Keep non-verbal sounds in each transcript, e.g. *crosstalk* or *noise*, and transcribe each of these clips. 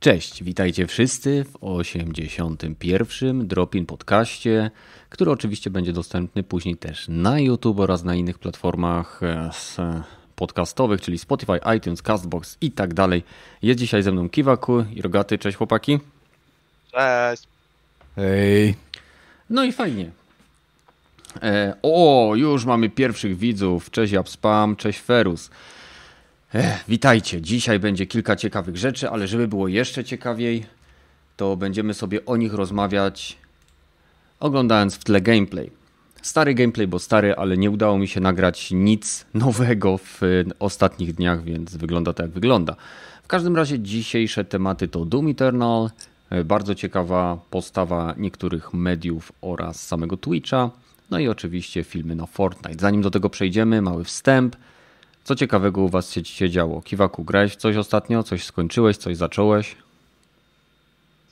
Cześć, witajcie wszyscy w 81. Dropin podcaście, który oczywiście będzie dostępny później też na YouTube oraz na innych platformach e, podcastowych, czyli Spotify, iTunes, Castbox i tak dalej. Jest dzisiaj ze mną Kiwaku i Rogaty. Cześć chłopaki. Cześć. Hej. No i fajnie. E, o, już mamy pierwszych widzów. Cześć Spam, cześć Ferus. Ech, witajcie. Dzisiaj będzie kilka ciekawych rzeczy, ale żeby było jeszcze ciekawiej, to będziemy sobie o nich rozmawiać oglądając w tle gameplay. Stary gameplay, bo stary, ale nie udało mi się nagrać nic nowego w ostatnich dniach, więc wygląda tak jak wygląda. W każdym razie dzisiejsze tematy to Doom Eternal, bardzo ciekawa postawa niektórych mediów oraz samego Twitcha, no i oczywiście filmy na Fortnite. Zanim do tego przejdziemy, mały wstęp. Co ciekawego u Was się, się działo? Kiwaku, grałeś coś ostatnio? Coś skończyłeś? Coś zacząłeś?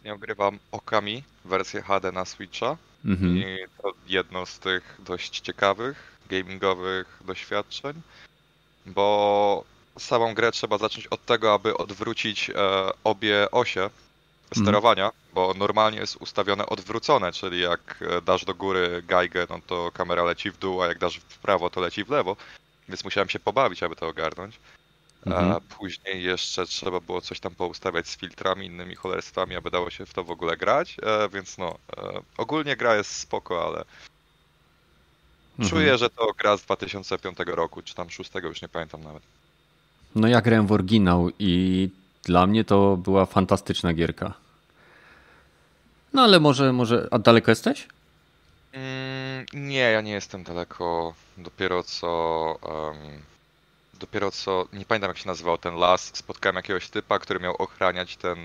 Nie ogrywam Okami, wersję HD na Switcha. Mhm. I to jedno z tych dość ciekawych gamingowych doświadczeń, bo samą grę trzeba zacząć od tego, aby odwrócić e, obie osie mhm. sterowania, mhm. bo normalnie jest ustawione odwrócone, czyli jak e, dasz do góry gajgę, no to kamera leci w dół, a jak dasz w prawo, to leci w lewo więc musiałem się pobawić, aby to ogarnąć. Mhm. A później jeszcze trzeba było coś tam poustawiać z filtrami, innymi cholerstwami, aby dało się w to w ogóle grać, e, więc no, e, ogólnie gra jest spoko, ale mhm. czuję, że to gra z 2005 roku, czy tam 6, już nie pamiętam nawet. No ja grałem w oryginał i dla mnie to była fantastyczna gierka. No ale może, może, a daleko jesteś? Mm, nie, ja nie jestem daleko. Dopiero co. Um, dopiero co. Nie pamiętam jak się nazywał ten las. Spotkałem jakiegoś typa, który miał ochraniać ten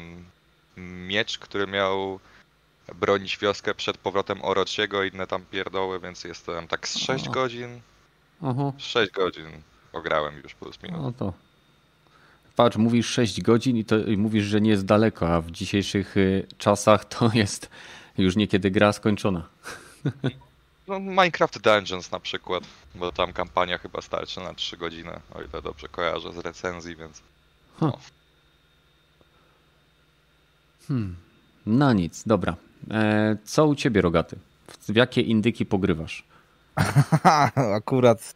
miecz, który miał bronić wioskę przed powrotem Orochiego i inne tam pierdoły, więc jestem tak z 6 o. godzin. Aha. 6 godzin ograłem już plus minus. No to. Patrz, mówisz 6 godzin i, to, i mówisz, że nie jest daleko, a w dzisiejszych y, czasach to *laughs* jest już niekiedy gra skończona. No, Minecraft Dungeons na przykład, bo tam kampania chyba starczy na 3 godziny, o ile dobrze kojarzę z recenzji, więc. No. Hmm. No nic, dobra. E, co u ciebie, Rogaty? W jakie indyki pogrywasz? *laughs* Akurat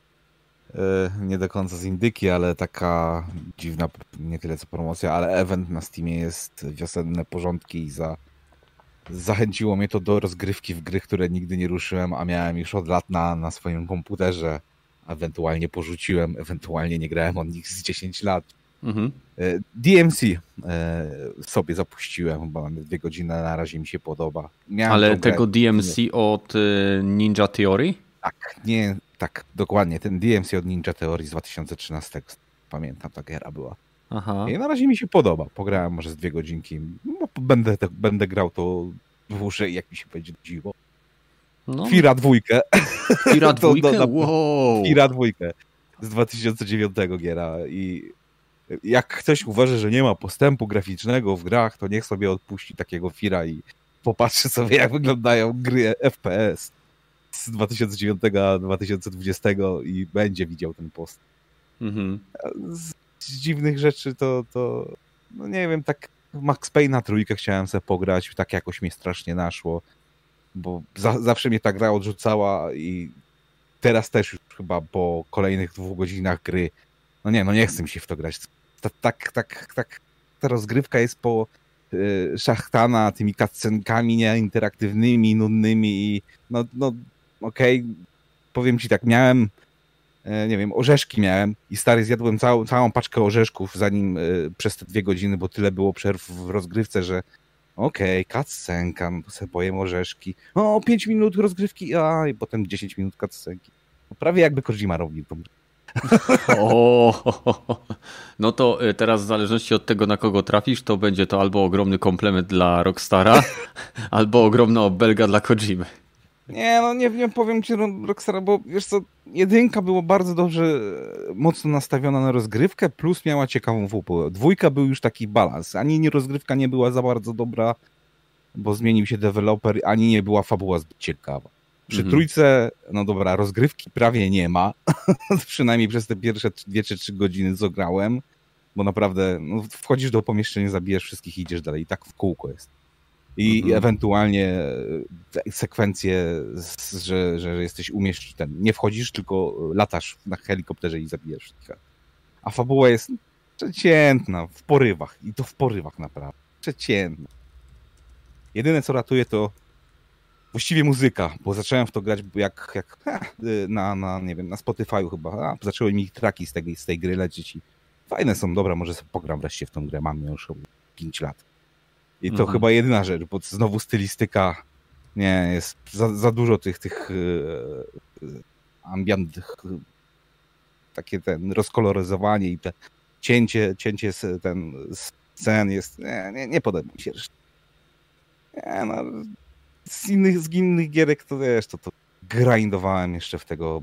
e, nie do końca z indyki, ale taka dziwna, nie tyle co promocja, ale event na Steamie jest wiosenne porządki za zachęciło mnie to do rozgrywki w gry, które nigdy nie ruszyłem, a miałem już od lat na, na swoim komputerze. Ewentualnie porzuciłem, ewentualnie nie grałem od nich z 10 lat. Mhm. E, DMC e, sobie zapuściłem, bo mam dwie godziny, na razie mi się podoba. Miałem Ale tego DMC nie... od e, Ninja Theory? Tak, nie, tak, dokładnie. Ten DMC od Ninja Theory z 2013. Pamiętam, ta gra była. Aha. I na razie mi się podoba. Pograłem może z dwie godzinki. No, będę, będę grał to dłużej, jak mi się będzie dziwo. No. Fira dwójkę. Fira *laughs* dwójkę? to, wow. Fira dwójkę z 2009 giera i jak ktoś uważa, że nie ma postępu graficznego w grach, to niech sobie odpuści takiego Fira i popatrzy sobie, jak wyglądają gry FPS z 2009 a 2020 i będzie widział ten post. Mhm z dziwnych rzeczy to, to no nie wiem, tak Max Payne na trójkę chciałem sobie pograć, tak jakoś mnie strasznie naszło, bo za, zawsze mnie ta gra odrzucała i teraz też już chyba po kolejnych dwóch godzinach gry, no nie, no nie chcę mi się w to grać. Tak, tak, tak, ta rozgrywka jest po y, szachtana tymi cutscenkami nieinteraktywnymi, nudnymi i no, no okej, okay. powiem ci tak, miałem nie wiem, orzeszki miałem i stary zjadłem całą, całą paczkę orzeszków zanim y, przez te dwie godziny, bo tyle było przerw w rozgrywce, że okej, okay, cutscenka, no sobie pojem orzeszki. O, 5 minut rozgrywki, a i potem 10 minut cutscenki. No, prawie jakby Kojima robił tą o, no to y, teraz w zależności od tego, na kogo trafisz, to będzie to albo ogromny komplement dla Rockstara, *laughs* albo ogromna obelga dla Kojimy. Nie, no nie wiem, powiem ci Rockstar, bo wiesz co, jedynka była bardzo dobrze, mocno nastawiona na rozgrywkę, plus miała ciekawą fabułę. Dwójka był już taki balans, ani nie rozgrywka nie była za bardzo dobra, bo zmienił się deweloper, ani nie była fabuła zbyt ciekawa. Przy mhm. trójce, no dobra, rozgrywki prawie nie ma, *laughs* przynajmniej przez te pierwsze dwie czy trzy godziny co grałem. bo naprawdę no, wchodzisz do pomieszczenia, zabijesz wszystkich i idziesz dalej. I tak w kółko jest. I mhm. ewentualnie sekwencje, że, że jesteś umieszczony, ten, nie wchodzisz, tylko latasz na helikopterze i wszystkich. A fabuła jest przeciętna, w porywach. I to w porywach naprawdę. Przeciętna. Jedyne co ratuje to właściwie muzyka, bo zacząłem w to grać jak, jak na, na, nie wiem, na Spotify'u chyba. A, zaczęły mi traki z tej, z tej gry lecieć i fajne są, dobra, może sobie pogram wreszcie w tą grę, mam już 5 lat. I to mhm. chyba jedyna rzecz, bo znowu stylistyka, nie, jest za, za dużo tych, tych yy, ambient, takie ten rozkoloryzowanie i te cięcie, cięcie ten scen jest, nie, nie, nie podoba mi się. Nie, no, z innych, z innych gierek to wiesz, to, to grindowałem jeszcze w tego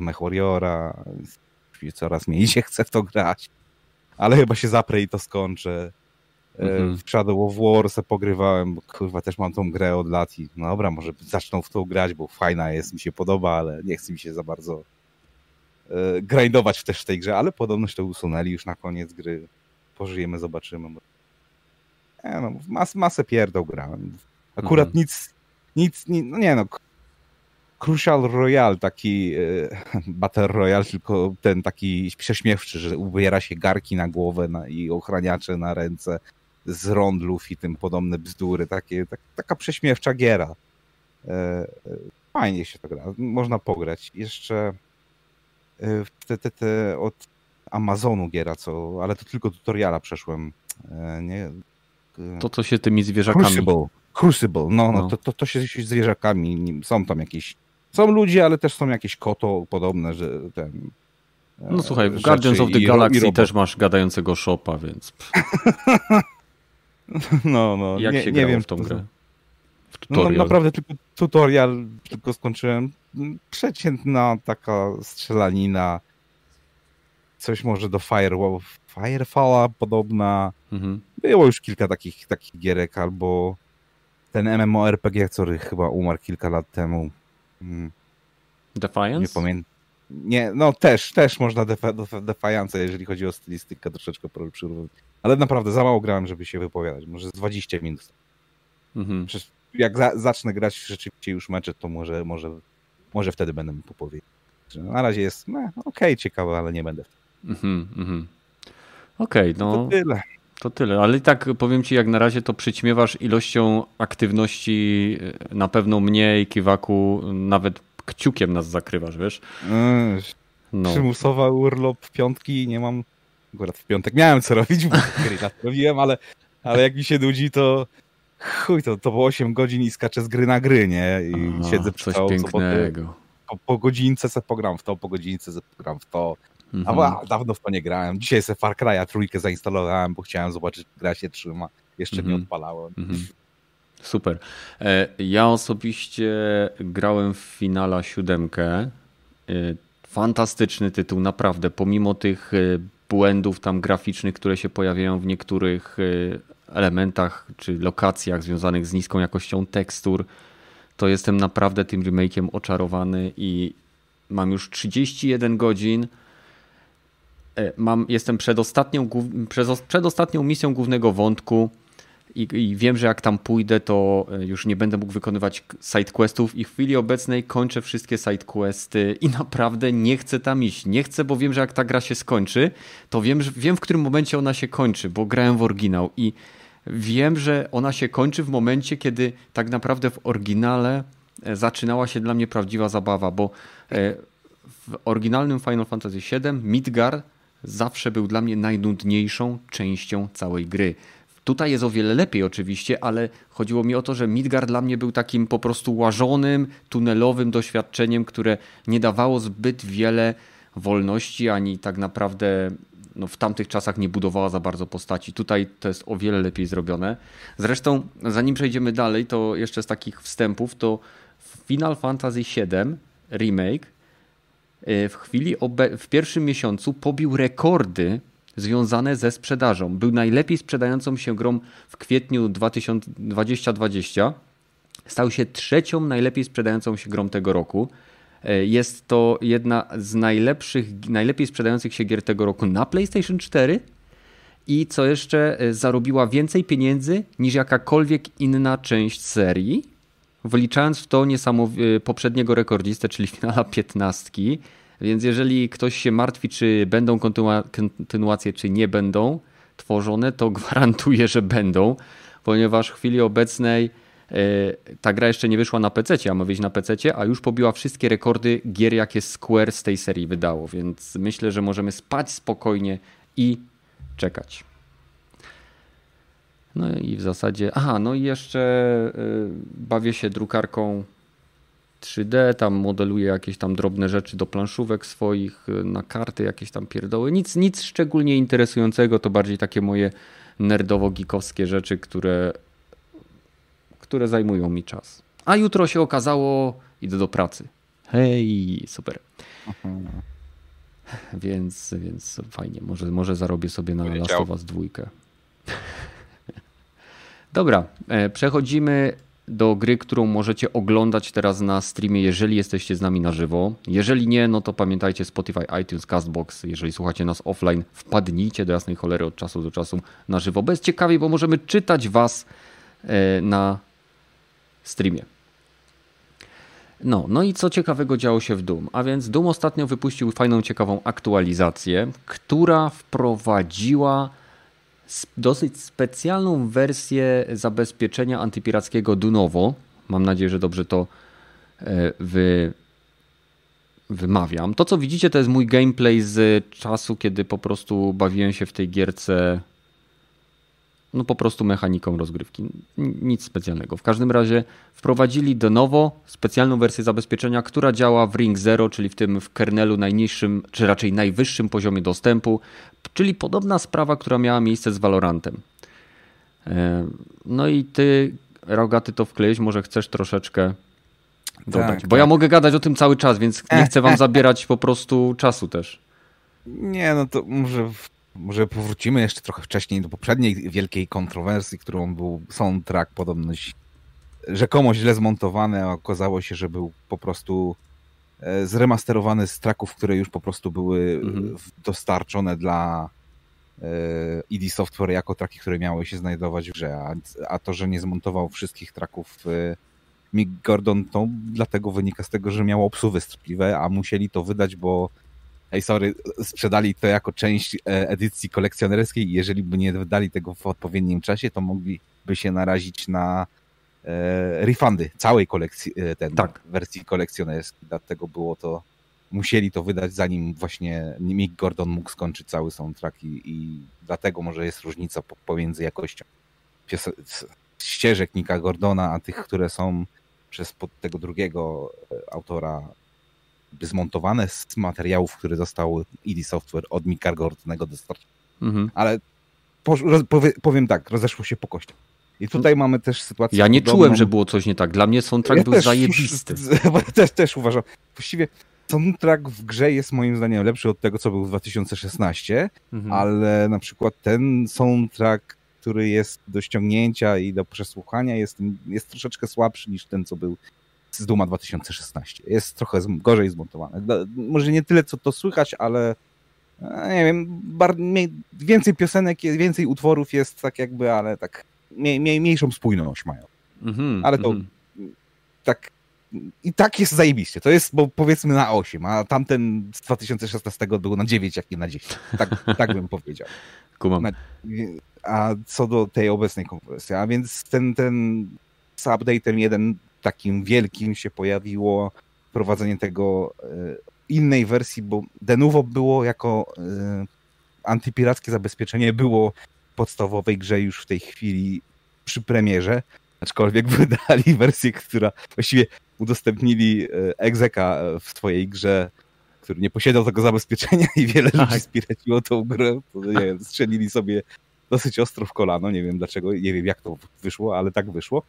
MechWarriora, coraz mniej się chce w to grać, ale chyba się zaprę i to skończę. E, mhm. W Shadow of War se pogrywałem, bo kurwa też mam tą grę od lat i no dobra, może zaczną w to grać, bo fajna jest, mi się podoba, ale nie chce mi się za bardzo e, grindować też w tej grze, ale podobność to usunęli już na koniec gry. Pożyjemy, zobaczymy. Nie, no, mas, masę pierdol grałem. Akurat mhm. nic, nic, no nie no, Crucial Royale, taki e, *laughs* Battle Royale, tylko ten taki prześmiewczy, że ubiera się garki na głowę na, i ochraniacze na ręce z rondlów i tym podobne bzdury. Takie, tak, taka prześmiewcza giera. E, e, fajnie się to gra. Można pograć. Jeszcze e, te, te, te od Amazonu giera, co, ale to tylko tutoriala przeszłem. Nie, to, co się tymi zwierzakami... Crucible. Crucible, no, no, no. To, to, to się z zwierzakami, są tam jakieś są ludzie, ale też są jakieś koto podobne, że ten. No słuchaj, w Guardians of the Galaxy też masz gadającego shopa, więc. *laughs* no, no. Jak nie, się nie wiem w tą grę? W no, naprawdę tylko tutorial tylko skończyłem. Przeciętna taka strzelanina. Coś może do Firewall, Firefalla podobna. Mhm. Było już kilka takich, takich gierek, albo ten MMORPG, który chyba umarł kilka lat temu. Hmm. Defiance? Nie pamiętam. Nie, no też, też można defa, jeżeli chodzi o stylistykę, troszeczkę przyrównać. Ale naprawdę za mało grałem, żeby się wypowiadać. Może z 20 minut. Mhm. Przecież jak za, zacznę grać rzeczywiście już mecze, to może, może, może wtedy będę mógł powiedzieć. Na razie jest no, okej, okay, ciekawe, ale nie będę. Mhm, mhm. Okej, okay, no. To tyle. To tyle, ale i tak powiem ci, jak na razie to przyćmiewasz ilością aktywności e, na pewno mnie i Kiwaku nawet kciukiem nas zakrywasz, wiesz? Yy, no. Przymusowa urlop piątki, nie mam akurat w piątek miałem co robić, bo *laughs* robiłem, ale, ale jak mi się nudzi, to chuj, to, to po 8 godzin i skaczę z gry na gry, nie? I Aha, siedzę przy coś pięknego. Po, po godzince se pogram w to, po godzince se pogram w to. Mhm. A dawno w to nie grałem. Dzisiaj sobie Far Cry'a trójkę zainstalowałem, bo chciałem zobaczyć, jak gra się trzyma. Jeszcze mhm. nie odpalałem. Mhm. Super. E, ja osobiście grałem w finala siódemkę. E, fantastyczny tytuł, naprawdę. Pomimo tych e, błędów tam graficznych, które się pojawiają w niektórych elementach czy lokacjach związanych z niską jakością tekstur, to jestem naprawdę tym remake'iem oczarowany i mam już 31 godzin mam, jestem przed ostatnią, przed ostatnią misją głównego wątku i, i, wiem, że jak tam pójdę, to e, już nie będę mógł wykonywać sidequestów i w chwili obecnej kończę wszystkie sidequesty i naprawdę nie chcę tam iść. Nie chcę, bo wiem, że jak ta gra się skończy, to wiem, że, wiem w którym momencie ona się kończy, bo grałem w oryginał i wiem, że ona się kończy w momencie, kiedy tak naprawdę w oryginale e, zaczynała się dla mnie prawdziwa zabawa, bo w oryginalnym Final Fantasy VII Midgar zawsze był dla mnie najnudniejszą częścią całej gry. Tutaj jest o wiele lepiej oczywiście, ale chodziło mi o to, że Midgard dla mnie był takim po prostu łażonym, tunelowym doświadczeniem, które nie dawało zbyt wiele wolności, ani tak naprawdę no, w tamtych czasach nie budowała za bardzo postaci. Tutaj to jest o wiele lepiej zrobione. Zresztą, zanim przejdziemy dalej, to jeszcze z takich wstępów, to Final Fantasy VII Remake E, w chwili w pierwszym miesiącu pobił rekordy związane ze sprzedażą. Był najlepiej sprzedającą się grą w kwietniu 2020. Stał się trzecią najlepiej sprzedającą się grą tego roku. E, jest to jedna z najlepszych, najlepiej sprzedających się gier tego roku na PlayStation 4 i co jeszcze e, zarobiła więcej pieniędzy niż jakakolwiek inna część serii, wliczając w to niesamow- poprzedniego rekordzistę, czyli finala 15. Więc jeżeli ktoś się martwi, czy będą kontynu- kontynuacje, czy nie będą tworzone, to gwarantuję, że będą, ponieważ w chwili obecnej e, ta gra jeszcze nie wyszła na PC, a ma wyjść na PC, a już pobiła wszystkie rekordy gier, jakie Square z tej serii wydało, więc myślę, że możemy spać spokojnie i czekać. No i w zasadzie, aha, no i jeszcze y, bawię się drukarką 3D, tam modeluję jakieś tam drobne rzeczy do planszówek swoich, y, na karty jakieś tam pierdoły. Nic, nic szczególnie interesującego, to bardziej takie moje nerdowo-gikowskie rzeczy, które, które zajmują mi czas. A jutro się okazało, idę do pracy. Hej, super. Mhm. Więc, więc fajnie, może, może zarobię sobie na Last of Us dwójkę. *laughs* Dobra, e, przechodzimy do gry, którą możecie oglądać teraz na streamie, jeżeli jesteście z nami na żywo. Jeżeli nie, no to pamiętajcie Spotify, iTunes, Castbox. Jeżeli słuchacie nas offline, wpadnijcie do jasnej cholery od czasu do czasu na żywo. Bez ciekawiej, bo możemy czytać was e, na streamie. No, no i co ciekawego działo się w Doom? A więc Doom ostatnio wypuścił fajną, ciekawą aktualizację, która wprowadziła dosyć specjalną wersję zabezpieczenia antypirackiego Dunowo. Mam nadzieję, że dobrze to e, wy, wymawiam. To, co widzicie, to jest mój gameplay z czasu, kiedy po prostu bawiłem się w tej gierce no po prostu mechaniką rozgrywki. Nic specjalnego. W każdym razie wprowadzili do nowo specjalną wersję zabezpieczenia, która działa w Ring Zero, czyli w tym w kernelu najniższym, czy raczej najwyższym poziomie dostępu, czyli podobna sprawa, która miała miejsce z Valorantem. E, no i ty, Rogaty, to wkleić, może chcesz troszeczkę dodać, tak, bo tak. ja mogę gadać o tym cały czas, więc nie chcę wam *laughs* zabierać po prostu czasu też. Nie, no to może może powrócimy jeszcze trochę wcześniej do poprzedniej wielkiej kontrowersji, którą był soundtrack podobność rzekomo źle zmontowany, a okazało się, że był po prostu e, zremasterowany z tracków, które już po prostu były mhm. dostarczone dla ID e, Software jako traki, które miały się znajdować w grze, a, a to, że nie zmontował wszystkich traków e, Mick Gordon, to dlatego wynika z tego, że miał obsuwy strpliwe, a musieli to wydać, bo Ej, sorry, sprzedali to jako część e, edycji kolekcjonerskiej i jeżeli by nie wydali tego w odpowiednim czasie, to mogliby się narazić na e, refundy całej kolekcji, e, ten, tak. wersji kolekcjonerskiej. Dlatego było to, musieli to wydać zanim właśnie Mick Gordon mógł skończyć cały soundtrack i, i dlatego może jest różnica pomiędzy jakością ścieżek Nicka Gordona, a tych, które są przez tego drugiego autora zmontowane z materiałów, które zostały ID Software od Mika Gordonego dostarczone. Mhm. Ale po, roz, powie, powiem tak, rozeszło się po kościach. I tutaj mamy też sytuację. Ja nie podobną. czułem, że było coś nie tak. Dla mnie soundtrack ja był też, zajebisty. *laughs* Też, też uważam. Właściwie soundtrack w grze jest moim zdaniem lepszy od tego, co był w 2016, mhm. ale na przykład ten soundtrack, który jest do ściągnięcia i do przesłuchania, jest, jest troszeczkę słabszy niż ten, co był z Duma 2016. Jest trochę gorzej zmontowany. Może nie tyle, co to słychać, ale e, nie wiem, więcej piosenek, więcej utworów jest tak jakby, ale tak mniejszą spójność mają. Mm -hmm, ale to mm -hmm. tak i tak jest zajebiście. To jest, bo powiedzmy na 8, a tamten z 2016 był na 9, jak nie na 10. Tak, *laughs* tak bym powiedział. Kumam. Na, a co do tej obecnej konkurencji, a więc ten, ten z update'em jeden takim wielkim się pojawiło wprowadzenie tego e, innej wersji, bo Denuvo było jako e, antypirackie zabezpieczenie było w podstawowej grze już w tej chwili przy premierze, aczkolwiek *laughs* wydali wersję, która właściwie udostępnili e, egzeka w swojej grze, który nie posiadał tego zabezpieczenia i wiele tak. ludzi spiraciło tą grę. Wiem, strzelili sobie dosyć ostro w kolano, nie wiem dlaczego, nie wiem jak to wyszło, ale tak wyszło.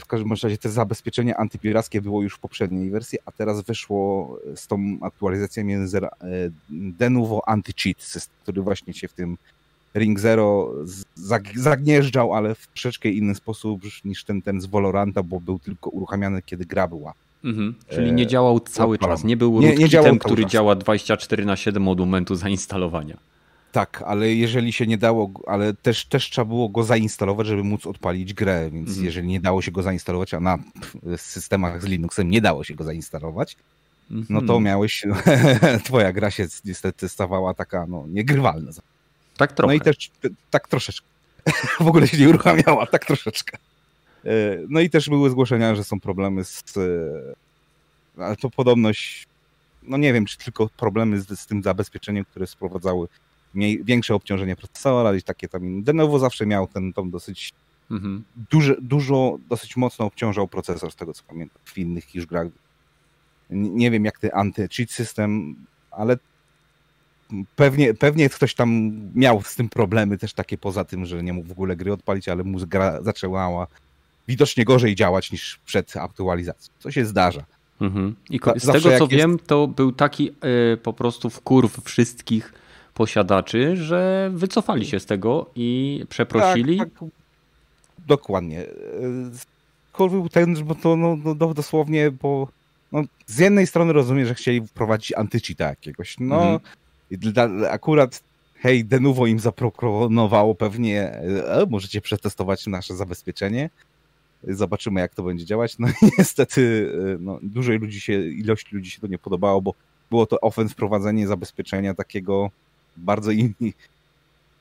W każdym razie to zabezpieczenie antypirackie było już w poprzedniej wersji, a teraz wyszło z tą aktualizacją między Denuvo Anti-Cheat, który właśnie się w tym Ring Zero zagnieżdżał, ale w troszeczkę inny sposób niż ten, ten z Valoranta, bo był tylko uruchamiany, kiedy gra była. Mhm, czyli nie działał cały czas, nie był nie, nie który działa 24 na 7 od momentu zainstalowania. Tak, ale jeżeli się nie dało, ale też, też trzeba było go zainstalować, żeby móc odpalić grę, więc mhm. jeżeli nie dało się go zainstalować, a na systemach z Linuxem nie dało się go zainstalować, mhm. no to mhm. miałeś, *laughs* twoja gra się niestety stawała taka, no, niegrywalna. Tak trochę. No i też tak troszeczkę. *laughs* w ogóle się nie uruchamiała, tak troszeczkę. E, no i też były zgłoszenia, że są problemy z... E, ale to podobność... No nie wiem, czy tylko problemy z, z tym zabezpieczeniem, które sprowadzały mniej, większe obciążenie procesora i takie tam... Denowo zawsze miał ten tom dosyć... Mhm. Duży, dużo, dosyć mocno obciążał procesor, z tego co pamiętam, w innych już grach. Nie wiem, jak ten anty-cheat system, ale Pewnie, pewnie ktoś tam miał z tym problemy też takie poza tym, że nie mógł w ogóle gry odpalić, ale mu gra zaczęła widocznie gorzej działać niż przed aktualizacją. Co się zdarza. Mhm. I z tego co wiem, jest... to był taki y, po prostu wkurw wszystkich posiadaczy, że wycofali się z tego i przeprosili. Tak, tak. Dokładnie. E, wkurw był ten, bo to no, no, dosłownie, bo no, z jednej strony rozumiem, że chcieli wprowadzić antycheata jakiegoś. No, mhm akurat hej, Denuvo im zaproponowało pewnie, e, możecie przetestować nasze zabezpieczenie. Zobaczymy, jak to będzie działać. No i niestety e, no, dużej ludzi się, ilość ludzi się to nie podobało, bo było to ofen wprowadzenie zabezpieczenia takiego bardzo inni,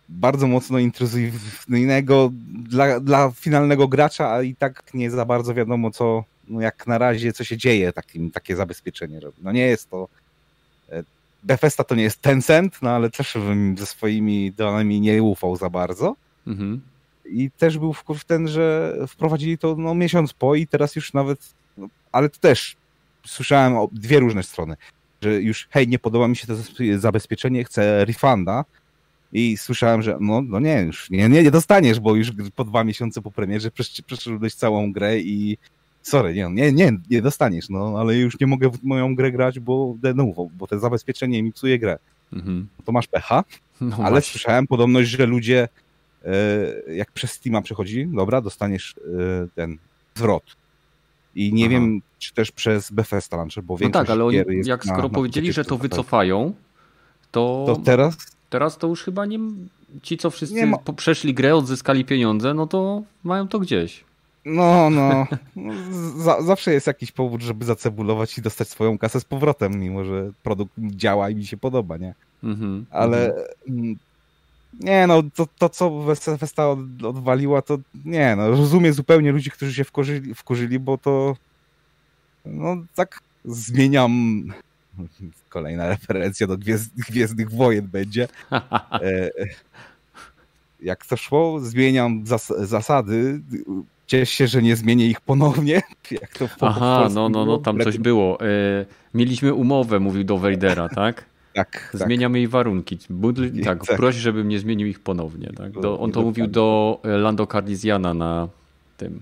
bardzo mocno intruzyjnego dla, dla finalnego gracza, a i tak nie za bardzo wiadomo, co, no jak na razie, co się dzieje takim, takie zabezpieczenie robi. No nie jest to e, Bethesda to nie jest Tencent, no ale też bym ze swoimi danymi nie ufał za bardzo. Mhm. I też był wkurw ten, że wprowadzili to no, miesiąc po i teraz już nawet, no, ale to też słyszałem o dwie różne strony, że już hej, nie podoba mi się to zabezpieczenie, chcę refunda i słyszałem, że no, no nie, już nie, nie, nie dostaniesz, bo już po dwa miesiące po premierze przeszedłeś całą grę i sorry, nie, nie, nie, nie dostaniesz, no, ale już nie mogę w moją grę grać, bo de novo, bo to zabezpieczenie mi psuje grę. Mhm. To masz pecha, no ale właśnie. słyszałem podobność, że ludzie e, jak przez Steama przechodzi, dobra, dostaniesz e, ten zwrot. I nie Aha. wiem, czy też przez Bethesda Launcher, bo większość No tak, ale oni, jak skoro na, powiedzieli, że to wycofają, to, to teraz? Teraz to już chyba nie... Ci, co wszyscy ma... przeszli grę, odzyskali pieniądze, no to mają to gdzieś. No, no. *laughs* zawsze jest jakiś powód, żeby zacebulować i dostać swoją kasę z powrotem, mimo że produkt działa i mi się podoba, nie? Mm-hmm, Ale mm. Nie, no, to, to co Festa odwaliła, to nie, no, rozumiem zupełnie ludzi, którzy się wkurzyli, wkurzyli bo to no, tak zmieniam kolejna referencja do Gwiezdnych Wojen będzie. E, jak to szło, zmieniam zas zasady, Ciesz się, że nie zmienię ich ponownie. *laughs* Jak to Aha, no, no, no, tam coś było. E, mieliśmy umowę, mówił do Wejdera, tak? Tak. Zmieniamy tak. jej warunki. Budl, tak, tak, proś, żebym nie zmienił ich ponownie. Tak? Do, on to mówił do e, Lando Cardiziana na tym.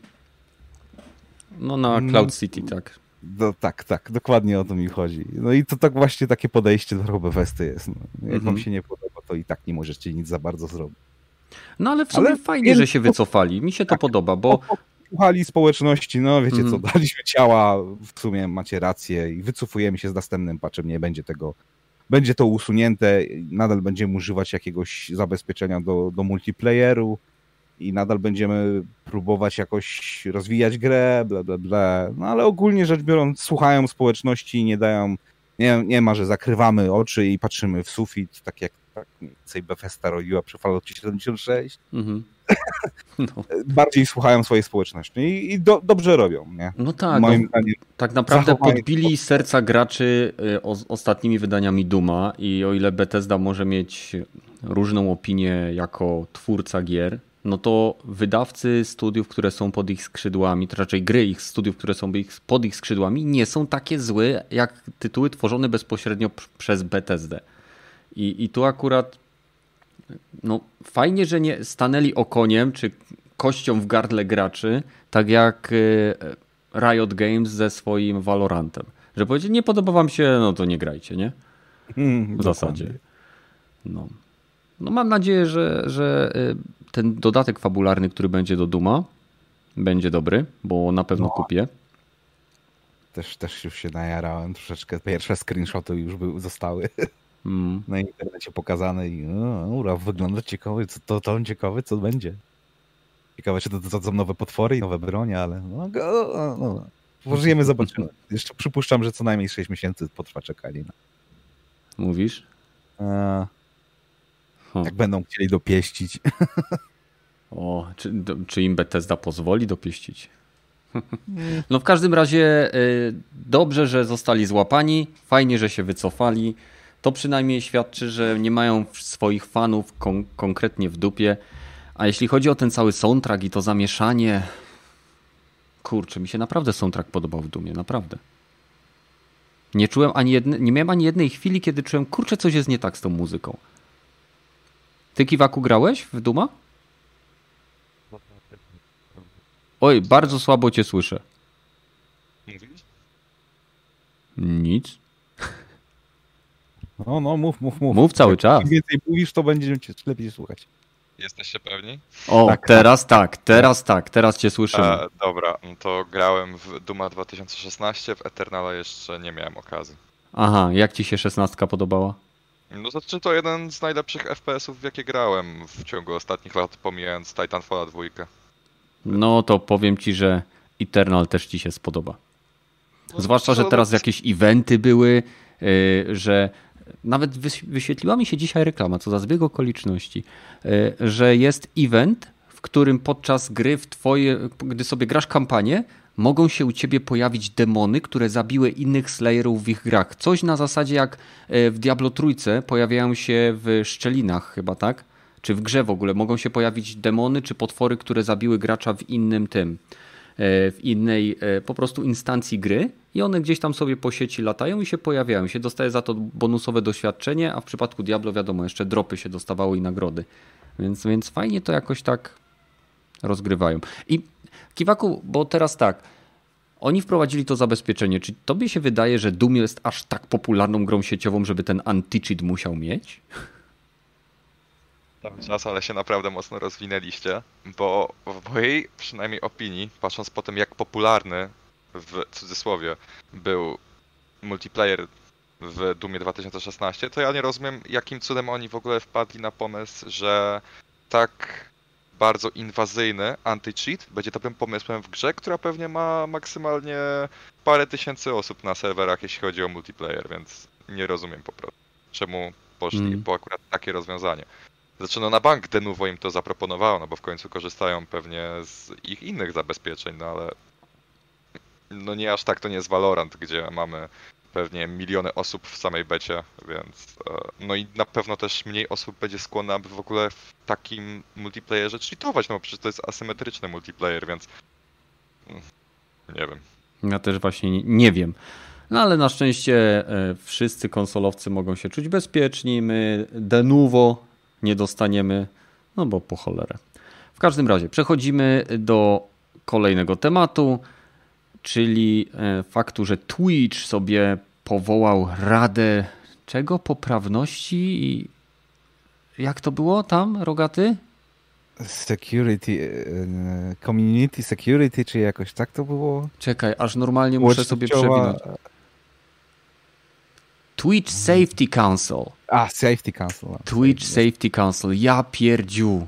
No na mm. Cloud City, tak. No, tak, tak, dokładnie o to mi chodzi. No i to tak właśnie takie podejście do Robefesty jest. No. Jak wam się nie podoba, to i tak nie możecie nic za bardzo zrobić. No ale w sumie ale fajnie, że się wycofali. Mi się to tak, podoba, bo... Słuchali społeczności, no wiecie mm. co, mhm. daliśmy ciała, w sumie macie rację i wycofujemy się z następnym patchem, nie będzie tego, będzie to usunięte, nadal będziemy używać jakiegoś zabezpieczenia do, do multiplayeru i nadal będziemy próbować jakoś rozwijać grę, bla, bla, bla. No ale ogólnie rzecz biorąc, słuchają społeczności i nie dają, nie, nie ma, że zakrywamy oczy i patrzymy w sufit, tak jak tak mniej więcej Bethesda robiła przy Falloutie 76. Mhm. *laughs* No. Bardziej słuchają swojej społeczności i, i do, dobrze robią, nie? No tak, Moim no, tak naprawdę podbili serca graczy y, o, ostatnimi wydaniami Duma i o ile Bethesda może mieć różną opinię jako twórca gier, no to wydawcy studiów, które są pod ich skrzydłami, to raczej gry ich studiów, które są pod ich skrzydłami, nie są takie złe jak tytuły tworzone bezpośrednio przez Bethesdę. I, i tu akurat no, fajnie, że nie stanęli okoniem czy kością w gardle graczy, tak jak y, Riot Games ze swoim Valorantem. Że powiedzieli, nie podoba wam się, no to nie grajcie, nie? Mm, w zasadzie. No. no mam nadzieję, że, że y, ten dodatek fabularny, który będzie do Duma, będzie dobry, bo na pewno no. kupię. Też, też już się najarałem troszeczkę. Pierwsze screenshoty już były, zostały. *laughs* mm. na internecie pokazane i ura, wygląda ciekawy, co to, to ciekawy, co będzie. Ciekawe, czy to, są nowe potwory i nowe bronie, ale no, no, no. Pożyjemy, zobaczymy. Jeszcze przypuszczam, że co najmniej 6 miesięcy potrwa czekanie. Mówisz? A, jak będą chcieli dopieścić. *laughs* O, czy, czy im Bethesda pozwoli dopieścić? *laughs* No w każdym razie y, dobrze, że zostali złapani, fajnie, że się wycofali. To przynajmniej świadczy, że nie mają swoich fanów kon konkretnie w dupie. A jeśli chodzi o ten cały soundtrack i to zamieszanie, kurczę, mi się naprawdę soundtrack podobał w Dumie, naprawdę. Nie czułem ani jedne, nie miałem ani jednej chwili, kiedy czułem, kurczę, coś jest nie tak z tą muzyką. Ty Kiwaku grałeś w Duma? Oj, bardzo słabo cię słyszę. Nic. No, no, mów, mów, mów. Mów cały czas. Im więcej mówisz, to będzie cię lepiej słuchać. Jesteście pewni? O, tak, teraz tak, teraz tak, teraz cię słyszę. E, dobra, no to grałem w Duma 2016, w Eternala jeszcze nie miałem okazji. Aha, jak ci się 16 podobała? No znaczy to jeden z najlepszych FPS-ów, w jakie grałem w ciągu ostatnich lat, pomijając Titanfalla 2. No to powiem ci, że Eternal też ci się spodoba. No, Zwłaszcza, że teraz jakieś eventy były, yy, że nawet wyświetliła mi się dzisiaj reklama, co za zbieg okoliczności, yy, że jest event, w którym podczas gry w twoje, gdy sobie grasz kampanię, mogą się u ciebie pojawić demony, które zabiły innych Slayerów w ich grach. Coś na zasadzie jak yy, w Diablo Trójce pojawiają się w szczelinach chyba, tak? czy w grze w ogóle mogą się pojawić demony czy potwory, które zabiły gracza w innym tym, e, w innej e, po prostu instancji gry i one gdzieś tam sobie po sieci latają i się pojawiają. Się dostaje za to bonusowe doświadczenie, a w przypadku Diablo wiadomo, jeszcze dropy się dostawało i nagrody. Więc, więc fajnie to jakoś tak rozgrywają. I Kiwaku, bo teraz tak, oni wprowadzili to zabezpieczenie. Czy tobie się wydaje, że Doom jest aż tak popularną grą sieciową, żeby ten anti-cheat musiał mieć? Cały czas, ale się naprawdę mocno rozwinęliście, bo w mojej przynajmniej opinii, patrząc po tym jak popularny w cudzysłowie był multiplayer w Dumie 2016, to ja nie rozumiem jakim cudem oni w ogóle wpadli na pomysł, że tak bardzo inwazyjny anti-cheat będzie dobrym pomysłem w grze, która pewnie ma maksymalnie parę tysięcy osób na serwerach, jeśli chodzi o multiplayer, więc nie rozumiem po prostu, czemu poszli mm. po akurat takie rozwiązanie. Znaczy no na bank Denuvo im to zaproponowało, no bo w końcu korzystają pewnie z ich innych zabezpieczeń, no ale no nie aż tak to nie jest Valorant, gdzie mamy pewnie miliony osób w samej becie, więc e, no i na pewno też mniej osób będzie skłonna, aby w ogóle w takim multiplayerze cheatować, no bo przecież to jest asymetryczny multiplayer, więc mm, nie wiem. Ja też właśnie nie wiem. No ale na szczęście e, wszyscy konsolowcy mogą się czuć bezpieczni. My de novo nie dostaniemy, no bo po cholerę. W każdym razie przechodzimy do kolejnego tematu, czyli e, faktu, że Twitch sobie powołał radę czego? Poprawności i jak to było tam, Rogaty? Security, e, community security, czy jakoś tak to było? Czekaj, aż normalnie muszę sobie przewinąć. Twitch Safety Council. A, Safety Council. Twitch Safety Council. Ja pierdziu.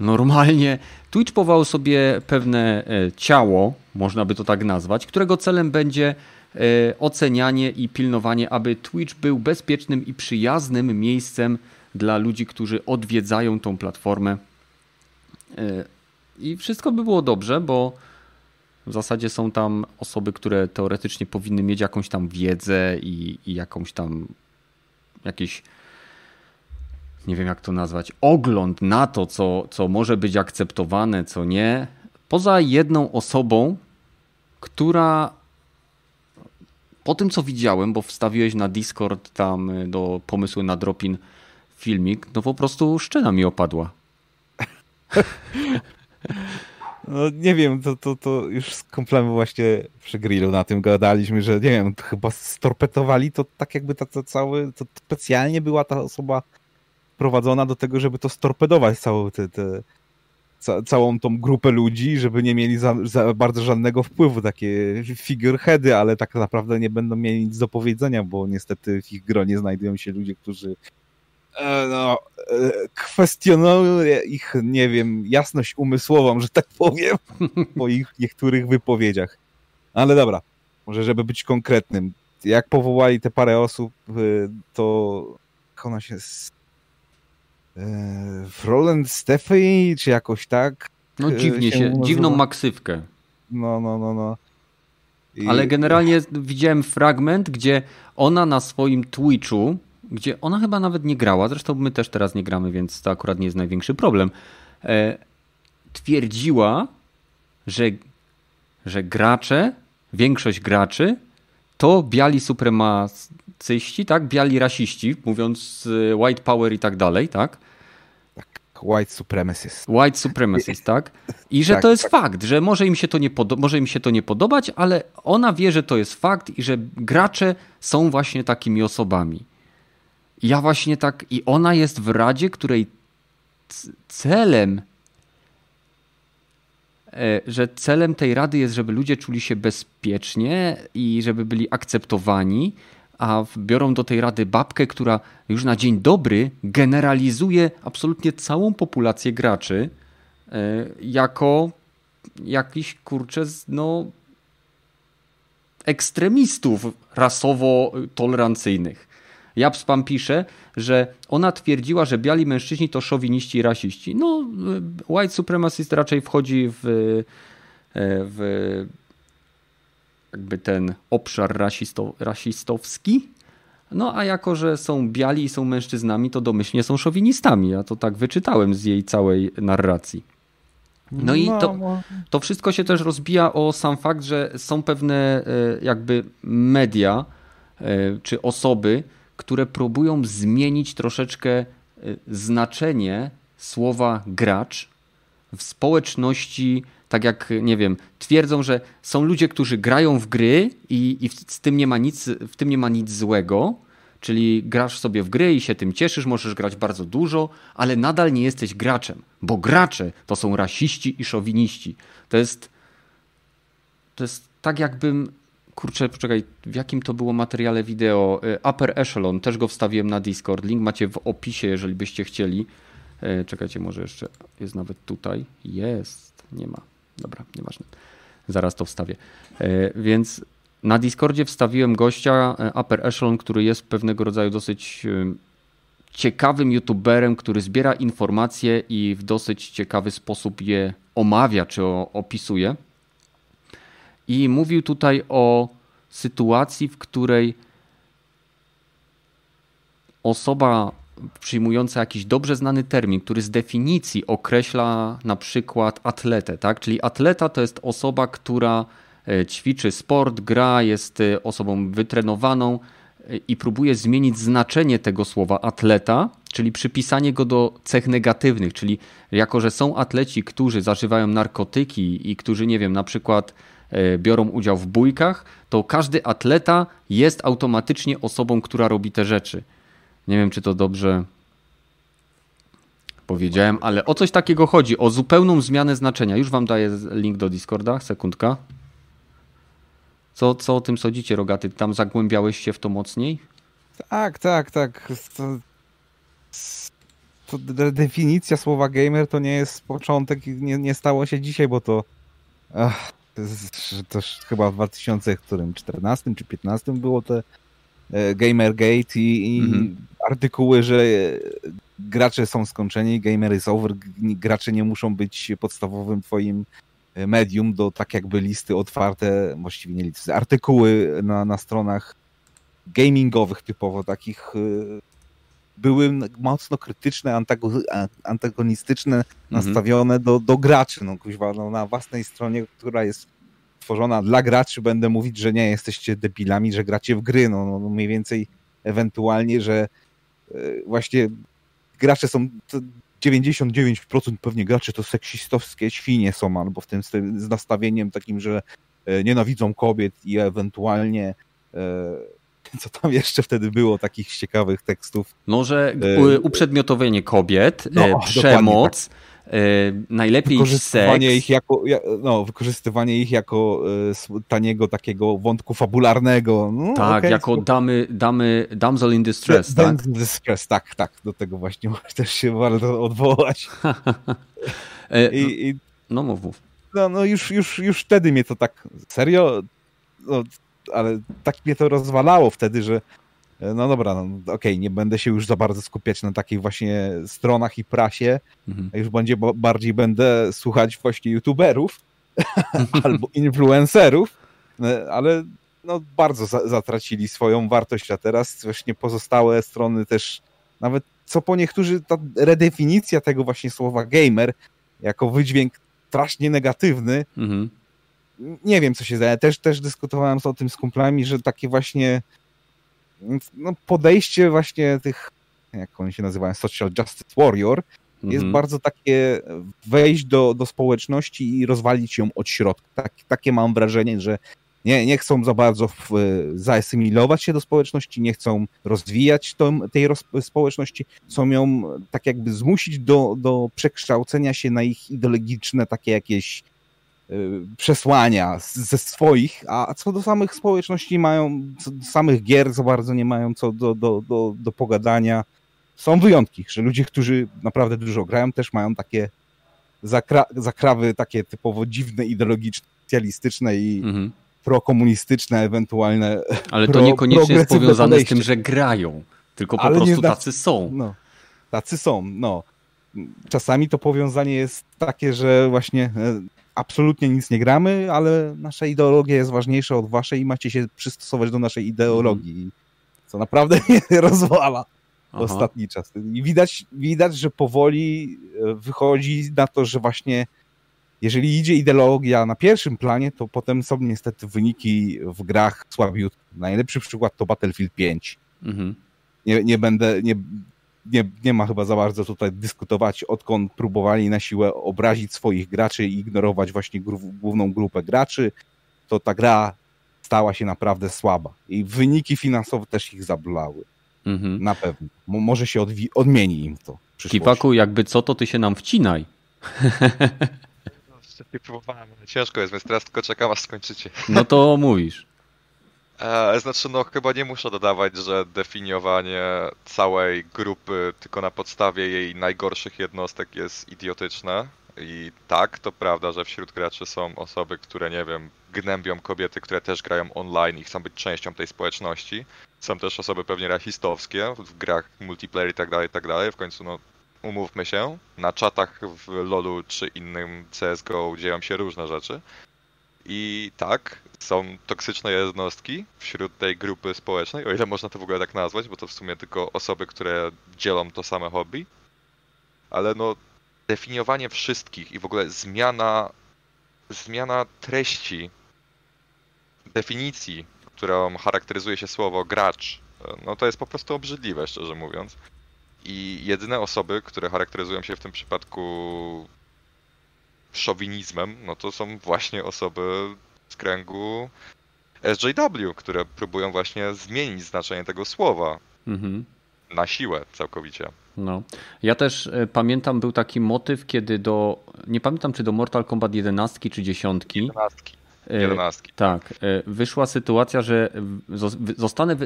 Normalnie Twitch powołał sobie pewne e, ciało, można by to tak nazwać, którego celem będzie e, ocenianie i pilnowanie, aby Twitch był bezpiecznym i przyjaznym miejscem dla ludzi, którzy odwiedzają tą platformę. E, I wszystko by było dobrze, bo w zasadzie są tam osoby, które teoretycznie powinny mieć jakąś tam wiedzę i, i jakąś tam jakiś nie wiem jak to nazwać, ogląd na to, co, co może być akceptowane, co nie. Poza jedną osobą, która po tym co widziałem, bo wstawiłeś na Discord tam y, do pomysłu na dropin filmik, no po prostu szczena mi opadła. *laughs* No nie wiem, to, to, to już z komplem właśnie przy grillu na tym gadaliśmy, że nie wiem, chyba storpetowali to tak jakby to, to cały, to specjalnie była ta osoba prowadzona do tego, żeby to storpedować całe te, te ca całą tą grupę ludzi, żeby nie mieli za, za, bardzo żadnego wpływu, takie figureheady, ale tak naprawdę nie będą mieli nic do powiedzenia, bo niestety w ich gronie znajdują się ludzie, którzy no, e, kwestionują ich, nie wiem, jasność umysłową, że tak powiem, *laughs* po ich niektórych wypowiedziach. Ale dobra, może żeby być konkretnym, jak powołali te parę osób, y, to ona się Roland Stefani, czy jakoś tak? No dziwnie się, się dziwną maksywkę. No, no, no, no. I... Ale generalnie widziałem fragment, gdzie ona na swoim Twitchu, gdzie ona chyba nawet nie grała, zresztą my też teraz nie gramy, więc to akurat nie jest największy problem, e, twierdziła, że, że gracze, większość graczy to biali supremacyści, tak? Biali rasiści, mówiąc e, white power i tak dalej, tak? White supremacist. White supremacist, tak? I że tak, to jest tak. fakt, że może im, się to nie może im się to nie podobać, ale ona wie, że to jest fakt i że gracze są właśnie takimi osobami. Ja właśnie tak, i ona jest w radzie, której celem, e, że celem tej rady jest, żeby ludzie czuli się bezpiecznie i żeby byli akceptowani, a biorą do tej rady babkę, która już na dzień dobry generalizuje absolutnie całą populację graczy e, jako jakiś kurczę, no ekstremistów rasowo-tolerancyjnych. Japspam pisze, że ona twierdziła, że biali mężczyźni to szowiniści i rasiści. No, white supremacist raczej wchodzi w, e, w jakby ten obszar rasisto, rasistowski. No a jako, że są biali i są mężczyznami, to domyślnie są szowinistami. Ja to tak wyczytałem z jej całej narracji. No i to, to wszystko się też rozbija o sam fakt, że są pewne e, jakby media e, czy osoby, które próbują zmienić troszeczkę e, znaczenie słowa gracz w społeczności tak jak, nie wiem, twierdzą, że są ludzie, którzy grają w gry i, i z tym nie ma nic, w tym nie ma nic złego, czyli grasz sobie w gry i się tym cieszysz, możesz grać bardzo dużo, ale nadal nie jesteś graczem, bo gracze to są rasiści i szowiniści. To jest to jest tak jakbym kurczę, poczekaj, w jakim to było materiale wideo? Y, Upper Echelon, też go wstawiłem na Discord. Link macie w opisie, jeżeli byście chcieli. Y, czekajcie, może jeszcze jest nawet tutaj. Jest, nie ma. Dobra, nieważne. Zaraz to wstawię. E, więc na Discordzie wstawiłem gościa e, Upper Echelon, który jest pewnego rodzaju dosyć e, ciekawym youtuberem, który zbiera informacje i w dosyć ciekawy sposób je omawia czy opisuje. I mówił tutaj o sytuacji, w której osoba przyjmująca jakiś dobrze znany termin, który z definicji określa na przykład atletę, tak? Czyli atleta to jest osoba, która e, ćwiczy sport, gra, jest e, osobą wytrenowaną e, i próbuje zmienić znaczenie tego słowa atleta, czyli przypisanie go do cech negatywnych, czyli jako, że są atleci, którzy zażywają narkotyki i którzy, nie wiem, na przykład biorą udział w bójkach, to każdy atleta jest automatycznie osobą, która robi te rzeczy. Nie wiem, czy to dobrze powiedziałem, ale o coś takiego chodzi, o zupełną zmianę znaczenia. Już wam daję link do Discorda, sekundka. Co, co o tym sądzicie, Rogaty? Tam zagłębiałeś się w to mocniej? Tak, tak, tak. To, to definicja słowa gamer to nie jest początek, nie, nie stało się dzisiaj, bo to, ach, to, to chyba w 2014 czy 2015 było te e, Gamergate i, i mhm. artykuły, że gracze są skończeni, gamer is over, gracze nie muszą być podstawowym twoim e, medium do tak jakby listy otwarte, właściwie nie listy, artykuły na, na stronach gamingowych typowo takich e, były mocno krytyczne, antagonistyczne, mhm. nastawione do, do graczy. No, kuźwa, no, na własnej stronie, która jest tworzona dla graczy, będę mówić, że nie jesteście debilami, że gracie w gry. No, no mniej więcej ewentualnie, że E, właśnie gracze są 99% pewnie graczy to seksistowskie świnie są, albo w tym z nastawieniem takim, że e, nienawidzą kobiet i ewentualnie e, *laughs* co tam jeszcze wtedy było takich ciekawych tekstów. No, że uprzedmiotowienie kobiet, no, przemoc, tak. najlepiej wykorzystywanie seks. ich jako, no, wykorzystywanie ich jako taniego takiego wątku fabularnego. No, tak, okay, jako damy, damy damsel in distress, da, tak? In distress, tak, tak, do tego właśnie *laughs* też się warto odwołać. *laughs* I, i, no mów, mów. No, no już, już, już wtedy mnie to tak, serio, no, ale tak mnie to rozwalało wtedy, że no dobra, no, okej, okay, nie będę się już za bardzo skupiać na takich właśnie stronach i prasie, mhm. już będzie, bardziej będę słuchać właśnie youtuberów *laughs* albo influencerów, e, ale no bardzo za, zatracili swoją wartość, a teraz właśnie pozostałe strony też, nawet co po niektórzy, ta redefinicja tego właśnie słowa gamer jako wydźwięk strasznie negatywny, mhm. Nie wiem co się zdaje, też, też dyskutowałem o tym z kumplami, że takie właśnie no, podejście właśnie tych, jak oni się nazywają, social justice warrior, mhm. jest bardzo takie wejść do, do społeczności i rozwalić ją od środka. Tak, takie mam wrażenie, że nie, nie chcą za bardzo w, zaasymilować się do społeczności, nie chcą rozwijać tą, tej roz, społeczności, chcą ją tak jakby zmusić do, do przekształcenia się na ich ideologiczne takie jakieś przesłania ze swoich, a co do samych społeczności mają, co do samych gier za bardzo nie mają co do, do, do, do pogadania. Są wyjątki, że ludzie, którzy naprawdę dużo grają, też mają takie zakra zakrawy takie typowo dziwne, ideologiczne, socjalistyczne i mhm prokomunistyczne, ewentualne. Ale to pro, niekoniecznie jest powiązane podejście. z tym, że grają, tylko po Ale prostu tacy są. No, tacy są, no. Czasami to powiązanie jest takie, że właśnie e, absolutnie nic nie gramy, ale nasza ideologia jest ważniejsza od waszej i macie się przystosować do naszej ideologii. Mhm. Co naprawdę *laughs* mnie rozwala Aha. ostatni czas. I widać, widać, że powoli e, wychodzi na to, że właśnie jeżeli idzie ideologia na pierwszym planie, to potem są niestety wyniki w grach słabiutkie. Najlepszy przykład to Battlefield 5. Mhm. Nie, nie będę, nie, nie, nie ma chyba za bardzo tutaj dyskutować, odkąd próbowali na siłę obrazić swoich graczy i ignorować właśnie główną grupę graczy, to ta gra stała się naprawdę słaba. I wyniki finansowe też ich zabolały. Mhm. Na pewno. może się odmieni im to. Kipaku, jakby co, to ty się nam wcinaj. *laughs* nie próbowałem, ale ciężko jest, więc teraz tylko czekam aż skończycie. No to mówisz. E, znaczy, no chyba nie muszę dodawać, że definiowanie całej grupy tylko na podstawie jej najgorszych jednostek jest idiotyczne. I tak, to prawda, że wśród graczy są osoby, które, nie wiem, gnębią kobiety, które też grają online i chcą być częścią tej społeczności. Są też osoby pewnie rasistowskie w grach multiplayer i tak dalej, i tak dalej. W końcu, no, umówmy się, na czatach w LoLu czy innym CSGO dzieją się różne rzeczy. I tak, są toksyczne jednostki wśród tej grupy społecznej, o ile można to w ogóle tak nazwać, bo to w sumie tylko osoby, które dzielą to same hobby. Ale no, definiowanie wszystkich i w ogóle zmiana, zmiana treści, definicji, którą charakteryzuje się słowo gracz, no to jest po prostu obrzydliwe, szczerze mówiąc. I jedyne osoby, które charakteryzują się w tym przypadku szowinizmem, no to są właśnie osoby z kręgu SJW, które próbują właśnie zmienić znaczenie tego słowa. Mhm. Na siłę całkowicie. No. Ja też y, pamiętam, był taki motyw, kiedy do. Nie pamiętam, czy do Mortal Kombat 11 czy 10. 11. 11. Tak. E, wyszła sytuacja, że zostały,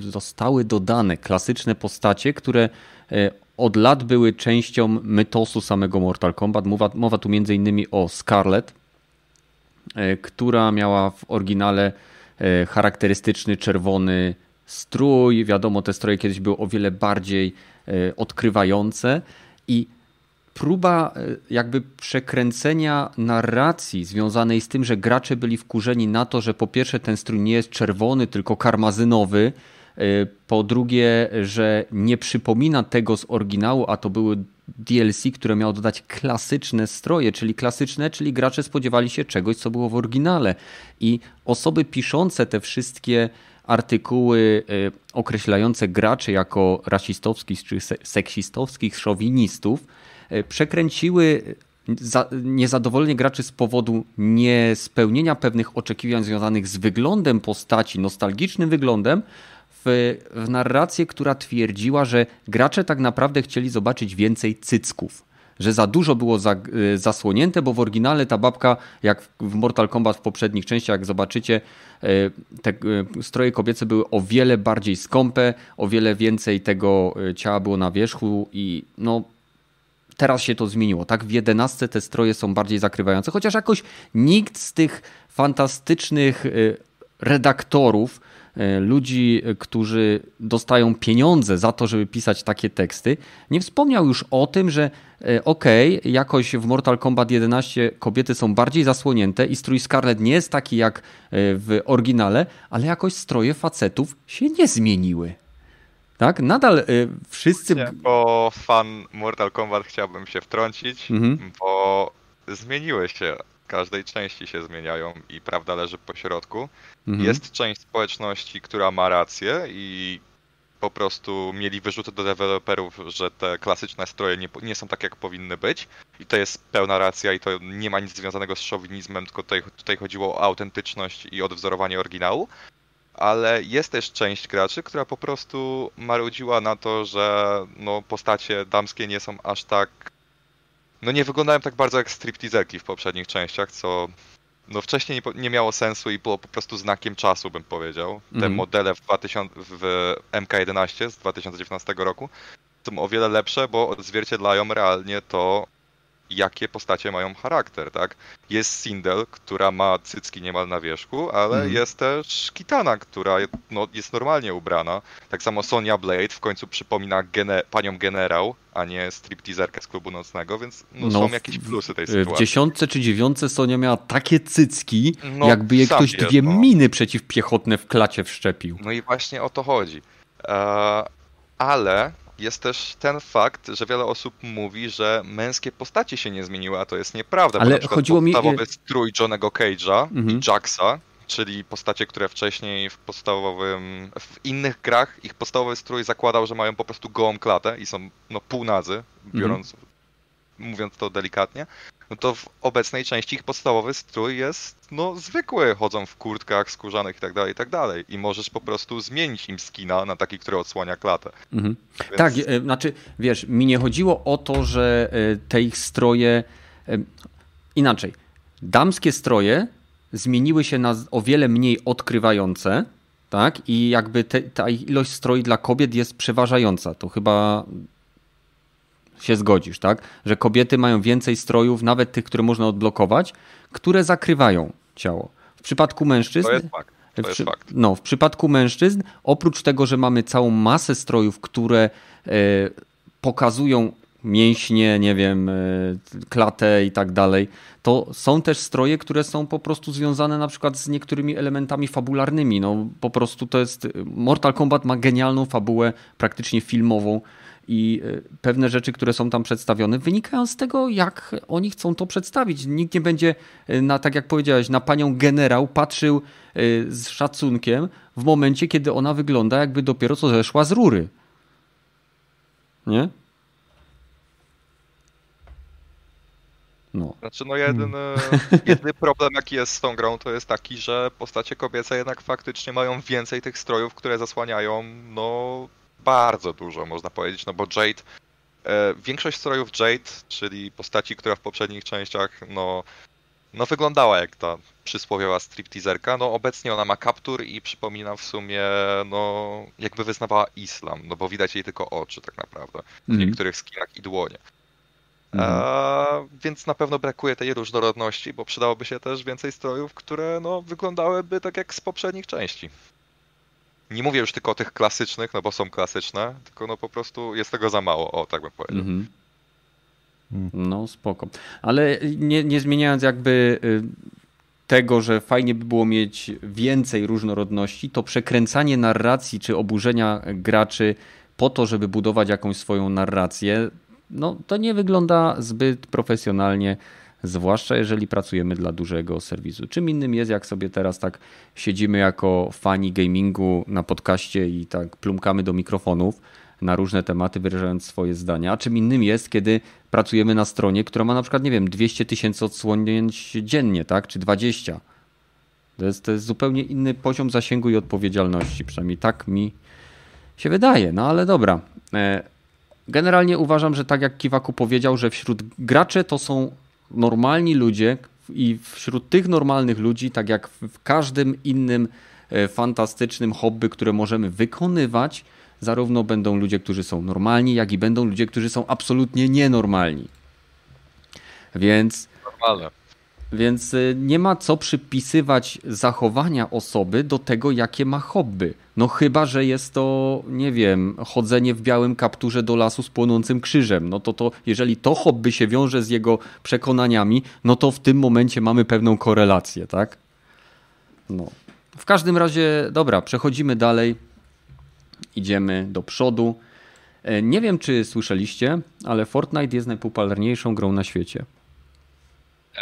zostały dodane klasyczne postacie, które e, od lat były częścią mytosu samego Mortal Kombat. Mowa, mowa tu między innymi o Scarlet, e, która miała w oryginale charakterystyczny czerwony strój. Wiadomo, te stroje kiedyś były o wiele bardziej odkrywające i próba e, jakby przekręcenia narracji związanej z tym, że gracze byli wkurzeni na to, że po pierwsze ten strój nie jest czerwony, tylko karmazynowy, e, po drugie, że nie przypomina tego z oryginału, a to były DLC, które miało dodać klasyczne stroje, czyli klasyczne, czyli gracze spodziewali się czegoś, co było w oryginale. I osoby piszące te wszystkie artykuły e, określające graczy jako rasistowskich czy seksistowskich szowinistów, przekręciły niezadowolenie graczy z powodu niespełnienia pewnych oczekiwań związanych z wyglądem postaci, nostalgicznym wyglądem, w, w narrację, która twierdziła, że gracze tak naprawdę chcieli zobaczyć więcej cycków. że za dużo było za, y, zasłonięte, bo w oryginale ta babka, jak w Mortal Kombat w poprzednich częściach, jak zobaczycie, y, te y, stroje kobiece były o wiele bardziej skąpe, o wiele więcej tego ciała było na wierzchu i no teraz się to zmieniło. Tak, w 11 te stroje są bardziej zakrywające, chociaż jakoś nikt z tych fantastycznych redaktorów E, ludzi, którzy dostają pieniądze za to, żeby pisać takie teksty, nie wspomniał już o tym, że okej, okay, jakoś w Mortal Kombat 11 kobiety są bardziej zasłonięte i strój Scarlet nie jest taki jak w oryginale, ale jakoś stroje facetów się nie zmieniły. Tak? Nadal y, wszyscy. Bo fan Mortal Kombat chciałbym się wtrącić, mhm. bo zmieniły się każdej części się zmieniają i prawda leży po środku. Mhm. Jest część społeczności, która ma rację i po prostu mieli wyrzuty do deweloperów, że te klasyczne stroje nie, nie, są tak, jak powinny być. I to jest pełna racja i to nie ma nic związanego z szowinizmem, tylko tutaj, tutaj chodziło o autentyczność i odwzorowanie oryginału. Ale jest też część graczy, która po prostu marudziła na to, że no, postacie damskie nie są aż tak no nie wyglądają tak bardzo jak stripteaserki w poprzednich częściach, co no wcześniej nie, nie miało sensu i było po prostu znakiem czasu, bym powiedział. Te mm. modele w, 2000, w MK11 z 2019 roku są o wiele lepsze, bo odzwierciedlają realnie to, jakie postacie mają charakter, tak? Jest Sindel, która ma cycki niemal na wierzchu, ale mm. jest też Kitana, która no, jest normalnie ubrana. Tak samo Sonia Blade w końcu przypomina gene panią generał, a nie stripteaserkę z klubu nocnego, więc no, no, są jakieś plusy tej sytuacji. W dziesiątce czy dziewiątce Sonia miała takie cycki, no, jakby je ktoś dwie no. miny przeciwpiechotne w klacie wszczepił. No i właśnie o to chodzi. E, ale jest też ten fakt, że wiele osób mówi, że męskie postacie się nie zmieniły, a to jest nieprawda. Ale bo chodziło mi... podstawowy strój Johnego Cage'a mhm. i Jaxa, czyli postacie, które wcześniej w podstawowym, w innych grach ich podstawowy strój zakładał, że mają po prostu gołą klatę i są no półnazy, biorąc, mhm. Mówiąc to delikatnie no to w obecnej części ich podstawowy strój jest no zwykły, chodzą w kurtkach skórzanych i tak dalej, i tak dalej. I możesz po prostu zmienić im skina na taki, który odsłania klatę. Mhm. Więc... Tak, e, znaczy wiesz, mi nie chodziło o to, że e, te ich stroje e, inaczej. Damskie stroje zmieniły się na o wiele mniej odkrywające, tak? I jakby te, ta ilość stroi dla kobiet jest przeważająca. To chyba się zgodzisz, tak? Że kobiety mają więcej strojów, nawet tych, które można odblokować, które zakrywają ciało. W przypadku mężczyzn. To jest fakt. To jest fakt. No, w przypadku mężczyzn, oprócz tego, że mamy całą masę strojów, które e, pokazują mięśnie, nie wiem, e, klatę i tak dalej, to są też stroje, które są po prostu związane na przykład z niektórymi elementami fabularnymi. No, po prostu to jest. Mortal Kombat ma genialną fabułę, praktycznie filmową i e, pewne rzeczy, które są tam przedstawione, wynikają z tego, jak oni chcą to przedstawić. Nikt nie będzie, e, na, tak jak powiedziałeś, na panią generał patrzył e, z szacunkiem w momencie, kiedy ona wygląda, jakby dopiero co zeszła z rury. Nie? No. Znaczy, no jeden, hmm. jedyny *laughs* problem, jaki jest z tą grą, to jest taki, że postacie kobiece jednak faktycznie mają więcej tych strojów, które zasłaniają, no, bardzo dużo, można powiedzieć, no bo Jade, e, większość strojów Jade, czyli postaci, która w poprzednich częściach, no, no wyglądała jak ta przysłowiowa stripteaserka, no obecnie ona ma kaptur i przypomina w sumie, no, jakby wyznawała islam, no bo widać jej tylko oczy tak naprawdę, w mm. niektórych skinach i dłonie. Mm. A, więc na pewno brakuje tej różnorodności, bo przydałoby się też więcej strojów, które no, wyglądałyby tak jak z poprzednich części nie mówię już tylko o tych klasycznych, no bo są klasyczne, tylko no po prostu jest tego za mało, o tak bym powiedział. Mhm. No spoko. Ale nie, nie zmieniając jakby y, tego, że fajnie by było mieć więcej różnorodności, to przekręcanie narracji czy oburzenia graczy po to, żeby budować jakąś swoją narrację, no to nie wygląda zbyt profesjonalnie zwłaszcza jeżeli pracujemy dla dużego serwisu. Czym innym jest, jak sobie teraz tak siedzimy jako fani gamingu na podcaście i tak plumkamy do mikrofonów na różne tematy, wyrażając swoje zdania, a czym innym jest, kiedy pracujemy na stronie, która ma na przykład, nie wiem, 200 tysięcy odsłonięć dziennie, tak, czy 20. To jest, to jest zupełnie inny poziom zasięgu i odpowiedzialności, przynajmniej tak mi się wydaje, no ale dobra. E, generalnie uważam, że tak jak Kiwaku powiedział, że wśród graczy to są normalni ludzie i wśród tych normalnych ludzi, tak jak w każdym innym e, fantastycznym hobby, które możemy wykonywać, zarówno będą ludzie, którzy są normalni, jak i będą ludzie, którzy są absolutnie nienormalni. Więc. Normalne. Więc y, nie ma co przypisywać zachowania osoby do tego, jakie ma hobby. No chyba, że jest to, nie wiem, chodzenie w białym kapturze do lasu z płonącym krzyżem. No to to, jeżeli to hobby się wiąże z jego przekonaniami, no to w tym momencie mamy pewną korelację, tak? No. W każdym razie, dobra, przechodzimy dalej. Idziemy do przodu. E, nie wiem, czy słyszeliście, ale Fortnite jest najpopularniejszą grą na świecie.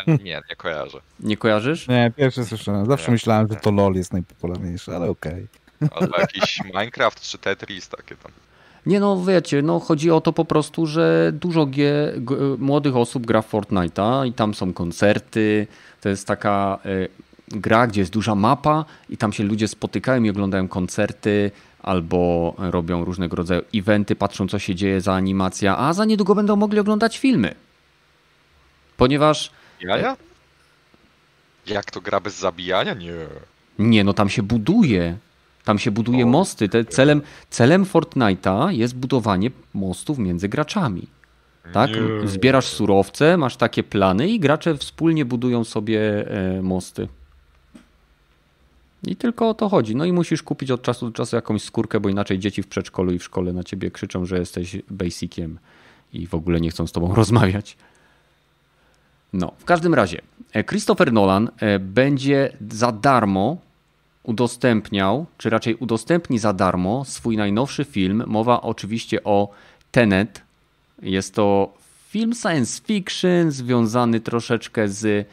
Nie, nie kojarzę. Nie kojarzysz? Nie, pierwszy słyszałem. Zawsze nie, myślałem, że to LOL jest najpopularniejszy, ale okej. Okay. Albo jakiś Minecraft czy Tetris takie tam. Nie no, wiecie, no chodzi o to po prostu, że dużo G, g, młodych osób gra w Fortnite'a i tam są koncerty. To jest taka y, gra, gdzie jest duża mapa i tam się ludzie spotykają i oglądają koncerty albo robią różnego rodzaju eventy, patrzą co się dzieje za animacja, a za niedługo będą mogli oglądać filmy. Ponieważ Jaja? Jak to gra bez zabijania? Nie. Nie, no tam się buduje. Tam się buduje o, mosty. Te celem, celem Fortnite'a jest budowanie mostów między graczami. Tak? Nie. Zbierasz surowce, masz takie plany i gracze wspólnie budują sobie e, mosty. I tylko o to chodzi. No i musisz kupić od czasu do czasu jakąś skórkę, bo inaczej dzieci w przedszkolu i w szkole na ciebie krzyczą, że jesteś basiciem i w ogóle nie chcą z tobą *laughs* rozmawiać. No, w każdym razie, e, Christopher Nolan e, będzie za darmo udostępniał, czy raczej udostępni za darmo swój najnowszy film. Mowa oczywiście o Tenet. Jest to film science fiction związany troszeczkę z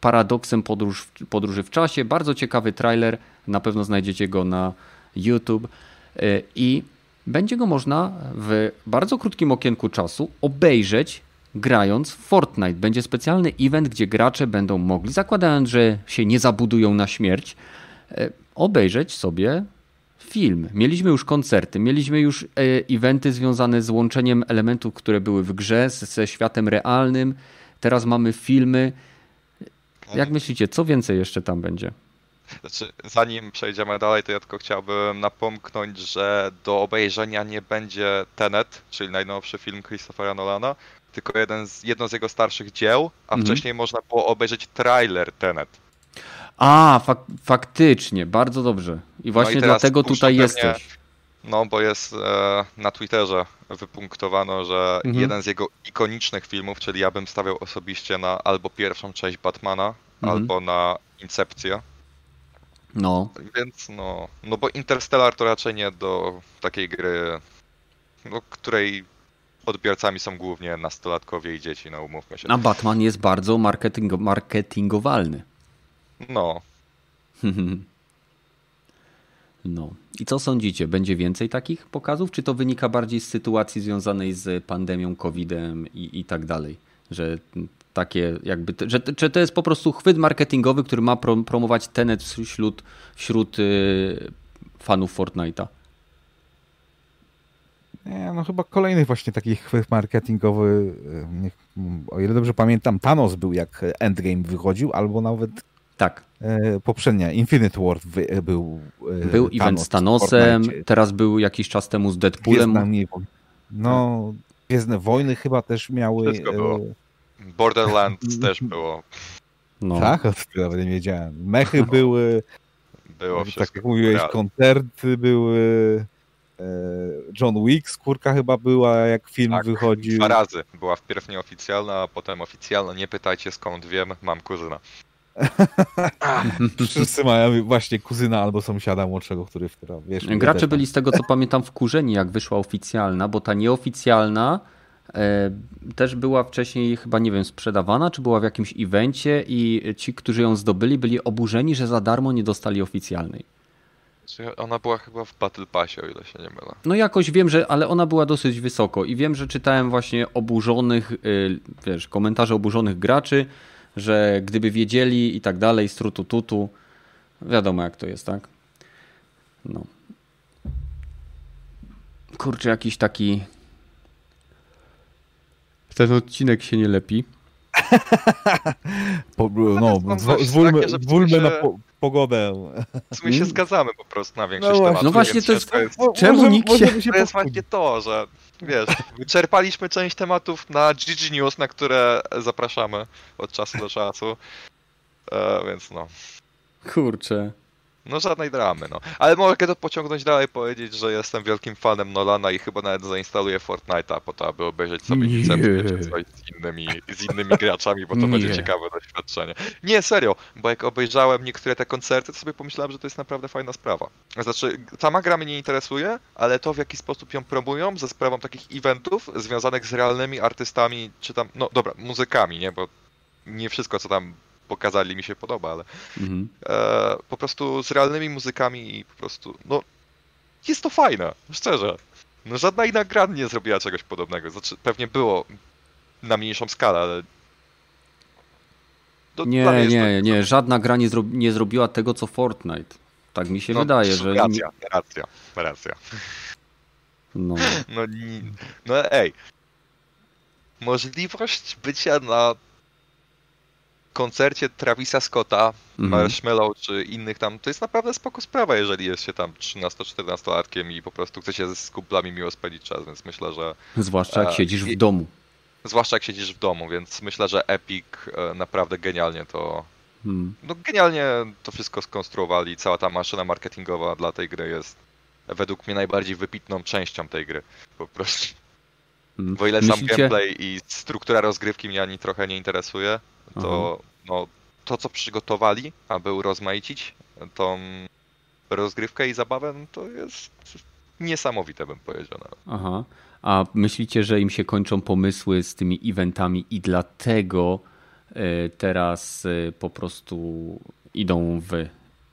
paradoksem podróż, podróży w czasie. Bardzo ciekawy trailer, na pewno znajdziecie go na YouTube e, i będzie go można w bardzo krótkim okienku czasu obejrzeć grając w Fortnite. Będzie specjalny event, gdzie gracze będą mogli, zakładając, że się nie zabudują na śmierć, e, obejrzeć sobie film. Mieliśmy już koncerty, mieliśmy już e, eventy związane z łączeniem elementów, które były w grze ze światem realnym. Teraz mamy filmy. Jak myślicie, co więcej jeszcze tam będzie? Znaczy, zanim przejdziemy dalej, to ja tylko chciałbym napomknąć, że do obejrzenia nie będzie Tenet, czyli najnowszy film Christophera Nolana, tylko jeden z, jedno z jego starszych dzieł, a mhm. wcześniej można było obejrzeć trailer Tenet. A, fak faktycznie, bardzo dobrze. I właśnie no i dlatego tutaj jesteś. No, bo jest e, na Twitterze wypunktowano, że mhm. jeden z jego ikonicznych filmów, czyli ja bym stawiał osobiście na albo pierwszą część Batmana, mhm. albo na Incepcję. No. Więc no, no bo Interstellar to raczej nie do takiej gry, no, której odbiorcami są głównie nastolatkowie i dzieci, no umówmy się. A Batman jest bardzo marketing marketingowalny. No. *laughs* no. I co sądzicie? Będzie więcej takich pokazów? Czy to wynika bardziej z sytuacji związanej z pandemią, COVID-em i, i tak dalej? Że takie jakby, że, że to jest po prostu chwyt marketingowy, który ma promować Tenet wśród, wśród y, fanów Fortnite'a? Nie, no chyba kolejny właśnie taki chwyt marketingowy, o ile dobrze pamiętam, Thanos był jak Endgame wychodził, albo nawet tak. E, poprzednia, Infinite War wy, był e, Był Thanos event z Thanosem, teraz był jakiś czas temu z Deadpoolem. no, Gwiezdne Wojny chyba też miały... było. Borderlands *laughs* też było. No. Tak? O tym nawet nie wiedziałem. Mechy no. były... Było wszystko. Tak jak mówiłeś, koncerty były... E, John Wick, skórka chyba była, jak film tak, wychodził. Dwa razy. Była wpierw nieoficjalna, a potem oficjalna. Nie pytajcie skąd wiem, mam kuzyna. *laughs* Wszyscy mają właśnie kuzyna albo sąsiada młodszego, który w wiesz... Gracze byli z tego, co pamiętam, wkurzeni, jak wyszła oficjalna, bo ta nieoficjalna e, też była wcześniej chyba, nie wiem, sprzedawana, czy była w jakimś evencie i ci, którzy ją zdobyli, byli oburzeni, że za darmo nie dostali oficjalnej. Ona była chyba w Battle Passie, o ile się nie mylę. No jakoś wiem, że, ale ona była dosyć wysoko i wiem, że czytałem właśnie oburzonych, y, wiesz, komentarze oburzonych graczy, że gdyby wiedzieli i tak dalej, strutu tutu, wiadomo jak to jest, tak? No. Kurczę, jakiś taki Ten odcinek się nie lepi. Po, no, zwólmy, zwólmy na po, pogodę. My się zgadzamy po prostu na większość no tematów. No właśnie, to jest... jest... Czemu może, nikt się... *laughs* To jest właśnie to, że wiesz, wyczerpaliśmy część tematów na GG News, na które zapraszamy od czasu do czasu. E, więc no. Kurczę. No żadnej dramy, no. Ale mogę to pociągnąć dalej, powiedzieć, że jestem wielkim fanem Nolana i chyba nawet zainstaluję Fortnite'a po to, aby obejrzeć sobie licencję czy coś z innymi, z innymi graczami, bo to Nie. będzie ciekawe doświadczenie. Nie, serio, bo jak obejrzałem niektóre te koncerty, to sobie pomyślałem, że to jest naprawdę fajna sprawa. Znaczy, sama gra mnie nie interesuje, ale to w jaki sposób ją promują ze sprawą takich eventów związanych z realnymi artystami, czy tam, no dobra, muzykami, nie, bo nie wszystko, co tam pokazali mi się podoba, ale mhm. e, po prostu z realnymi muzykami i po prostu, no jest to fajne, szczerze. No żadna inna gra nie zrobiła czegoś podobnego. Znaczy, pewnie było na mniejszą skalę, ale nie, nie, nie, żadna gra nie, zro nie zrobiła tego, co Fortnite. Tak mi się no, wydaje, że... Racja, racja, racja. No. No, no ej. Możliwość bycia na koncercie Travisa Scotta, mhm. Marshmallow czy innych tam, to jest naprawdę spoko sprawa, jeżeli jest się tam 13-14 latkiem i po prostu chce się z kumplami miło spędzić czas, więc myślę, że... Zwłaszcza jak e, siedzisz w domu. Zwłaszcza jak siedzisz w domu, więc myślę, że Epic e, naprawdę genialnie to... Hmm. No genialnie to wszystko skonstruowali, cała ta maszyna marketingowa dla tej gry jest według mnie najbardziej wypitną częścią tej gry, po prostu. Hmm. Bo ile Myślicie... sam gameplay i struktura rozgrywki mnie ani trochę nie interesuje, to no, to, co przygotowali, aby urozmaicić tą rozgrywkę i zabawę, no to jest niesamowite, bym powiedział. Aha. A myślicie, że im się kończą pomysły z tymi eventami i dlatego e, teraz e, po prostu idą w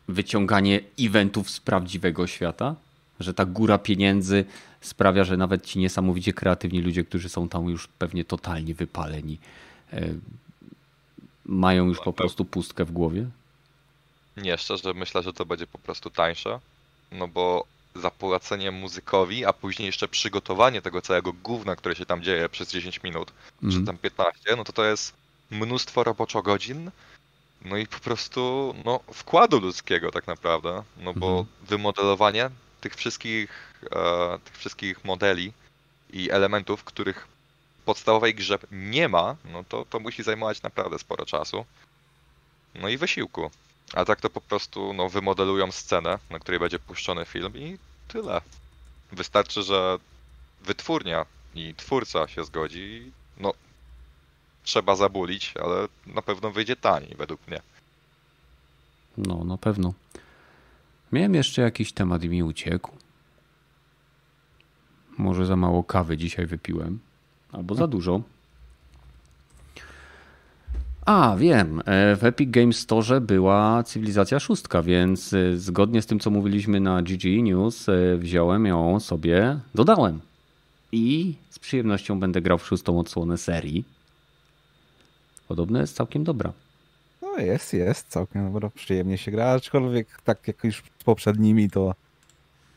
wyciąganie eventów z prawdziwego świata? Że ta góra pieniędzy sprawia, że nawet ci niesamowicie kreatywni ludzie, którzy są tam już pewnie totalnie wypaleni, e, mają już po prostu pustkę w głowie? Nie, szczerze myślę, że to będzie po prostu tańsze, no bo zapłacenie muzykowi, a później jeszcze przygotowanie tego całego gówna, które się tam dzieje przez 10 minut, mm. czy mhm. tam 15, no to to jest mnóstwo roboczo godzin, no i po prostu no, wkładu ludzkiego tak naprawdę, no bo mm. wymodelowanie tych wszystkich, e, tych wszystkich modeli i elementów, których podstawowej grze nie ma, no to, to musi zajmować naprawdę sporo czasu. No i wysiłku. A tak to po prostu no, wymodelują scenę, na której będzie puszczony film i tyle. Wystarczy, że wytwórnia i twórca się zgodzi. No, trzeba zabulić, ale na pewno wyjdzie taniej, według mnie. No, na pewno. Miałem jeszcze jakiś temat i mi uciekł. Może za mało kawy dzisiaj wypiłem. Albo za dużo. A, wiem. E, w Epic Games Store była cywilizacja szóstka, więc e, zgodnie z tym, co mówiliśmy na GG News, e, wziąłem ją sobie, dodałem. I z przyjemnością będę grał w szóstą odsłonę serii. Podobno jest całkiem dobra. No jest, jest całkiem dobra. Przyjemnie się gra, aczkolwiek tak jak już poprzednimi, to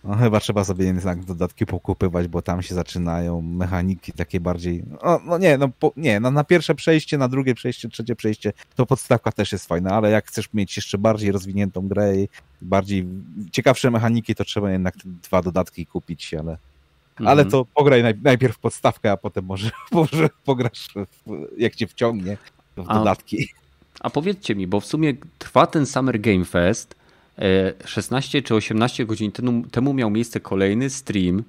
no chyba trzeba sobie jednak dodatki pokupywać, bo tam się zaczynają mechaniki takie bardziej. No, no nie, no, po, nie no na pierwsze przejście, na drugie przejście, trzecie przejście, to podstawka też jest fajna, ale jak chcesz mieć jeszcze bardziej rozwiniętą grę i bardziej ciekawsze mechaniki, to trzeba jednak dwa dodatki kupić, ale. Mhm. Ale to pograj naj, najpierw podstawkę, a potem może, *laughs* może pograsz, w, jak cię wciągnie w dodatki. A, a powiedzcie mi, bo w sumie trwa ten Summer Game Fest 16 e, czy 18 godzin temu miał miejsce kolejny stream.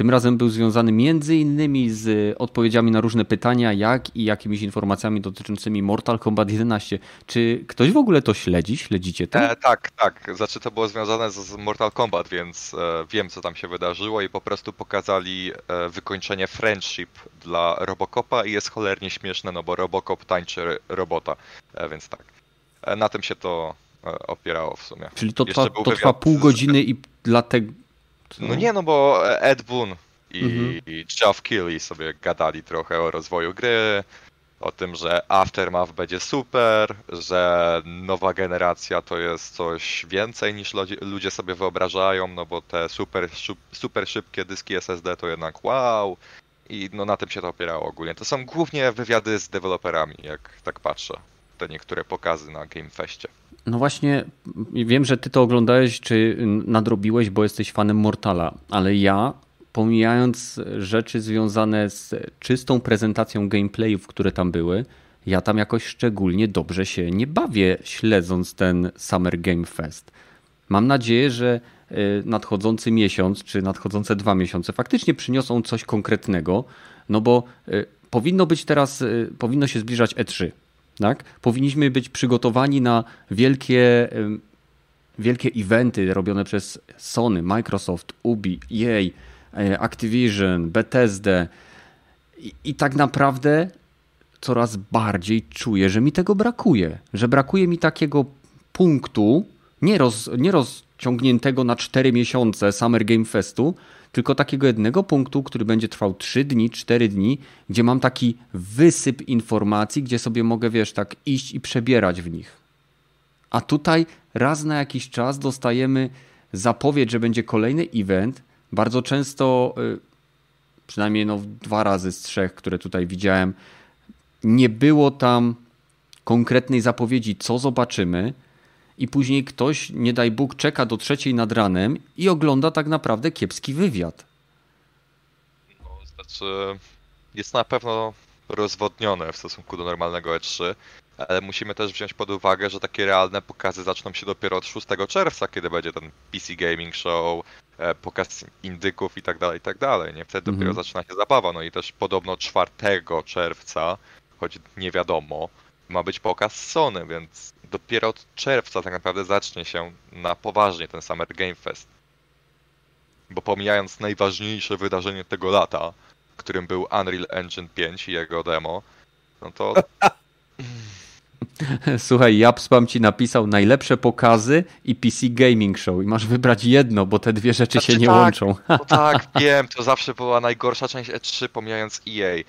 Tym razem był związany między innymi z odpowiedziami na różne pytania, jak i jakimiś informacjami dotyczącymi Mortal Kombat 11. Czy ktoś w ogóle to śledzi? Śledzicie to? E, tak, tak. Znaczy to było związane z Mortal Kombat, więc e, wiem co tam się wydarzyło i po prostu pokazali e, wykończenie friendship dla Robocopa i jest cholernie śmieszne, no bo Robocop tańczy robota, e, więc tak. E, na tym się to opierało w sumie. Czyli to, trwa, to trwa pół godziny i dlatego... No nie, no bo Ed Boon i, mhm. i Geoff Keighley sobie gadali trochę o rozwoju gry, o tym, że Aftermath będzie super, że nowa generacja to jest coś więcej niż ludzie sobie wyobrażają, no bo te super, super szybkie dyski SSD to jednak wow I no na tym się to opierało ogólnie. To są głównie wywiady z deweloperami, jak tak patrzę. Te niektóre pokazy na Game Festie. No właśnie, wiem, że ty to oglądałeś, czy nadrobiłeś, bo jesteś fanem Mortala, ale ja, pomijając rzeczy związane z czystą prezentacją gameplayów, które tam były, ja tam jakoś szczególnie dobrze się nie bawię, śledząc ten Summer Game Fest. Mam nadzieję, że e, nadchodzący miesiąc, czy nadchodzące dwa miesiące faktycznie przyniosą coś konkretnego, no bo e, powinno być teraz, e, powinno się zbliżać E3. Tak? Powinniśmy być przygotowani na wielkie, wielkie eventy robione przez Sony, Microsoft, Ubi, EA, Activision, Bethesda. I, I tak naprawdę coraz bardziej czuję, że mi tego brakuje. Że brakuje mi takiego punktu, nie, roz, nie rozciągniętego na 4 miesiące Summer Game Festu, tylko takiego jednego punktu, który będzie trwał 3 dni, 4 dni, gdzie mam taki wysyp informacji, gdzie sobie mogę, wiesz, tak iść i przebierać w nich. A tutaj raz na jakiś czas dostajemy zapowiedź, że będzie kolejny event. Bardzo często, y, przynajmniej no dwa razy z trzech, które tutaj widziałem, nie było tam konkretnej zapowiedzi, co zobaczymy i później ktoś, nie daj Bóg, czeka do trzeciej nad ranem i ogląda tak naprawdę kiepski wywiad. No, znaczy, jest na pewno rozwodnione w stosunku do normalnego E3, ale musimy też wziąć pod uwagę, że takie realne pokazy zaczną się dopiero od 6 czerwca, kiedy będzie ten PC Gaming Show, e, pokaz indyków i tak dalej, i tak dalej. Nie? Wtedy mhm. dopiero zaczyna się zabawa. No i też podobno 4 czerwca, choć nie wiadomo, ma być pokaz Sony, więc dopiero od czerwca tak naprawdę zacznie się na poważnie ten Summer Game Fest. Bo pomijając najważniejsze wydarzenie tego lata, którym był Unreal Engine 5 i jego demo, no to... *laughs* Słuchaj, Japspam ci napisał najlepsze pokazy i PC Gaming Show i masz wybrać jedno, bo te dwie rzeczy znaczy, się nie tak, łączą. No tak, *laughs* wiem, to zawsze była najgorsza część E3 pomijając EA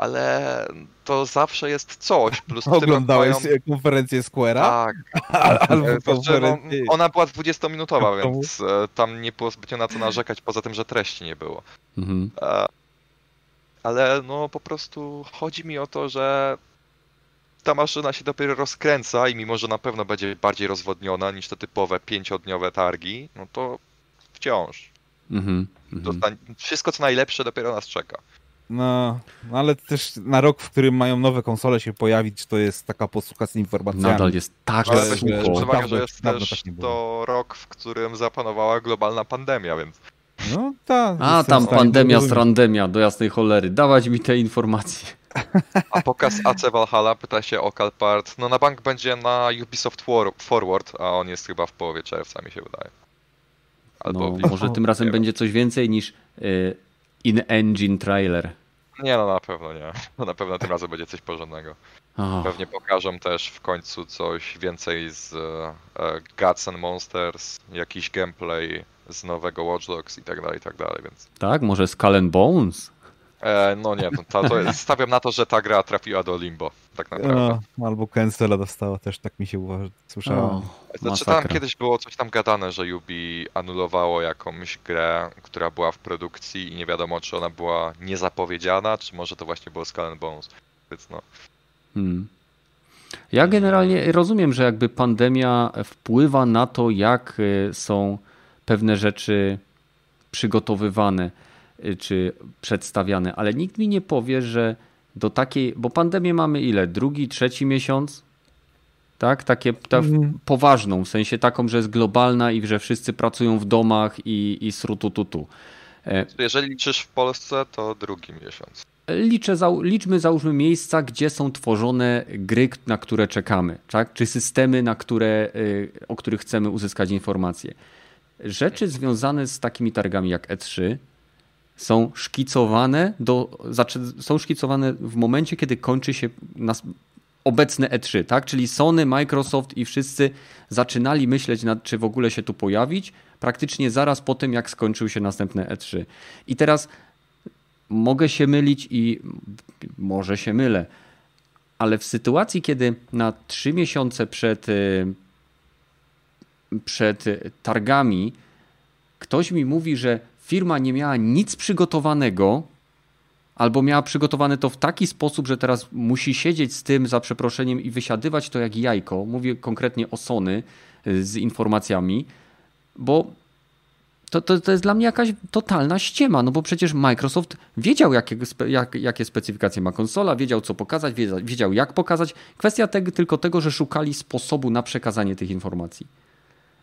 ale to zawsze jest coś. Plus Oglądałeś mają... konferencję Square'a? Tak. *laughs* Albo znaczy, no, ona była 20-minutowa, więc e, tam nie było zbytnio na co narzekać, poza tym, że treści nie było. Mhm. E, ale no po prostu chodzi mi o to, że ta maszyna się dopiero rozkręca i mimo, że na pewno będzie bardziej rozwodniona niż te typowe pięciodniowe targi, no to wciąż. Mhm, mhm. Wszystko co najlepsze dopiero nas czeka. No, ale też na rok, w którym mają nowe konsole się pojawić, to jest taka posłucha z informacjami. Nadal jest tak ale sucho. Uwagę, że jest też tak to rok, w którym zapanowała globalna pandemia, więc... No, ta, A, tam pandemia z randemia, do jasnej cholery. Dawać mi te informacje. A pokaz AC Valhalla, pyta się o Calpart. No na bank będzie na Ubisoft Forward, a on jest chyba w połowie czerwca, mi się wydaje. Albo no, może tym razem będzie coś więcej niż y, in-engine trailer. Nie, no na pewno nie. No na pewno tym razem będzie coś porządnego. Oh. Pewnie pokażą też w końcu coś więcej z e, Guts and Monsters, jakiś gameplay z nowego Watch Dogs i tak dalej, i tak dalej, więc... Tak, może Skull and Bones? E, no nie, to, to, to stawiam na to, że ta gra trafiła do Limbo, tak naprawdę. No, albo cancela dostała też, tak mi się uważa, słyszałem. Znaczy tam kiedyś było coś tam gadane, że Yubi anulowało jakąś grę, która była w produkcji i nie wiadomo, czy ona była niezapowiedziana, czy może to właśnie było Skull Bones, więc no. Hmm. Ja generalnie rozumiem, że jakby pandemia wpływa na to, jak y, są pewne rzeczy przygotowywane czy przedstawiane, ale nikt mi nie powie, że do takiej, bo pandemię mamy ile? Drugi, trzeci miesiąc? Tak? Takie ta, mhm. poważną, w sensie taką, że jest globalna i że wszyscy pracują w domach i, i srutututu. E, Jeżeli liczysz w Polsce, to drugi miesiąc. Liczę, liczmy załóżmy miejsca, gdzie są tworzone gry, na które czekamy, tak? czy systemy, na które, y, o których chcemy uzyskać informacje. Rzeczy związane z takimi targami jak E3 są szkicowane, do, znaczy są szkicowane w momencie, kiedy kończy się nas obecne E3, tak? Czyli Sony, Microsoft i wszyscy zaczynali myśleć nad, czy w ogóle się tu pojawić, praktycznie zaraz po tym, jak skończył się następne E3. I teraz mogę się mylić i może się mylę, ale w sytuacji, kiedy na trzy miesiące przed, y, przed targami ktoś mi mówi, że firma nie miała nic przygotowanego, albo miała przygotowane to w taki sposób, że teraz musi siedzieć z tym za przeproszeniem i wysiadywać to jak jajko. Mówię konkretnie o Sony y, z informacjami, bo to, to, to jest dla mnie jakaś totalna ściema, no bo przecież Microsoft wiedział, jakie, jak, jakie specyfikacje ma konsola, wiedział co pokazać, wiedział jak pokazać. Kwestia tego, tylko tego, że szukali sposobu na przekazanie tych informacji.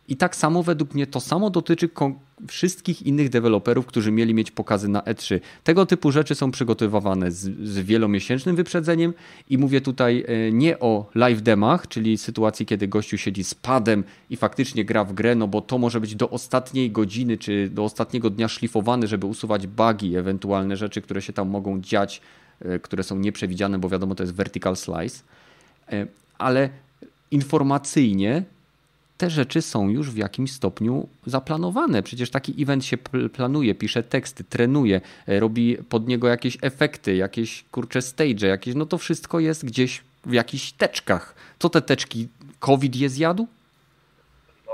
I tak samo według mnie to samo dotyczy wszystkich innych deweloperów, którzy mieli mieć pokazy na E3. Tego typu rzeczy są przygotowywane z, z wielomiesięcznym wyprzedzeniem i mówię tutaj e, nie o live demach, czyli sytuacji, kiedy gościu siedzi z padem i faktycznie gra w grę, no bo to może być do ostatniej godziny czy do ostatniego dnia szlifowane, żeby usuwać bugi, ewentualne rzeczy, które się tam mogą dziać, e, które są nieprzewidziane, bo wiadomo, to jest vertical slice. E, ale informacyjnie te rzeczy są już w jakimś stopniu zaplanowane. Przecież taki event się planuje, pisze teksty, trenuje, e, robi pod niego jakieś efekty, jakieś kurcze stage, jakieś, no to wszystko jest gdzieś w jakichś teczkach. Co te teczki COVID je zjadł?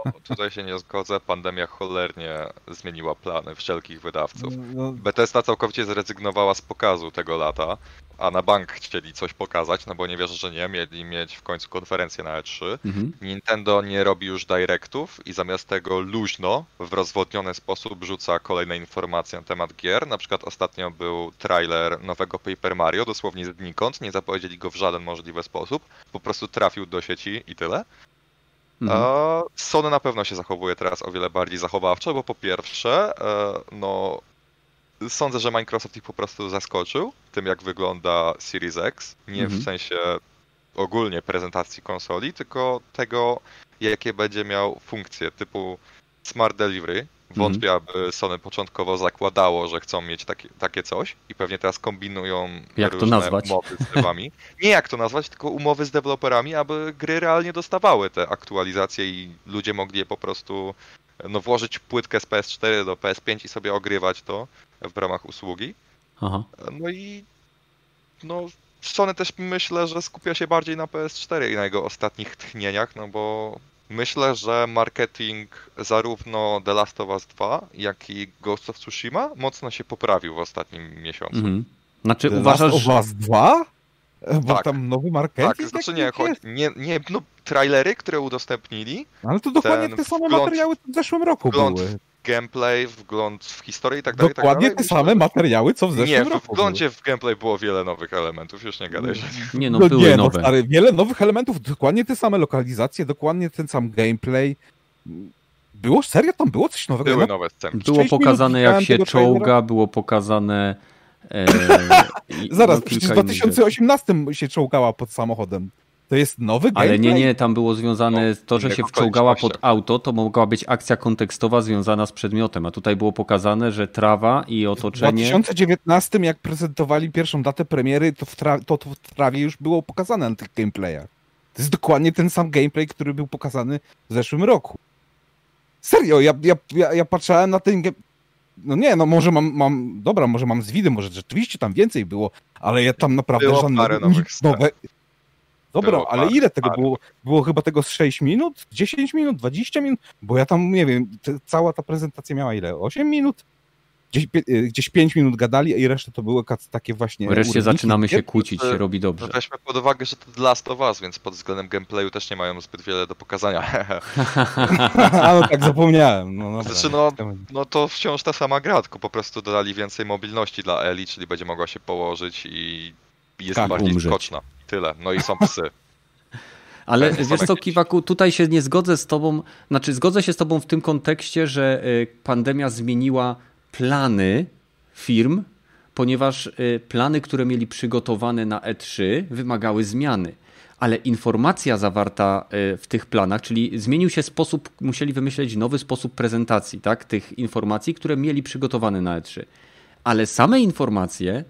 No, tutaj się nie zgodzę. Pandemia cholernie zmieniła plany wszelkich wydawców. No. Bethesda całkowicie zrezygnowała z pokazu tego lata a na bank chcieli coś pokazać, no bo nie wierzę, że nie, mieli mieć w końcu konferencję na E3. Mhm. Nintendo nie robi już directów i zamiast tego luźno, w rozwodniony sposób rzuca kolejne informacje na temat gier. Na przykład ostatnio był trailer nowego Paper Mario, dosłownie znikąd, nie zapowiedzieli go w żaden możliwy sposób, po prostu trafił do sieci i tyle. Mhm. Sony na pewno się zachowuje teraz o wiele bardziej zachowawczo, bo po pierwsze, e, no sądzę, że Microsoft ich po prostu zaskoczył tym, jak wygląda Series X. Nie mhm. w sensie ogólnie prezentacji konsoli, tylko tego, jakie będzie miał funkcje typu Smart Delivery. Wątpię, mhm. aby Sony początkowo zakładało, że chcą mieć takie, takie coś i pewnie teraz kombinują jak nazwać? umowy z devami. *laughs* Nie jak to nazwać, tylko umowy z deweloperami, aby gry realnie dostawały te aktualizacje i ludzie mogli je po prostu no, włożyć płytkę z PS4 do PS5 i sobie ogrywać to w ramach usługi. Aha. No i no, Sony też myślę, że skupia się bardziej na PS4 i na jego ostatnich tchnieniach, no bo myślę, że marketing zarówno The Last of Us 2, jak i Ghost of Tsushima mocno się poprawił w ostatnim miesiącu. Mhm. Znaczy The uważasz... Last of Us 2? Bo tak. tam nowy marketing? Tak, znaczy nie, chodź, nie, nie, no trailery, które udostępnili. Ale to dokładnie te same wgląd, materiały w zeszłym roku wgląd były. Gameplay, wgląd w historię i tak dalej. Tak dokładnie tak te same materiały, co w zeszłym nie, roku. Nie, w wglądzie w gameplay było wiele nowych elementów, już nie gadaj się. Nie, no, no były nie, no, nowe. No, stary, wiele nowych elementów, dokładnie te same lokalizacje, dokładnie ten sam gameplay. Było serio? Tam było coś nowego? Były nowe sceny. Było pokazane jak się czołga, było pokazane... E, *laughs* Zaraz, przecież w 2018 się czołgała pod samochodem. To jest nowy gameplay? Ale nie, nie, tam było związane no, to, że się wczołgała pod auto, to mogła być akcja kontekstowa związana z przedmiotem, a tutaj było pokazane, że trawa i otoczenie... W 2019, jak prezentowali pierwszą datę premiery, to w, tra... to, to w trawie już było pokazane na tych gameplayach. To jest dokładnie ten sam gameplay, który był pokazany w zeszłym roku. Serio, ja, ja, ja, ja patrzałem na ten game... No nie, no może mam, mam, dobra, może mam zwidy, może rzeczywiście tam więcej było, ale ja tam naprawdę było żadne, parę nowych nowe, Dobra, ale ile tego było? Było chyba tego z 6 minut, 10 minut, 20 minut? Bo ja tam, nie wiem, cała ta prezentacja miała ile? 8 minut? Gdzieś, y, gdzieś 5 minut gadali, i reszta to były takie właśnie... Wreszcie zaczynamy się kłócić, się robi dobrze. Weźmy pod uwagę, że to The Last of Us, więc pod względem gameplayu też nie mają zbyt wiele do pokazania. *laughs* A no tak zapomniałem. No, dobra. Znaczy, no, no to wciąż ta sama gra, tylko po prostu dodali więcej mobilności dla Eli, czyli będzie mogła się położyć i jest tak, bardziej umrzeć. skoczna. Tyle. No i są psy. *laughs* Ale wiesz co, Kiwaku, tutaj się nie zgodzę z tobą, znaczy zgodzę się z tobą w tym kontekście, że y, pandemia zmieniła plany firm, ponieważ y, plany, które mieli przygotowane na E3 wymagały zmiany. Ale informacja zawarta y, w tych planach, czyli zmienił się sposób, musieli wymyśleć nowy sposób prezentacji tak, tych informacji, które mieli przygotowane na E3. Ale same informacje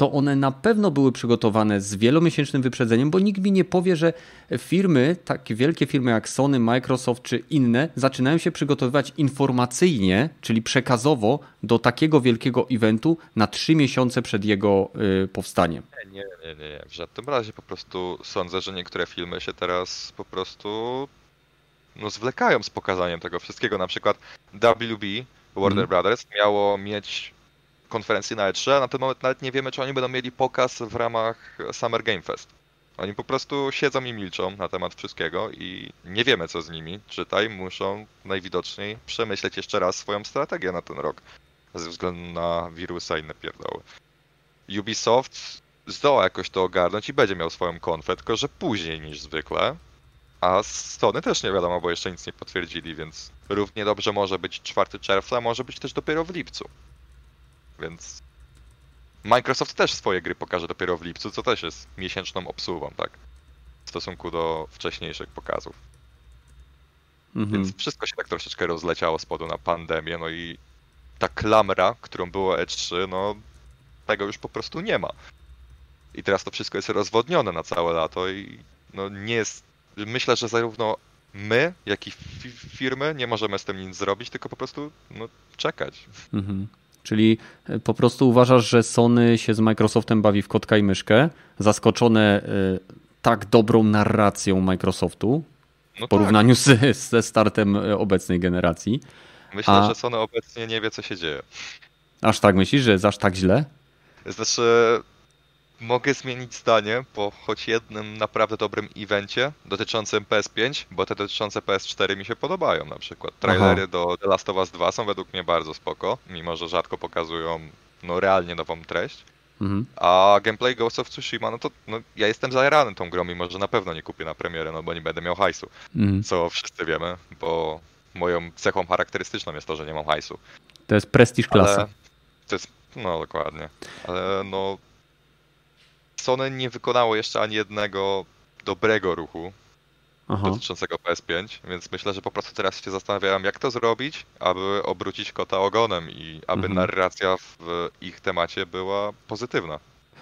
to one na pewno były przygotowane z wielomiesięcznym wyprzedzeniem, bo nikt mi nie powie, że firmy, takie wielkie firmy jak Sony, Microsoft czy inne, zaczynają się przygotowywać informacyjnie, czyli przekazowo do takiego wielkiego eventu na trzy miesiące przed jego y, powstaniem. Nie, nie, nie, nie. W żadnym razie po prostu sądzę, że niektóre filmy się teraz po prostu no, zwlekają z pokazaniem tego wszystkiego. Na przykład WB, Warner mhm. Brothers, miało mieć konferencji na E3, a na ten moment nawet nie wiemy, czy oni będą mieli pokaz w ramach Summer Game Fest. Oni po prostu siedzą i milczą na temat wszystkiego i nie wiemy, co z nimi. Czytaj, muszą najwidoczniej przemyśleć jeszcze raz swoją strategię na ten rok. Ze względu na wirusa i inne pierdoły. Ubisoft zdoła jakoś to ogarnąć i będzie miał swoją konfę, tylko że później niż zwykle. A Sony też nie wiadomo, bo jeszcze nic nie potwierdzili, więc równie dobrze może być 4 czerwca, a może być też dopiero w lipcu. Więc Microsoft też swoje gry pokaże dopiero w lipcu, co też jest miesięczną obsługą, tak? W stosunku do wcześniejszych pokazów. Mhm. Więc wszystko się tak troszeczkę rozleciało z powodu na pandemię, no i ta klamra, którą było E3, no tego już po prostu nie ma. I teraz to wszystko jest rozwodnione na całe lato i no nie jest. Myślę, że zarówno my, jak i firmy nie możemy z tym nic zrobić, tylko po prostu no, czekać. Mhm. Czyli e, po prostu uważasz, że Sony się z Microsoftem bawi w kotka i myszkę, zaskoczone e, tak dobrą narracją Microsoftu no w porównaniu tak. z, ze startem e, obecnej generacji. Myślę, A... że Sony obecnie nie wie, co się dzieje. Aż tak myślisz, że jest aż tak źle? Znaczy, mogę zmienić zdanie po choć jednym naprawdę dobrym evencie dotyczącym PS5, bo te dotyczące PS4 mi się podobają na przykład. Trailery Aha. do The Last of Us 2 są według mnie bardzo spoko, mimo że rzadko pokazują no, realnie nową treść. Mhm. A gameplay Ghost of Tsushima, no to no, ja jestem zajarany tą grą, mimo że na pewno nie kupię na premierę, no bo nie będę miał hajsu. Mhm. Co wszyscy wiemy, bo moją cechą charakterystyczną jest to, że nie mam hajsu. To jest prestiż klasa. Ale to jest, no dokładnie. Ale no Sony nie wykonało jeszcze ani jednego dobrego ruchu Aha. dotyczącego PS5, więc myślę, że po prostu teraz się zastanawiałem, jak to zrobić, aby obrócić kota ogonem i aby mhm. narracja w ich temacie była pozytywna.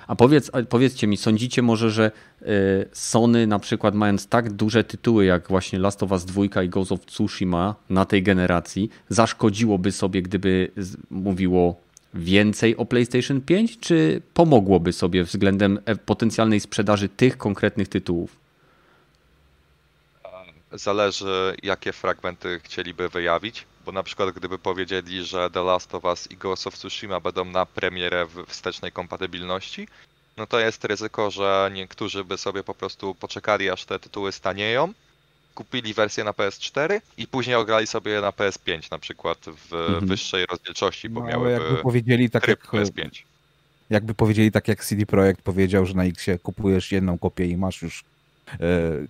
A powiedz, powiedzcie mi, sądzicie może, że y, Sony na przykład mając tak duże tytuły jak właśnie Last of Us 2 i Ghost of Tsushima na tej generacji, zaszkodziłoby sobie, gdyby mówiło więcej o PlayStation 5, czy pomogłoby sobie względem e, potencjalnej sprzedaży tych konkretnych tytułów? Zależy, jakie fragmenty chcieliby wyjawić, bo na przykład gdyby powiedzieli, że The Last of Us i Ghost of Tsushima będą na premierę wstecznej kompatybilności, no to jest ryzyko, że niektórzy by sobie po prostu poczekali, aż te tytuły stanieją, kupili wersję na PS4 i później ograli sobie na PS5 na przykład w mhm. wyższej rozdzielczości, bo no, miały jakby powiedzieli tak jak PS5. Jakby powiedzieli tak jak CD Projekt powiedział, że na Xie kupujesz jedną kopię i masz już e,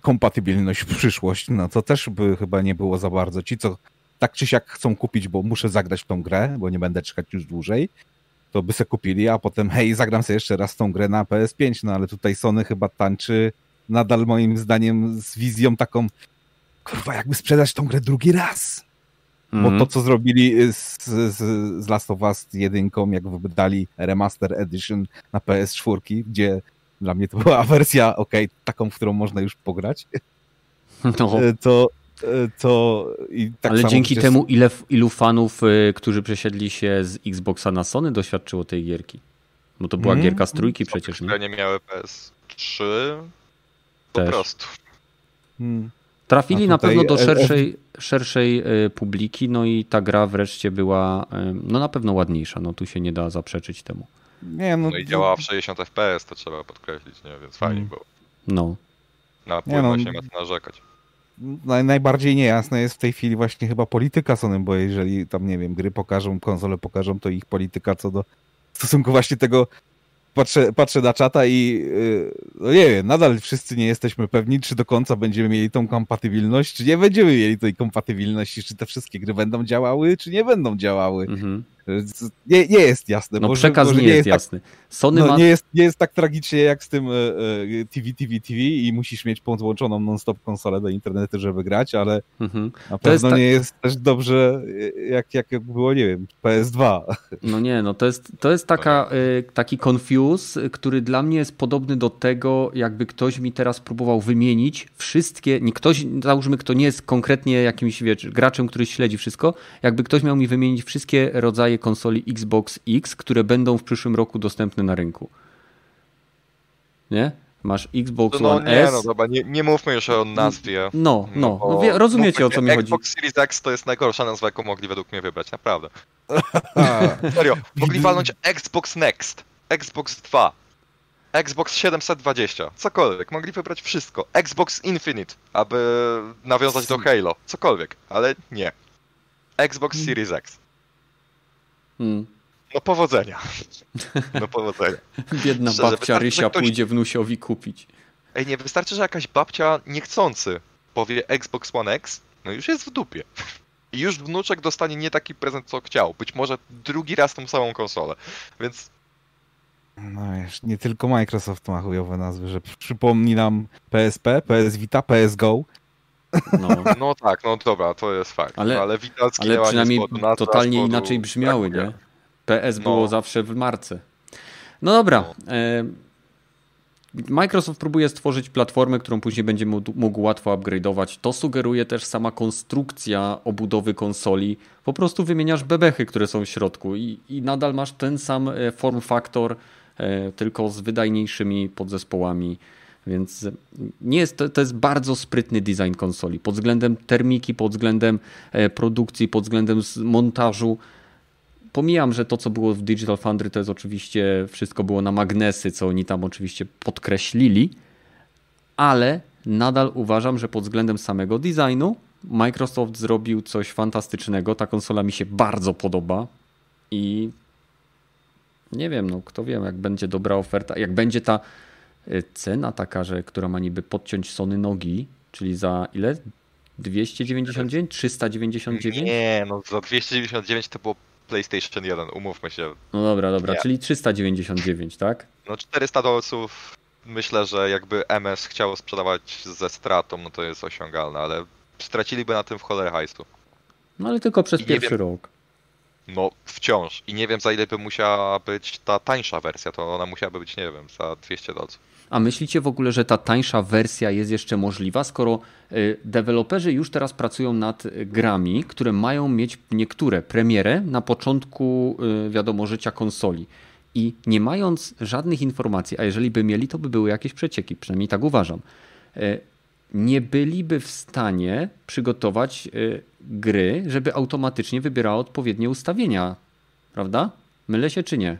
kompatybilność w przyszłość, no to też by chyba nie było za bardzo. Ci, co tak czy siak chcą kupić, bo muszę zagrać w tą grę, bo nie będę czekać już dłużej, to by se kupili, a potem hej, zagram sobie jeszcze raz tą grę na PS5, no ale tutaj Sony chyba tańczy nadal moim zdaniem z wizją taką kurwa, jakby sprzedać tą grę drugi raz. Mm -hmm. Bo mhm. to, co zrobili z, z, z Last of Us jedynką, jak wydali Remaster Edition na PS4, gdzie dla mnie to była *laughs* wersja, ok, taką, w którą można już pograć, no. E, to, e, to i tak Ale dzięki przecież... temu ile, ilu fanów, e, którzy przesiedli się z Xboxa na Sony doświadczyło tej gierki? Bo to była mm. gierka z trójki przecież, nie? nie miały PS3 po Też. prostu. Hmm. Trafili na pewno do szerszej, szerszej e, publiki, no i ta gra wreszcie była e, no na pewno ładniejsza, no tu się nie da zaprzeczyć temu. Nie, no, no i działała w 60 fps, to trzeba podkreślić, nie? więc fajnie mm. było. No. Na płynność nie, no, nie ma co narzekać. Naj, najbardziej niejasne jest w tej chwili właśnie chyba polityka Sony, bo jeżeli tam, nie wiem, gry pokażą, konsole pokażą, to ich polityka co do w stosunku właśnie tego patrzę, patrzę na czata i yy, no nie wiem, nadal wszyscy nie jesteśmy pewni, czy do końca będziemy mieli tą kompatybilność, czy nie będziemy mieli tej kompatybilności, czy te wszystkie gry będą działały, czy nie będą działały. Mhm. Nie, nie jest jasne. No może, przekaz może nie, jest, jest tak- jasny. Sony no, ma... nie, jest, nie jest tak tragicznie jak z tym e, e, TV, TV, TV i musisz mieć podłączoną non-stop konsolę do internetu, żeby grać, ale mhm. na pewno jest tak... nie jest też dobrze jak, jak było, nie wiem, PS2. No nie, no to jest, to jest taka, e, taki confuse, który dla mnie jest podobny do tego, jakby ktoś mi teraz próbował wymienić wszystkie, nie ktoś, załóżmy, kto nie jest konkretnie jakimś wiesz, graczem, który śledzi wszystko, jakby ktoś miał mi wymienić wszystkie rodzaje konsoli Xbox X, które będą w przyszłym roku dostępne na rynku. Nie? Masz Xbox no, One nie, S. No dobra, nie, nie mówmy już o nazwie. No, no, no wie, rozumiecie o co mi chodzi. Xbox Series X to jest najgorsza nazwa, jaką mogli według mnie wybrać, naprawdę. *laughs* *laughs* Serio, mogli walnąć Xbox Next, Xbox 2, Xbox 720, cokolwiek, mogli wybrać wszystko. Xbox Infinite, aby nawiązać do Halo, cokolwiek, ale nie. Xbox Hmm. Series X. Hmm. No powodzenia. No powodzenia. *laughs* Biedna Szczerze, babcia Rysia ktoś- pójdzie wnusiowi kupić. Ej, nie wystarczy, że jakaś babcia niechcący powie Xbox One X, no już jest w dupie. I już wnuczek dostanie nie taki prezent, co chciał. Być może drugi raz tą samą konsolę. Więc No wiesz, nie tylko Microsoft ma chujowe nazwy, że przypomni nam PSP, PS Vita, PS Go. No. *laughs* no tak, no dobra, to jest fakt. Ale- no, ale Ale przynajmniej z totalnie powodu inaczej brzmiały, braku nie? PS No. było zawsze w marce. No dobra. No. E, Microsoft próbuje stworzyć platformę, którą później będzie mógł mógł łatwo upgrade'ować. To sugeruje też sama konstrukcja obudowy konsoli. Po prostu wymieniasz bebechy, które są w środku i, i nadal masz ten sam e, form factor, e, tylko z wydajniejszymi podzespołami. Więc nie jest, to, to jest bardzo sprytny design konsoli. Pod względem termiki, pod względem e, produkcji, pod względem montażu. Pomijam, że to, co było w Digital Foundry, to jest oczywiście wszystko było na magnesy, co oni tam oczywiście podkreślili, ale nadal uważam, że pod względem samego designu Microsoft zrobił coś fantastycznego. Ta konsola mi się bardzo podoba i nie wiem, no kto wie, jak będzie dobra oferta, jak będzie ta cena taka, że która ma niby podciąć Sony nogi, czyli za ile? 299? 399? Nie, no za 299 to było PlayStation 1, umówmy się. No dobra, dobra, Nie. czyli 399, tak? No 400 dolców myślę, że jakby MS chciało sprzedawać ze stratą, no to jest osiągalne, ale straciliby na tym w cholerę hajsu. No ale tylko przez I pierwszy rok. No wciąż. I nie wiem za ile by musiała być ta tańsza wersja, to ona musiałaby być, nie wiem, za 200 dolców. A myślicie w ogóle, że ta tańsza wersja jest jeszcze możliwa, skoro y, deweloperzy już teraz pracują nad y, grami, które mają mieć niektóre premierę na początku, y, wiadomo, życia konsoli. I nie mając żadnych informacji, a jeżeli by mieli, to by były jakieś przecieki, przynajmniej tak uważam, nie byliby w stanie przygotować y, gry, żeby automatycznie wybierała odpowiednie ustawienia. Prawda? Mylę się czy nie?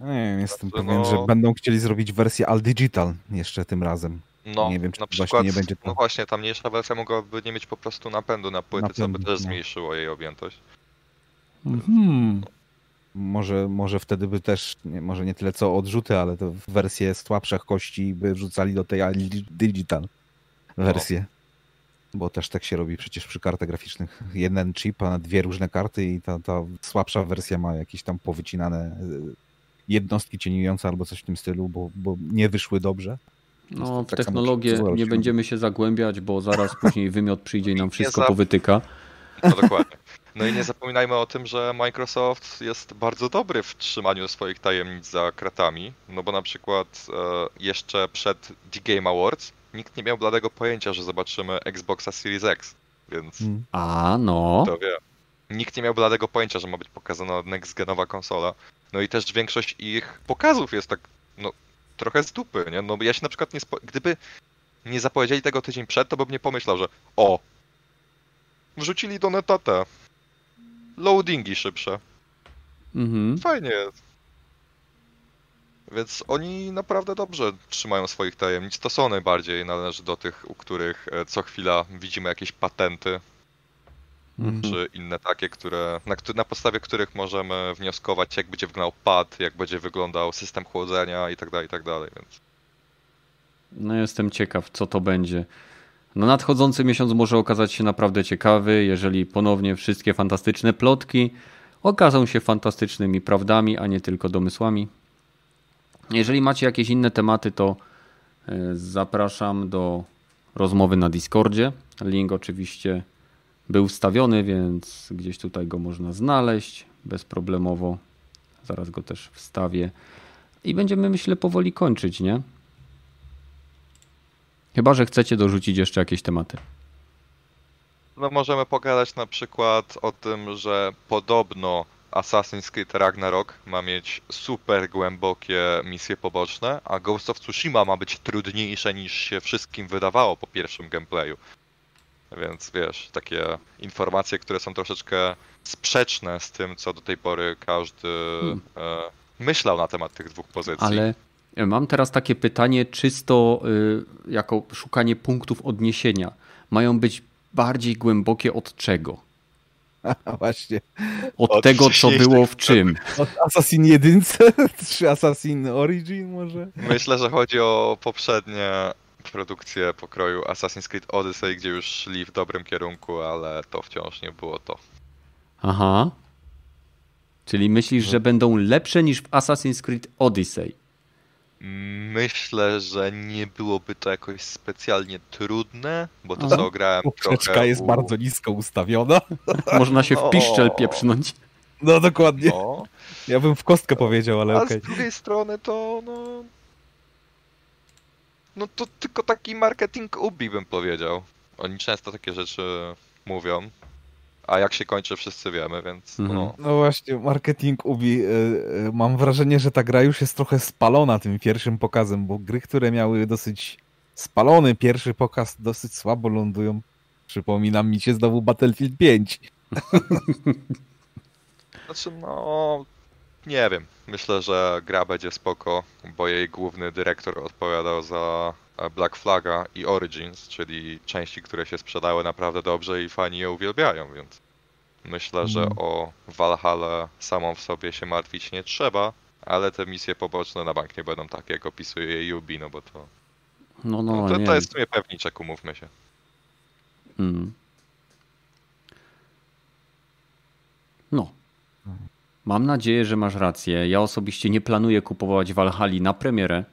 Nie wiem, jestem pewien, no- że będą chcieli zrobić wersję All Digital jeszcze tym razem. No, Nie wiem, czy na to właśnie przykład, nie będzie to. no właśnie, ta mniejsza wersja mogłaby nie mieć po prostu napędu na płyty, co by Napędu, też no. zmniejszyło jej objętość. Mhm. Może, może wtedy by też, nie, może nie tyle co odrzuty, ale to wersje słabszych kości by wrzucali do tej All Digital wersję. Bo też tak się robi przecież przy kartach graficznych. Jeden chip, a na dwie różne karty i ta, ta słabsza wersja ma jakieś tam powycinane y, jednostki cieniujące albo coś w tym stylu, bo, bo nie wyszły dobrze. No, w Tak technologię nie będziemy się zagłębiać, bo zaraz *laughs* później wymiot przyjdzie i nam wszystko powytyka. No dokładnie. No i nie zapominajmy o tym, że Microsoft jest bardzo dobry w trzymaniu swoich tajemnic za kratami, no bo na przykład e, jeszcze przed The Game Awards nikt nie miał bladego pojęcia, że zobaczymy Xboxa Series X, więc Mm. A, no. kto wie. Nikt nie miał bladego pojęcia, że ma być pokazana next-genowa konsola. No i też większość ich pokazów jest tak, no, trochę z dupy, nie? No bo ja się na przykład nie spo... Gdyby nie zapowiedzieli tego tydzień przed, to bym nie pomyślał, że o, wrzucili do neta te loadingi szybsze. Mhm. Fajnie jest. Więc oni naprawdę dobrze trzymają swoich tajemnic. To Sony bardziej należy do tych, u których e, co chwila widzimy jakieś patenty, Mhm. czy inne takie, które, na, na podstawie których możemy wnioskować, jak będzie wyglądał pad, jak będzie wyglądał system chłodzenia i tak dalej, i tak dalej. Więc No jestem ciekaw, co to będzie. No nadchodzący miesiąc może okazać się naprawdę ciekawy, jeżeli ponownie wszystkie fantastyczne plotki okażą się fantastycznymi prawdami, a nie tylko domysłami. Jeżeli macie jakieś inne tematy, to e, zapraszam do rozmowy na Discordzie. Link oczywiście był wstawiony, więc gdzieś tutaj go można znaleźć bezproblemowo. Zaraz go też wstawię. I będziemy, myślę, powoli kończyć, nie? Chyba, że chcecie dorzucić jeszcze jakieś tematy. no możemy pogadać na przykład o tym, że podobno Assassin's Creed Ragnarok ma mieć super głębokie misje poboczne, a Ghost of Tsushima ma być trudniejsze niż się wszystkim wydawało po pierwszym gameplayu. Więc wiesz, takie informacje, które są troszeczkę sprzeczne z tym, co do tej pory każdy hmm. e, myślał na temat tych dwóch pozycji. Ale mam teraz takie pytanie, czysto y, jako szukanie punktów odniesienia. Mają być bardziej głębokie od czego? *laughs* Właśnie. Od, od tego, co było w czym. Od Assassin 1 czy *laughs* Assassin Origin może? Myślę, że chodzi o poprzednie produkcje pokroju Assassin's Creed Odyssey, gdzie już szli w dobrym kierunku, ale to wciąż nie było to. Aha. Czyli myślisz, że będą lepsze niż w Assassin's Creed Odyssey? Myślę, że nie byłoby to jakoś specjalnie trudne, bo to co grałem Poprzeczka trochę jest u... bardzo nisko ustawiona. *laughs* Można się w piszczel pieprznąć. No dokładnie. No. Ja bym w kostkę powiedział, ale okej. Okay. A z drugiej strony to no... No to tylko taki marketing ubi bym powiedział. Oni często takie rzeczy mówią. A jak się kończy, wszyscy wiemy, więc mhm. no. No właśnie, marketing Ubi. E, e, mam wrażenie, że ta gra już jest trochę spalona tym pierwszym pokazem, bo gry, które miały dosyć spalony pierwszy pokaz, dosyć słabo lądują. Przypomina mi się znowu Battlefield 5. *laughs* Znaczy, no, nie wiem. Myślę, że gra będzie spoko, bo jej główny dyrektor odpowiadał za Black Flaga i Origins, czyli części, które się sprzedały naprawdę dobrze i fani je uwielbiają, więc myślę, że mhm. o Valhalla samą w sobie się martwić nie trzeba, ale te misje poboczne na bank nie będą takie, jak opisuje je Yubi, no bo to... No, no, no to, to jest w sumie pewniczek, umówmy się. Hmm. No. Mam nadzieję, że masz rację. Ja osobiście nie planuję kupować Valhalla na premierę,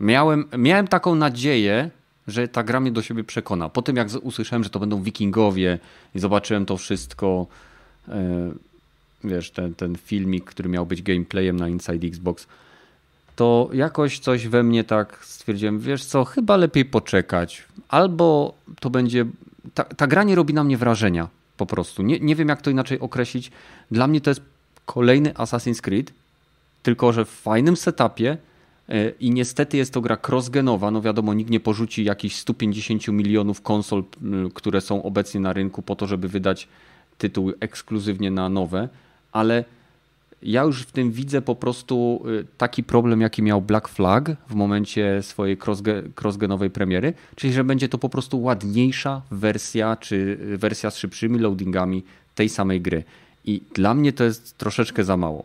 Miałem, miałem taką nadzieję, że ta gra mnie do siebie przekona. Po tym jak usłyszałem, że to będą wikingowie i zobaczyłem to wszystko, e, wiesz, ten, ten filmik, który miał być gameplayem na Inside Xbox, to jakoś coś we mnie tak stwierdziłem, wiesz co, chyba lepiej poczekać. Albo to będzie... Ta, ta gra nie robi na mnie wrażenia po prostu. Nie, nie wiem jak to inaczej określić. Dla mnie to jest kolejny Assassin's Creed, tylko że w fajnym setupie, I niestety jest to gra crossgenowa. No wiadomo, nikt nie porzuci jakichś 150 milionów konsol, które są obecnie na rynku po to, żeby wydać tytuł ekskluzywnie na nowe, ale ja już w tym widzę po prostu y, taki problem, jaki miał Black Flag w momencie swojej crossgenowej premiery, czyli że będzie to po prostu ładniejsza wersja, czy wersja z szybszymi loadingami tej samej gry. I dla mnie to jest troszeczkę za mało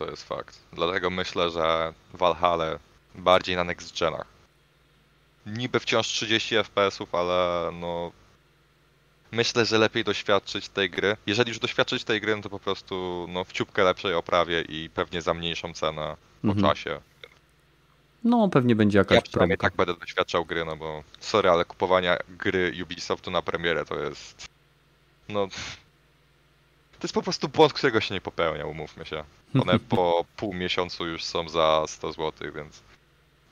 to jest fakt. Dlatego myślę, że Valhalla bardziej na next genach. Niby wciąż 30 FPS-ów, ale no myślę, że lepiej doświadczyć tej gry. Jeżeli już doświadczyć tej gry, no to po prostu no, w ciupkę lepszej oprawie i pewnie za mniejszą cenę po mhm. czasie. No, pewnie będzie jakaś Ja tak będę doświadczał gry, no bo sorry, ale kupowania gry Ubisoftu na premierę to jest no to jest po prostu błąd, którego się nie popełnia, umówmy się. One *laughs* po pół miesiącu już są za 100 zł, więc.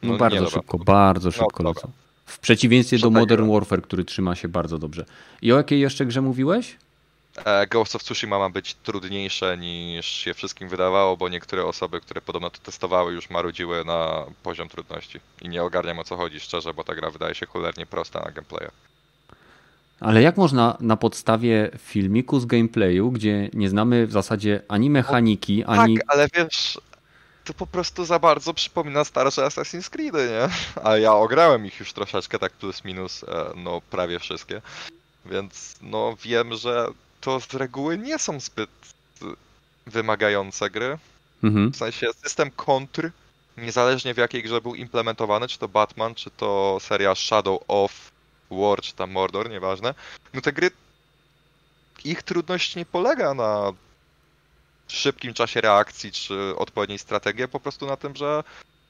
No, no bardzo szybko, bardzo no, szybko no, lecą. W przeciwieństwie do Modern Warfare, który trzyma się bardzo dobrze. I o jakiej jeszcze grze mówiłeś? E, Ghost of Tsushima ma być trudniejsze niż się wszystkim wydawało, bo niektóre osoby, które podobno to testowały, już marudziły na poziom trudności. I nie ogarniam o co chodzi szczerze, bo ta gra wydaje się cholernie prosta na gameplayach. Ale jak można na podstawie filmiku z gameplayu, gdzie nie znamy w zasadzie ani mechaniki, o, ani. Tak, ale wiesz, to po prostu za bardzo przypomina starsze Assassin's Creed, nie? A ja ograłem ich już troszeczkę, tak plus minus, e, no prawie wszystkie. Więc no wiem, że to z reguły nie są zbyt wymagające gry. Mhm. W sensie system kontr, niezależnie w jakiej grze był implementowany, czy to Batman, czy to seria Shadow of War czy tam Mordor, nieważne, no te gry, ich trudność nie polega na szybkim czasie reakcji czy odpowiedniej strategii, po prostu na tym, że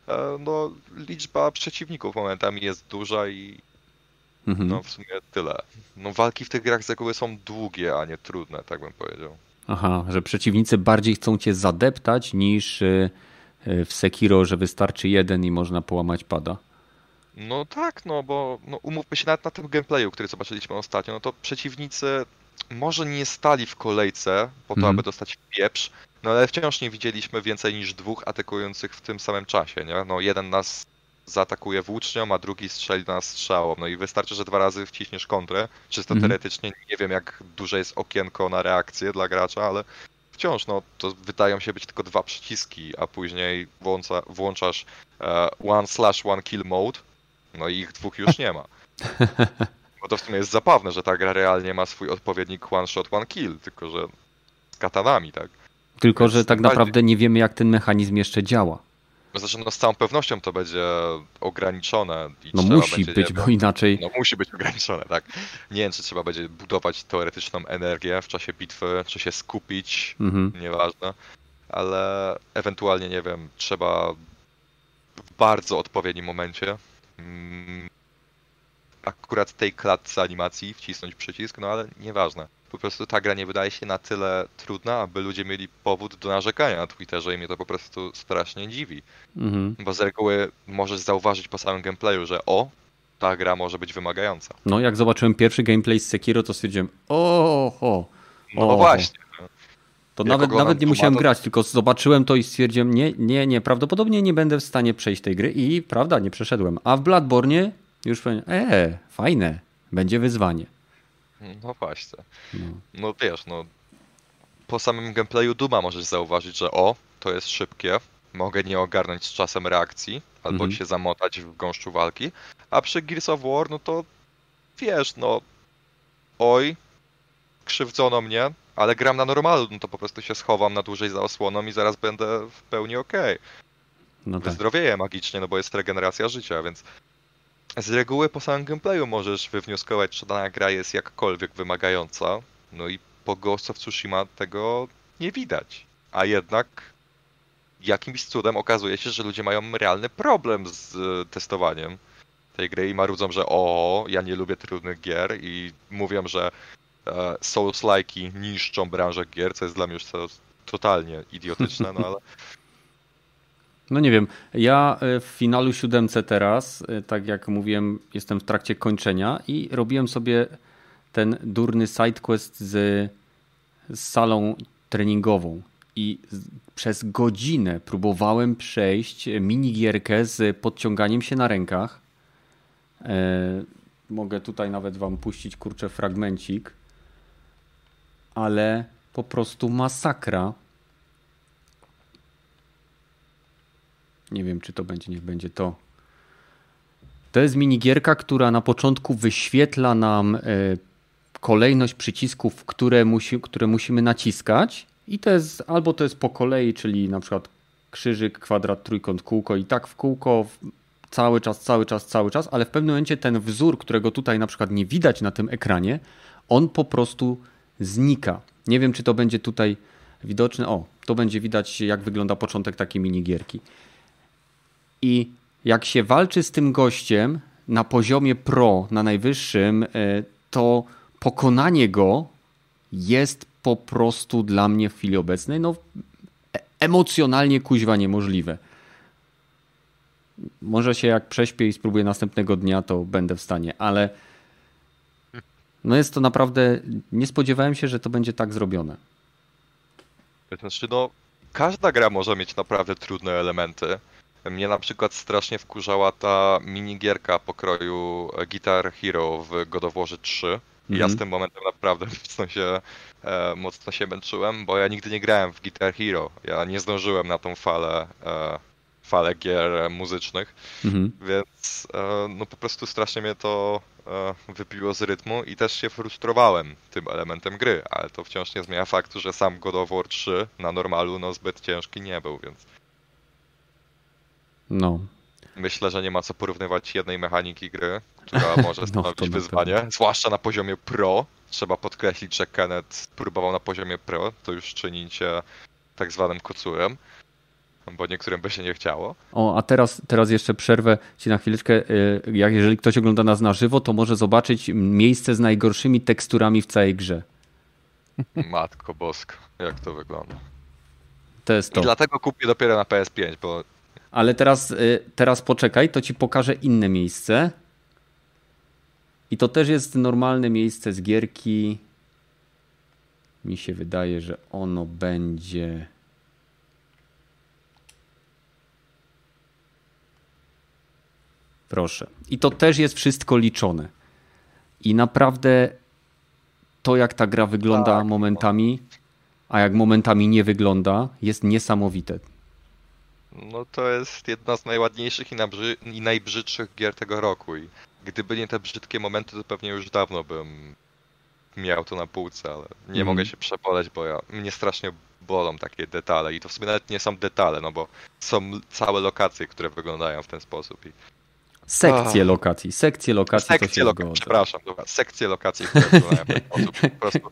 e, no, liczba przeciwników momentami jest duża i mhm. no w sumie tyle. No walki w tych grach z reguły są długie, a nie trudne, tak bym powiedział. Aha, że przeciwnicy bardziej chcą cię zadeptać niż e, e, w Sekiro, że wystarczy jeden i można połamać pada. No tak, no bo no, umówmy się nawet na tym gameplayu, który zobaczyliśmy ostatnio, no to przeciwnicy może nie stali w kolejce po to, mm. aby dostać pieprz, no ale wciąż nie widzieliśmy więcej niż dwóch atakujących w tym samym czasie, nie? No jeden nas zaatakuje włócznią, a drugi strzeli do nas strzałą. No i wystarczy, że dwa razy wciśniesz kontrę. Czysto mm. teoretycznie nie wiem, jak duże jest okienko na reakcję dla gracza, ale wciąż no, to wydają się być tylko dwa przyciski, a później włącza, włączasz uh, one slash one kill mode, no i ich dwóch już nie ma. Bo to w sumie jest zabawne, że ta gra realnie ma swój odpowiednik one shot, one kill, tylko że z katanami, tak? Tylko, Więc że tak naprawdę nie wiemy, jak ten mechanizm jeszcze działa. Znaczy, no z całą pewnością to będzie ograniczone. I no musi być, bo inaczej... No musi być ograniczone, tak. Nie wiem, czy trzeba będzie budować teoretyczną energię w czasie bitwy, czy się skupić, mhm. nieważne. Ale ewentualnie, nie wiem, trzeba w bardzo odpowiednim momencie akurat tej klatce animacji wcisnąć przycisk, no ale nieważne po prostu ta gra nie wydaje się na tyle trudna, aby ludzie mieli powód do narzekania na Twitterze i mnie to po prostu strasznie dziwi. Mhm. Bo z reguły możesz zauważyć po samym gameplayu, że o, ta gra może być wymagająca. No jak zobaczyłem pierwszy gameplay z Sekiro, to stwierdziłem, o, o, No, no właśnie. To nawet, nawet nie musiałem grać, tylko zobaczyłem to i stwierdziłem, nie, nie, nie, prawdopodobnie nie będę w stanie przejść tej gry i prawda, nie przeszedłem. A w Bloodborne już powiem, e, fajne, będzie wyzwanie. No właśnie. No. no wiesz, no po samym gameplayu Duma możesz zauważyć, że o, to jest szybkie, mogę nie ogarnąć z czasem reakcji, albo mhm. się zamotać w gąszczu walki, a przy Gears of War, no to wiesz, no oj, krzywdzono mnie, ale gram na normalu, no to po prostu się schowam na dłużej za osłoną i zaraz będę w pełni okej. Okay. No tak. Wyzdrowieję magicznie, no bo jest regeneracja życia, więc z reguły po samym gameplayu możesz wywnioskować, czy dana gra jest jakkolwiek wymagająca. No i po Ghost of Tsushima tego nie widać. A jednak jakimś cudem okazuje się, że ludzie mają realny problem z testowaniem tej gry i marudzą, że o, ja nie lubię trudnych gier i mówią, że e, Souls-like'i niszczą branżę gier, co jest dla mnie już totalnie idiotyczne, no ale *laughs* no nie wiem, ja e, w finalu siódemce teraz, e, tak jak mówiłem, jestem w trakcie kończenia i robiłem sobie ten durny sidequest z, z salą treningową. I przez godzinę próbowałem przejść minigierkę z podciąganiem się na rękach. E, mogę tutaj nawet wam puścić kurczę fragmencik, ale po prostu masakra Nie wiem, czy to będzie, niech będzie to. To jest minigierka, która na początku wyświetla nam e, kolejność przycisków, które, musi, które musimy naciskać. I to jest albo to jest po kolei, czyli na przykład krzyżyk, kwadrat, trójkąt, kółko i tak w kółko cały czas, cały czas, cały czas, ale w pewnym momencie ten wzór, którego tutaj na przykład nie widać na tym ekranie, on po prostu znika. Nie wiem, czy to będzie tutaj widoczne. O, to będzie widać, jak wygląda początek takiej minigierki. I jak się walczy z tym gościem na poziomie pro, na najwyższym, e, to pokonanie go jest po prostu dla mnie w chwili obecnej no, e, emocjonalnie kuźwa niemożliwe. Może się jak prześpię i spróbuję następnego dnia, to będę w stanie, ale no jest to naprawdę, nie spodziewałem się, że to będzie tak zrobione. Znaczy no, każda gra może mieć naprawdę trudne elementy. Mnie na przykład strasznie wkurzała ta minigierka pokroju Guitar Hero w God of War 3. Mm -hmm. Ja z mhm. tym momentem naprawdę *laughs* mocno się, e, mocno się męczyłem, bo ja nigdy nie grałem w Guitar Hero. Ja nie zdążyłem na tą falę, e, falę gier muzycznych, -hmm. więc e, no po prostu strasznie mnie to wybiło z rytmu i też się frustrowałem tym elementem gry, ale to wciąż nie zmienia faktu, że sam God of War 3 na normalu no zbyt ciężki nie był, więc no. Myślę, że nie ma co porównywać jednej mechaniki gry, która *laughs* może stanowić no, wyzwanie, zwłaszcza na poziomie pro. Trzeba podkreślić, że Kenneth próbował na poziomie pro, to już czynicie tak zwanym kocurem, bo niektórym by się nie chciało. O, a teraz, teraz jeszcze przerwę ci na chwileczkę. Y, jak jeżeli ktoś ogląda nas na żywo, to może zobaczyć miejsce z najgorszymi teksturami w całej grze. *laughs* Matko bosko, jak to wygląda. To jest to. I dlatego kupię dopiero na PS5, bo ale teraz, y, teraz poczekaj, to ci pokażę inne miejsce. I to też jest normalne miejsce z gierki. Mi się wydaje, że ono będzie. Proszę. I to też jest wszystko liczone. I naprawdę to, jak ta gra wygląda tak. momentami, a jak momentami nie wygląda, jest niesamowite. No to jest jedna z najładniejszych i, nabrzy- i najbrzydszych gier tego roku. I gdyby nie te brzydkie momenty, to pewnie już dawno bym miał to na półce, ale nie mm. mogę się przepoleć, bo ja, mnie strasznie bolą takie detale. I to w sumie nawet nie są detale, no bo są całe lokacje, które wyglądają w ten sposób. I... Sekcje lokacji, sekcje lokacji sekcje się Przepraszam, dobra, sekcje lokacji, które sposób. Po prostu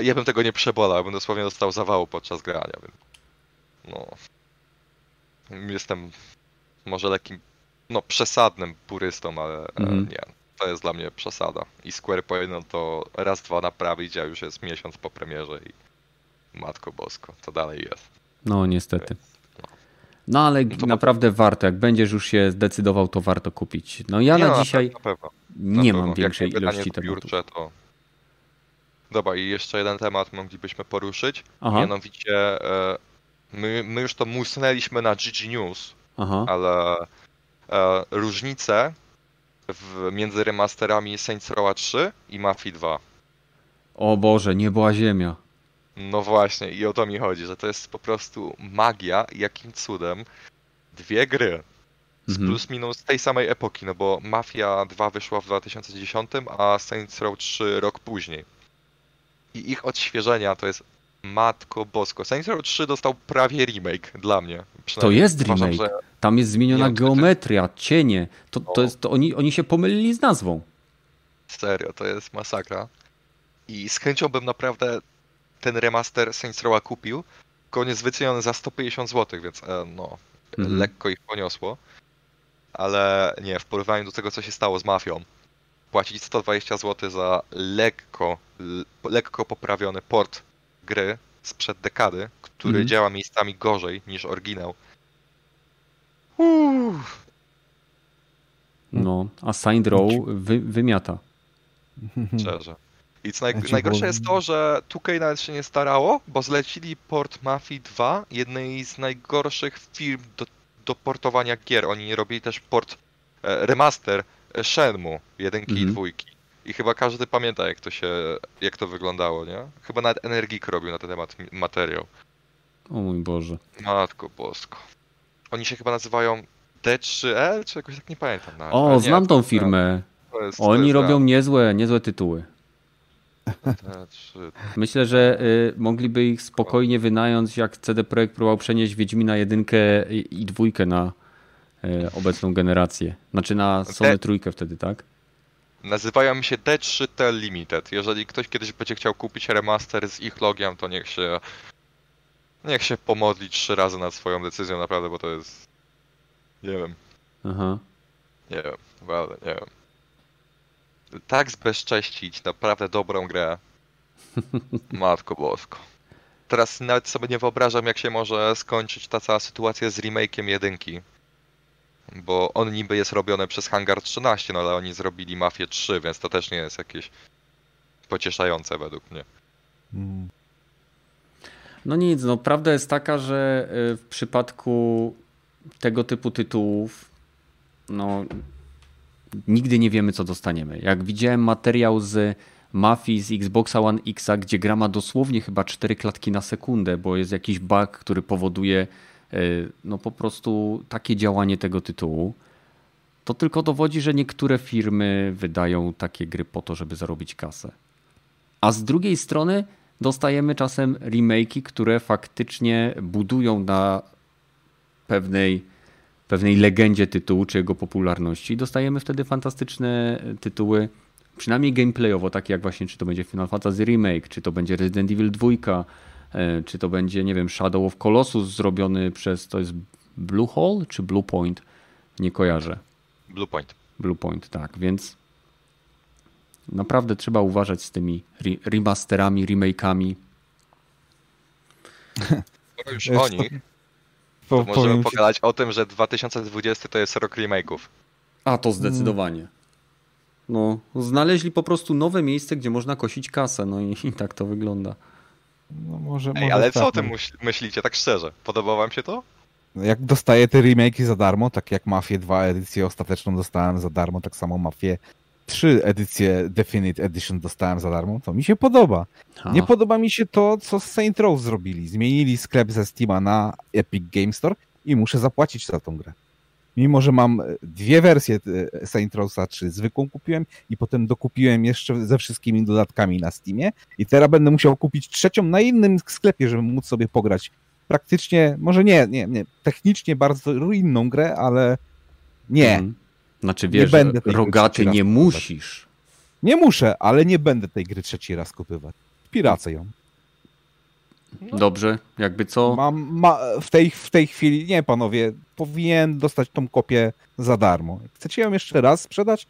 ja bym tego nie przebolał, bym dosłownie dostał zawału podczas grania, więc no. Jestem może lekkim, no przesadnym purystą, ale mhm. nie. To jest dla mnie przesada. I Square powinno to raz, dwa naprawić, a już jest miesiąc po premierze i Matko Bosko, to dalej jest. No niestety. No. No ale no naprawdę warto, jak będziesz już się zdecydował, to warto kupić. No ja nie, na dzisiaj na na nie mam większej ilości tematów. to Dobra, i jeszcze jeden temat moglibyśmy poruszyć. Aha. Mianowicie e, my, my już to musnęliśmy na GG News, Aha. ale e, różnice w, między remasterami Saints Row 3 i Mafia 2. O Boże, nie była ziemia. No właśnie, i o to mi chodzi, że to jest po prostu magia, jakim cudem dwie gry z mhm. plus minus tej samej epoki, no bo Mafia 2 wyszła w 2010, a Saints Row 3 rok później i ich odświeżenia to jest Matko Bosko. Saints Row 3 dostał prawie remake dla mnie. To jest remake. że... Tam jest zmieniona geometria, cienie. To, to jest, to oni, oni się pomylili z nazwą. Serio, to jest masakra. I z chęcią bym naprawdę ten remaster Saints Rowa kupił, tylko on jest wyceniony za 150 zł, więc e, no, mhm. lekko ich poniosło. Ale nie, w porównaniu do tego, co się stało z Mafią, płacić 120 zł za lekko, lekko poprawiony port gry sprzed dekady, który mm. działa miejscami gorzej niż oryginał. Uff. No, a Signed Row wy, wymiata. Szczerze. I co naj, najgorsze jest to, że 2K nawet się nie starało, bo zlecili port Mafii 2, jednej z najgorszych firm do, do portowania gier. Oni nie robili też port e, remaster Shenmue, jedynki -hmm. i mhm. dwójki. I chyba każdy pamięta, jak to się, jak to wyglądało, nie? Chyba nawet Energik robił na ten temat materiał. O mój Boże. Matko bosko. Oni się chyba nazywają D3L, czy jakoś tak nie pamiętam. Nawet. O, nie, znam tą firmę. To jest, to Oni robią niezłe, niezłe tytuły. Myślę, że y, mogliby ich spokojnie wynająć, jak CD Projekt próbował przenieść Wiedźmina jedynkę i, dwójkę na E, obecną generację. Znaczy na Sony trójkę wtedy, tak? Nazywają się D3T Limited. Jeżeli ktoś kiedyś będzie chciał kupić remaster z ich logiem, to niech się niech się pomodli trzy razy nad swoją decyzją, naprawdę, bo to jest nie wiem. Aha. Nie wiem, naprawdę, nie wiem. Tak zbezcześcić naprawdę dobrą grę. *laughs* Matko bosko. Teraz nawet sobie nie wyobrażam, jak się może skończyć ta cała sytuacja z remake'iem jedynki bo on niby jest robiony przez Hangar 13, no ale oni zrobili Mafię 3, więc to też nie jest jakieś pocieszające według mnie. Hmm. No nic, no prawda jest taka, że y, w przypadku tego typu tytułów no nigdy nie wiemy co dostaniemy. Jak widziałem materiał z Mafii z Xboxa One X, gdzie gra ma dosłownie chyba 4 klatki na sekundę, bo jest jakiś bug, który powoduje E, no po prostu takie działanie tego tytułu, to tylko dowodzi, że niektóre firmy wydają takie gry po to, żeby zarobić kasę. A z drugiej strony dostajemy czasem remake'i, które faktycznie budują na pewnej, pewnej legendzie tytułu czy jego popularności. Dostajemy wtedy fantastyczne tytuły, przynajmniej gameplayowo, takie jak właśnie czy to będzie Final Fantasy Remake, czy to będzie Resident Evil 2, E, czy to będzie, nie wiem, Shadow of Colossus zrobiony przez, to jest Bluehole czy Bluepoint? Nie kojarzę. Bluepoint. Bluepoint, tak, więc naprawdę trzeba uważać z tymi remasterami, remake'ami. *laughs* Skoro już o nich, to możemy pogadać o tym, że 2020 to jest rok remake'ów. A, to zdecydowanie. No, znaleźli po prostu nowe miejsce, gdzie można kosić kasę, no i, i tak to wygląda. No może, Ej, może ale tak, co o tym no. myśl- myślicie, tak szczerze? Podoba wam się to? Jak dostaję te remake'i za darmo, tak jak Mafię 2 edycję ostateczną dostałem za darmo, tak samo Mafię 3 edycję Definite Edition dostałem za darmo, to mi się podoba. A, Nie podoba mi się to, co z Saint Row zrobili. Zmienili sklep ze Steama na Epic Game Store i muszę zapłacić za tą grę. Mimo, że mam dwie wersje e, Saint Rowsa 3, zwykłą kupiłem i potem dokupiłem jeszcze ze wszystkimi dodatkami na Steamie i teraz będę musiał kupić trzecią na innym sklepie, żeby móc sobie pograć praktycznie, może nie, nie, nie, technicznie bardzo inną grę, ale nie, Mhm. Znaczy Nie wiesz, będę tej gry rogaty nie musisz. nie muszę, ale nie będę tej gry trzeci raz kupywać. Piracę ją. Dobrze, jakby co? Mam, ma, w, tej, w tej chwili, nie panowie, powinien dostać tą kopię za darmo. Chcecie ją jeszcze raz sprzedać?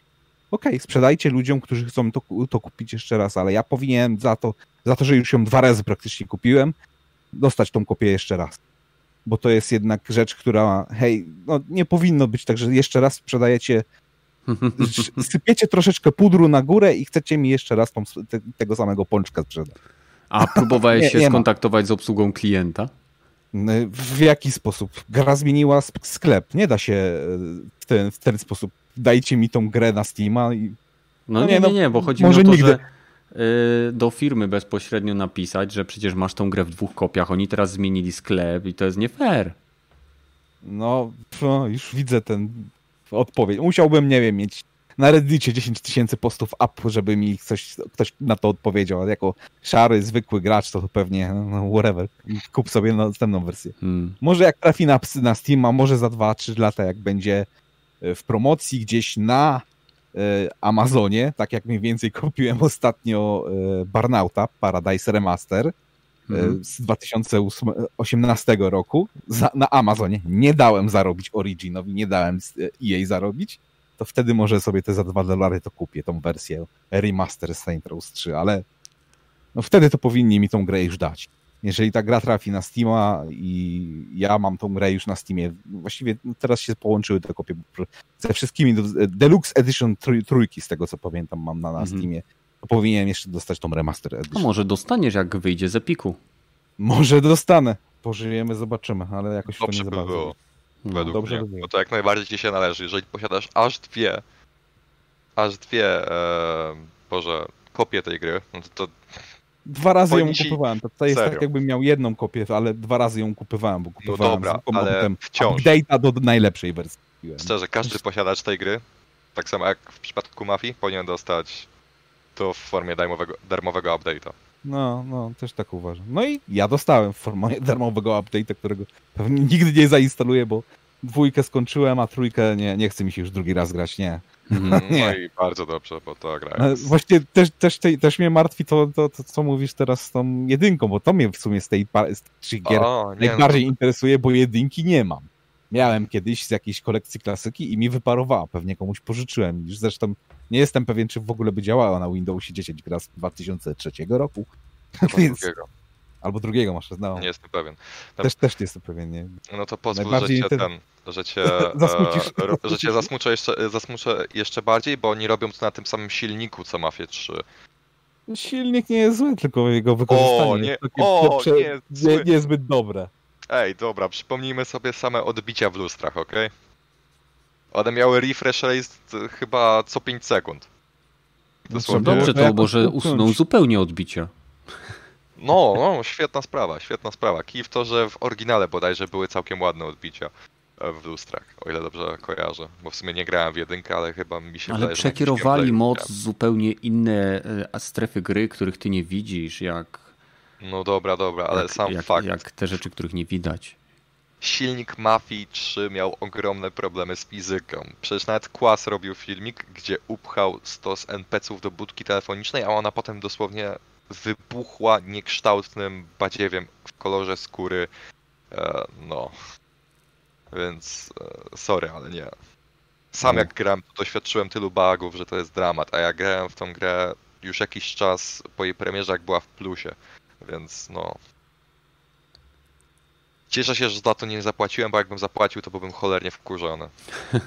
Okej, sprzedajcie ludziom, którzy chcą to, to kupić jeszcze raz, ale ja powinienem za to, za to, że już ją dwa razy praktycznie kupiłem, dostać tą kopię jeszcze raz. Bo to jest jednak rzecz, która, hej, no nie powinno być tak, że jeszcze raz sprzedajecie, *laughs* sypiecie troszeczkę pudru na górę i chcecie mi jeszcze raz tą, te, tego samego pączka sprzedać. A próbowałeś *laughs* Nie, się nie ma. skontaktować z obsługą klienta? W jaki sposób? Gra zmieniła sklep. Nie da się e, w ten, w ten sposób. Dajcie mi tą grę na Steama i No, No nie, nie, nie, no, bo chodzi mi o to, nigdy. że do firmy bezpośrednio napisać, że przecież masz tą grę w dwóch kopiach, oni teraz zmienili sklep i to jest nie fair. no, no już widzę ten odpowiedź. Musiałbym, nie wiem, mieć na Reddicie 10 tysięcy postów up, żeby mi coś, ktoś na to odpowiedział. Ale jako szary, zwykły gracz, to pewnie no, whatever. Kup sobie następną wersję. Hmm. Może jak trafi na, na Steama, może za 2-3 lata, jak będzie e, w promocji gdzieś na Amazonie, tak jak mniej więcej kupiłem ostatnio e, Barnauta, Paradise Remaster e, Mhm. z 2018 roku za, na Amazonie. Nie dałem zarobić Originowi, nie dałem e, EA zarobić, to wtedy może sobie te za 2 dolary to kupię, tą wersję remaster Saint Rose 3, ale no wtedy to powinni mi tą grę już dać. Jeżeli ta gra trafi na Steama i ja mam tą grę już na Steamie, właściwie teraz się połączyły te kopie ze wszystkimi, do- Deluxe Edition trój, trójki z tego co pamiętam mam na, na Mhm. Steamie, to powinienem jeszcze dostać tą Remaster A Edition. może dostaniesz, jak wyjdzie z Epiku. Może dostanę. Pożyjemy, zobaczymy, ale jakoś to Dobrze nie by było, No. według dobrze mnie. by było. Bo to jak najbardziej ci się należy. Jeżeli posiadasz aż dwie, aż dwie, e, Boże, kopie tej gry, no to, to Dwa razy ją ci- kupowałem. To, to jest Serio. tak, jakbym miał jedną kopię, ale dwa razy ją kupowałem, bo kupowałem No dobra, ale wciąż. update'a do najlepszej wersji. szczerze, każdy posiadacz tej gry, tak samo jak w przypadku Mafii, powinien dostać to w formie darmowego, darmowego update'a. No, no, też tak uważam. No i ja dostałem w formie darmowego update'a, którego pewnie nigdy nie zainstaluję, bo dwójkę skończyłem, a trójkę nie, nie chce mi się już drugi raz grać, nie. Mhm. No Nie. i bardzo dobrze, bo to gra jest... Właśnie też, też, też, też mnie martwi to, to, to, co mówisz teraz z tą jedynką, bo to mnie w sumie z tej z tych gier O, nie, najbardziej interesuje, bo jedynki nie mam. Miałem kiedyś z jakiejś kolekcji klasyki i mi wyparowała. Pewnie komuś pożyczyłem. Już zresztą nie jestem pewien, czy w ogóle by działała na Windowsie 10 gra z 2003 roku. no, *laughs* Więc, drugiego. Albo drugiego masz, no. Nie jestem pewien. Też, też nie jestem pewien, nie. No to pozwól, że cię ten- ten, że cię, *laughs* e, że cię zasmuczę jeszcze, zasmuczę jeszcze bardziej, bo oni robią to na tym samym silniku co Mafia 3. Silnik nie jest zły, tylko jego wykorzystanie nie- jest takie o, prze- nie jest zły. nie, niezbyt dobre. Ej, dobra, przypomnijmy sobie same odbicia w lustrach, okej? One miały refresh rate e, chyba co 5 sekund. No Dosłownie. Dobrze, to to jakoś może usunąć. usuną zupełnie odbicia. No, no, świetna sprawa, świetna sprawa. Kij w to, że w oryginale bodajże były całkiem ładne odbicia e, w lustrach, o ile dobrze kojarzę. Bo w sumie nie grałem w jedynkę, ale chyba mi się Ale wydaje, przekierowali moc zupełnie inne e, strefy gry, których ty nie widzisz, jak, No dobra, dobra, ale jak, sam jak, fakt. jak te rzeczy, których nie widać. Silnik Mafii 3 miał ogromne problemy z fizyką. Przecież nawet Kłas robił filmik, gdzie upchał stos NPC-ów do budki telefonicznej, a ona potem dosłownie wybuchła niekształtnym badziewiem w kolorze skóry. E, no. Więc e, sorry, ale nie. Sam jak grałem, doświadczyłem tylu bugów, że to jest dramat, a ja grałem w tą grę już jakiś czas po jej premierze, jak była w plusie. Więc no, Cieszę się, że za to nie zapłaciłem, bo jakbym zapłacił, to byłbym cholernie wkurzony. *laughs*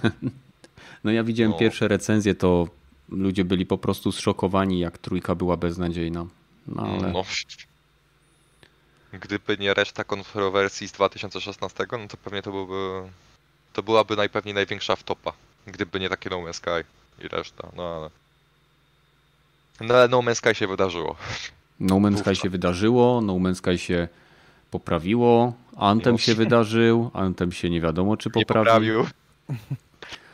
No ja widziałem No. pierwsze recenzje, to ludzie byli po prostu zszokowani, jak trójka była beznadziejna. No, ale... No. Gdyby nie reszta kontrowersji z 2016, no to pewnie to byłby. To byłaby najpewniej największa wtopa. Gdyby nie takie No Man's Sky i reszta. No ale. No ale No Man's Sky się wydarzyło. No Man's Sky się wydarzyło, No Man's Sky się poprawiło, Anthem się wydarzył, Anthem się nie wiadomo czy poprawił. Nie poprawił.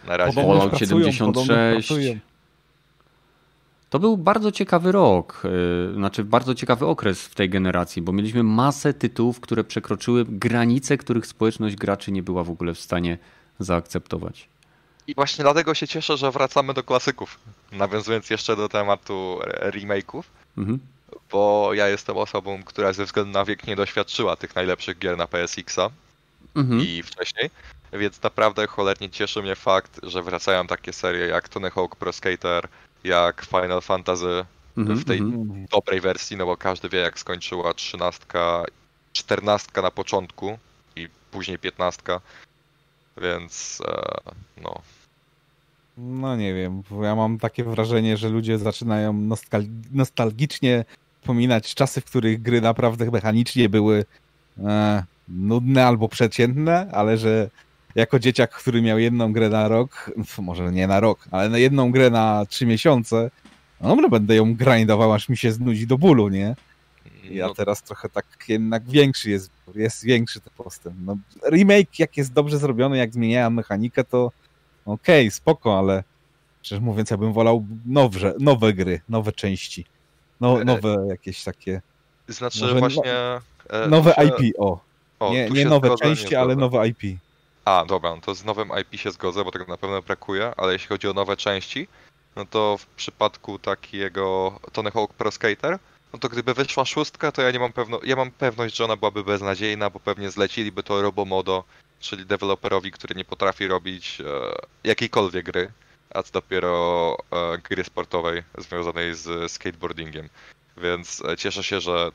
Na razie. Fallout 76. To był bardzo ciekawy rok, y, znaczy bardzo ciekawy okres w tej generacji, bo mieliśmy masę tytułów, które przekroczyły granice, których społeczność graczy nie była w ogóle w stanie zaakceptować. I właśnie dlatego się cieszę, że wracamy do klasyków. Nawiązując jeszcze do tematu remake'ów, mhm. bo ja jestem osobą, która ze względu na wiek nie doświadczyła tych najlepszych gier na PSX-a mhm. i wcześniej. Więc naprawdę cholernie cieszy mnie fakt, że wracają takie serie jak Tony Hawk Pro Skater, jak Final Fantasy mm -hmm, w tej mm -hmm. dobrej wersji, no bo każdy wie jak skończyła trzynastka, czternastka na początku i później piętnastka, więc e, no. No nie wiem, ja mam takie wrażenie, że ludzie zaczynają nostal nostalgicznie wspominać czasy, w których gry naprawdę mechanicznie były e, nudne albo przeciętne, ale że jako dzieciak, który miał jedną grę na rok, może nie na rok, ale na jedną grę na trzy miesiące, no dobra, będę ją grindował, aż mi się znudzi do bólu, nie? Ja no. teraz trochę tak jednak większy jest, jest większy ten postęp. No, remake, jak jest dobrze zrobiony, jak zmieniają mechanikę, to okej, okay, spoko, ale szczerze mówiąc, ja bym wolał nowe, nowe gry, nowe części. No, e, nowe jakieś takie. Znaczy właśnie. No, nowe IP, o. o nie nie nowe części, ale nowe IP. A, dobra, no to z nowym IP się zgodzę, bo tego na pewno brakuje, ale jeśli chodzi o nowe części, no to w przypadku takiego Tony Hawk Pro Skater, no to gdyby wyszła szóstka, to ja nie mam pewno, ja mam pewność, że ona byłaby beznadziejna, bo pewnie zleciliby to Robomodo, czyli deweloperowi, który nie potrafi robić e, jakiejkolwiek gry, a co dopiero e, gry sportowej związanej z skateboardingiem. Więc e, cieszę się, że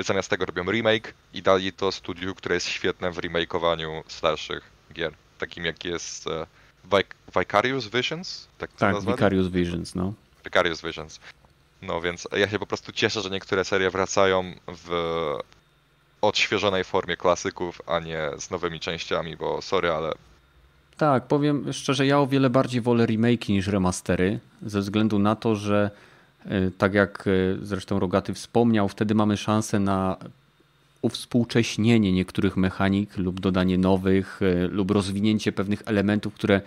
zamiast tego robią remake i dali to studiu, które jest świetne w remakeowaniu starszych gier, takim jak jest e, Vicarious Visions? Tak, tak Vicarious Visions, no. Vicarious Visions. No więc ja się po prostu cieszę, że niektóre serie wracają w odświeżonej formie klasyków, a nie z nowymi częściami, bo sorry, ale tak, powiem szczerze, ja o wiele bardziej wolę remake niż remastery, ze względu na to, że tak jak e, zresztą Rogaty wspomniał, wtedy mamy szansę na uwspółcześnienie niektórych mechanik lub dodanie nowych e, lub rozwinięcie pewnych elementów, które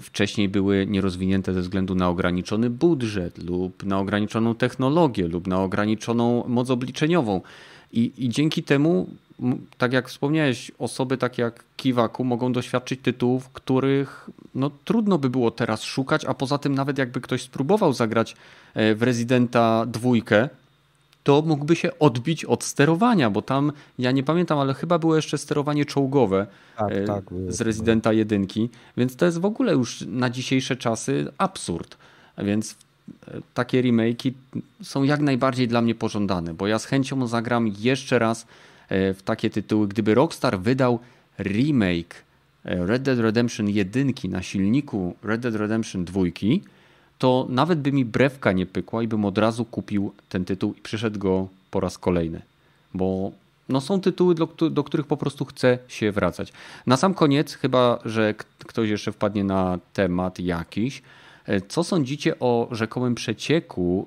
wcześniej były nierozwinięte ze względu na ograniczony budżet lub na ograniczoną technologię lub na ograniczoną moc obliczeniową. I, i dzięki temu tak jak wspomniałeś, osoby takie jak Kiwaku mogą doświadczyć tytułów, których no, trudno by było teraz szukać, a poza tym nawet jakby ktoś spróbował zagrać e, w Residenta dwójkę, to mógłby się odbić od sterowania, bo tam, ja nie pamiętam, ale chyba było jeszcze sterowanie czołgowe tak, e, tak, z Residenta jedynki, więc to jest w ogóle już na dzisiejsze czasy absurd. Więc e, takie remake'i są jak najbardziej dla mnie pożądane, bo ja z chęcią zagram jeszcze raz w takie tytuły. Gdyby Rockstar wydał remake Red Dead Redemption 1 na silniku Red Dead Redemption 2, to nawet by mi brewka nie pykła i bym od razu kupił ten tytuł i przyszedł go po raz kolejny. Bo no są tytuły, do, do których po prostu chcę się wracać. Na sam koniec, chyba że ktoś jeszcze wpadnie na temat jakiś, e, co sądzicie o rzekomym przecieku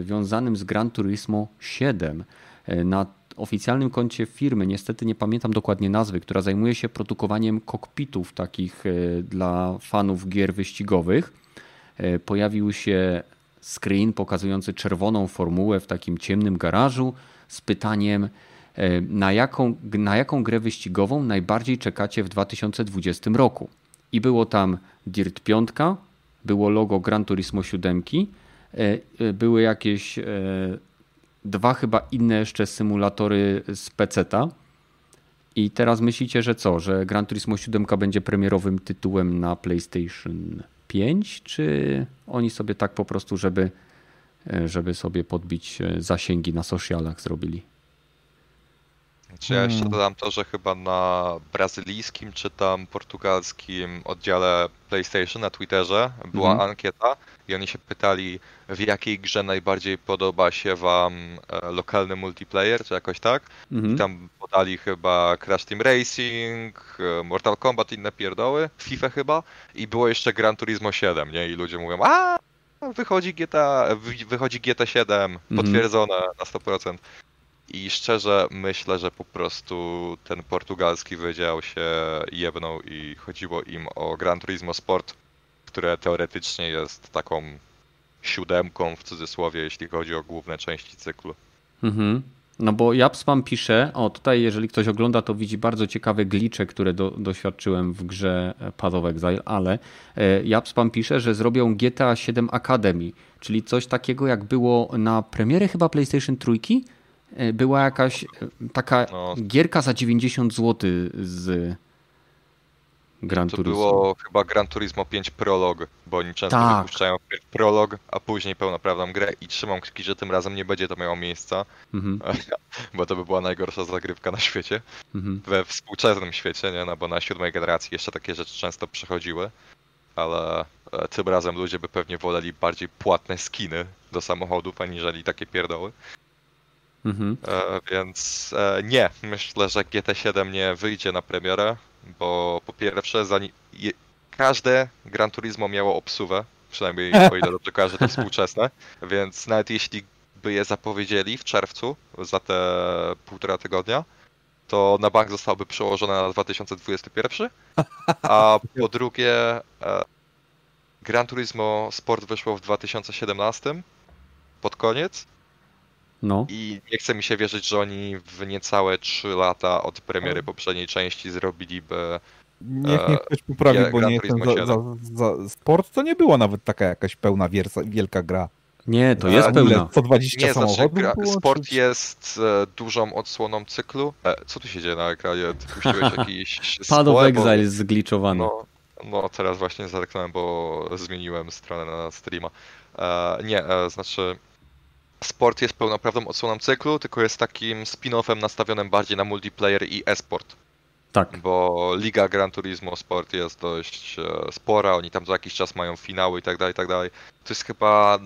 związanym z Gran Turismo 7 na oficjalnym koncie firmy, niestety nie pamiętam dokładnie nazwy, która zajmuje się produkowaniem kokpitów takich e, dla fanów gier wyścigowych, e, pojawił się screen pokazujący czerwoną formułę w takim ciemnym garażu z pytaniem, e, na jaką, na jaką grę wyścigową najbardziej czekacie w 2020 roku. I było tam Dirt 5, było logo Gran Turismo 7, były jakieś dwa chyba inne jeszcze symulatory z PC-ta. I teraz myślicie, że co, że Gran Turismo 7 będzie premierowym tytułem na PlayStation 5, czy oni sobie tak po prostu, żeby, żeby sobie podbić e, zasięgi na socialach zrobili? Czy ja jeszcze hmm. dodam to, że chyba na brazylijskim czy tam portugalskim oddziale PlayStation na Twitterze była mhm. ankieta i oni się pytali, w jakiej grze najbardziej podoba się wam e, lokalny multiplayer, czy jakoś tak. Mhm. I tam podali chyba Crash Team Racing, e, Mortal Kombat, inne pierdoły, FIFA chyba i było jeszcze Gran Turismo 7, nie? I ludzie mówią, a wychodzi GTA, wychodzi GT 7, mhm. potwierdzone na 100%. I szczerze myślę, że po prostu ten portugalski wydział się jebnął i chodziło im o Gran Turismo Sport, które teoretycznie jest taką siódemką w cudzysłowie, jeśli chodzi o główne części cyklu. Mhm. No bo Japspam pisze, o tutaj jeżeli ktoś ogląda, to widzi bardzo ciekawe glicze, które do, doświadczyłem w grze Path of Exile, ale e, Japspam pisze, że zrobią GTA 7 Academy, czyli coś takiego jak było na premiery chyba PlayStation 3, e, była jakaś e, taka no. gierka za 90 zł z Gran to Turismo. było chyba Gran Turismo 5 Prolog, bo oni często tak. wypuszczają prolog, a później pełnoprawną grę i trzymam kciuki, że tym razem nie będzie to miało miejsca, mhm. *laughs* bo to by była najgorsza zagrywka na świecie, mhm. we współczesnym świecie, nie? No bo na siódmej generacji jeszcze takie rzeczy często przechodziły, ale e, tym razem ludzie by pewnie woleli bardziej płatne skiny do samochodów, aniżeli takie pierdoły. Mhm. E, więc e, nie, myślę, że GT7 nie wyjdzie na premierę bo po pierwsze je- każde Gran Turismo miało obsuwę, przynajmniej o ile dobrze kojarzę to *laughs* współczesne, więc nawet jeśli by je zapowiedzieli w czerwcu za te półtora tygodnia, to na bank zostałoby przełożone na 2021, a po *laughs* drugie e, Gran Turismo Sport wyszło w 2017 pod koniec no. I nie chce mi się wierzyć, że oni w niecałe 3 lata od premiery poprzedniej części zrobiliby. Niech mnie ktoś poprawi, bo nie jestem za, za, za, Sport to nie była nawet taka jakaś pełna wierca, wielka gra. Nie, to jest pełna. 120 nie, znaczy, samochodów znaczy, było, Sport czy... jest e, dużą odsłoną cyklu. E, co tu się dzieje na ekranie? Ty puściłeś *laughs* jakiś Pad of Exile jest zgliczowany. No, no, teraz właśnie zerknąłem, bo zmieniłem stronę na streama. E, nie, e, znaczy Sport jest pełnoprawną odsłoną cyklu, tylko jest takim spin-offem nastawionym bardziej na multiplayer i e-sport. Tak. Bo Liga Gran Turismo Sport jest dość e, spora, oni tam za jakiś czas mają finały i tak dalej, i tak dalej. To jest chyba,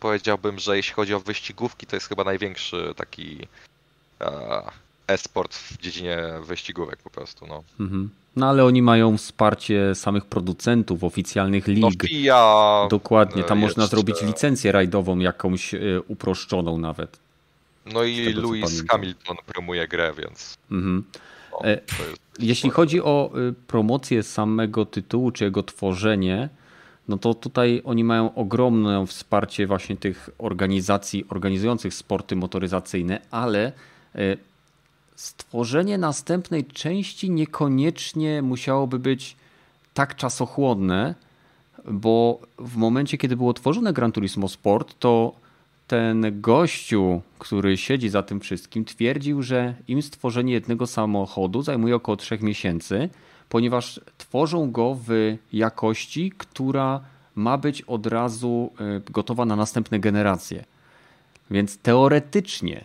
powiedziałbym, że jeśli chodzi o wyścigówki, to jest chyba największy taki e, e-sport w dziedzinie wyścigówek po prostu. No. Mhm. No ale oni mają wsparcie samych producentów, oficjalnych lig. No, FIA, Dokładnie, tam można zrobić licencję rajdową jakąś e, uproszczoną nawet. No i tego, Lewis Hamilton promuje grę, więc. Mhm. No, e, Jeśli chodzi o e, promocję samego tytułu czy jego tworzenie, no to tutaj oni mają ogromne wsparcie właśnie tych organizacji organizujących sporty motoryzacyjne, ale stworzenie następnej części niekoniecznie musiałoby być tak czasochłonne, bo w momencie, kiedy było tworzone Gran Turismo Sport, to ten gościu, który siedzi za tym wszystkim, twierdził, że im stworzenie jednego samochodu zajmuje około 3 miesięcy, ponieważ tworzą go w jakości, która ma być od razu y, gotowa na następne generacje. Więc teoretycznie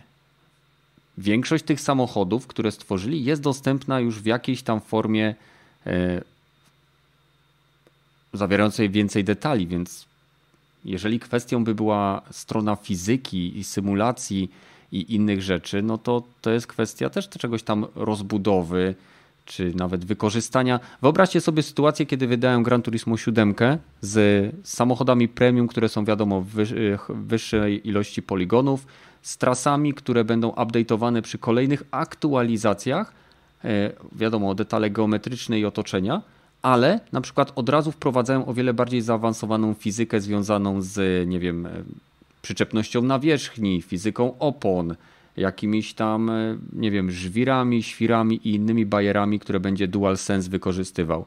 Większość tych samochodów, które stworzyli, jest dostępna już w jakiejś tam formie e, zawierającej więcej detali, więc jeżeli kwestią by była strona fizyki i symulacji i innych rzeczy, no to to jest kwestia też czegoś tam rozbudowy, czy nawet wykorzystania. Wyobraźcie sobie sytuację, kiedy wydają Gran Turismo 7 z samochodami premium, które są wiadomo w wyższej ilości poligonów, z trasami, które będą update'owane przy kolejnych aktualizacjach, e, wiadomo, detale geometryczne i otoczenia, ale na przykład od razu wprowadzają o wiele bardziej zaawansowaną fizykę związaną z, nie wiem, e, przyczepnością nawierzchni, fizyką opon, jakimiś tam, e, nie wiem, żwirami, świrami i innymi bajerami, które będzie DualSense wykorzystywał.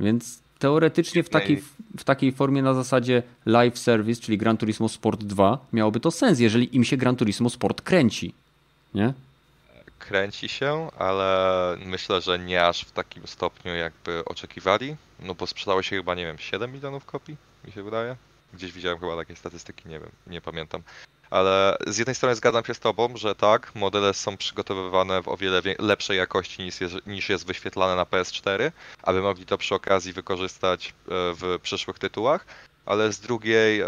Więc teoretycznie w takiej, w takiej formie na zasadzie live service, czyli Gran Turismo Sport 2, miałoby to sens, jeżeli im się Gran Turismo Sport kręci. Nie? Kręci się, ale myślę, że nie aż w takim stopniu, jakby oczekiwali. No bo sprzedało się chyba, nie wiem, 7 milionów kopii, mi się wydaje. Gdzieś widziałem chyba takie statystyki, nie wiem, nie pamiętam. Ale z jednej strony zgadzam się z Tobą, że tak, modele są przygotowywane w o wiele lepszej jakości niż jest, niż jest wyświetlane na PS4, aby mogli to przy okazji wykorzystać e, w przyszłych tytułach ale z drugiej e,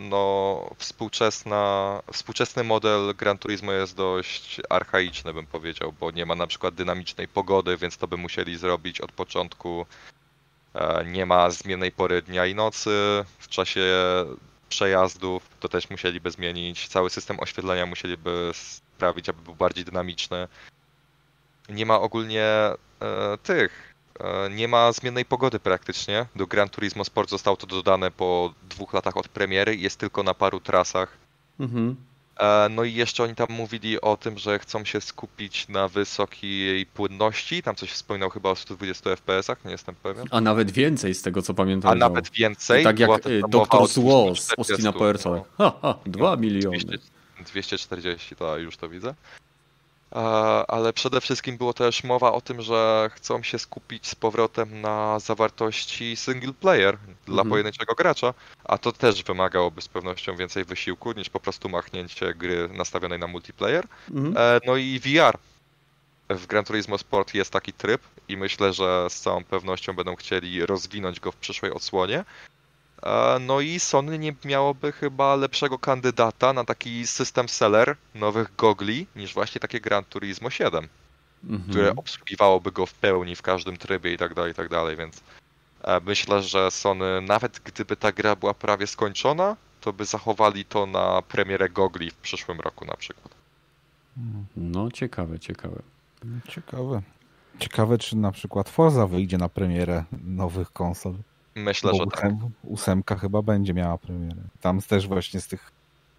no, współczesna, współczesny model Gran Turismo jest dość archaiczny, bym powiedział, bo nie ma na przykład dynamicznej pogody, więc to by musieli zrobić od początku. E, nie ma zmiennej pory dnia i nocy. W czasie przejazdów to też musieliby zmienić. Cały system oświetlenia musieliby sprawić, aby był bardziej dynamiczny. Nie ma ogólnie e, tych E, nie ma zmiennej pogody praktycznie. Do Gran Turismo Sport zostało to dodane po dwóch latach od premiery jest tylko na paru trasach. Mhm. E, no i jeszcze oni tam mówili o tym, że chcą się skupić na wysokiej płynności. Tam coś wspominał chyba o 120 FPS-ach, nie jestem pewien. A nawet więcej z tego co pamiętam. A nawet więcej. tak jak y, Dr. Swall z Austina Powersa. No. Ha, ha, 2 miliony. 240, to już to widzę ale przede wszystkim było też mowa o tym, że chcą się skupić z powrotem na zawartości single player dla mhm. pojedynczego gracza, a to też wymagałoby z pewnością więcej wysiłku niż po prostu machnięcie gry nastawionej na multiplayer. Mhm. E, no i VR. W Gran Turismo Sport jest taki tryb i myślę, że z całą pewnością będą chcieli rozwinąć go w przyszłej odsłonie. No i Sony nie miałoby chyba lepszego kandydata na taki system seller nowych gogli niż właśnie takie Gran Turismo 7, mhm. które obsługiwałoby go w pełni w każdym trybie i tak dalej, i tak dalej, więc e, myślę, że Sony nawet gdyby ta gra była prawie skończona, to by zachowali to na premierę gogli w przyszłym roku na przykład. No ciekawe, ciekawe. Ciekawe. Ciekawe, czy na przykład Forza wyjdzie na premierę nowych konsol. Myślę, Bo że ósem, tak. Ósemka chyba będzie miała premierę. Tam też właśnie z tych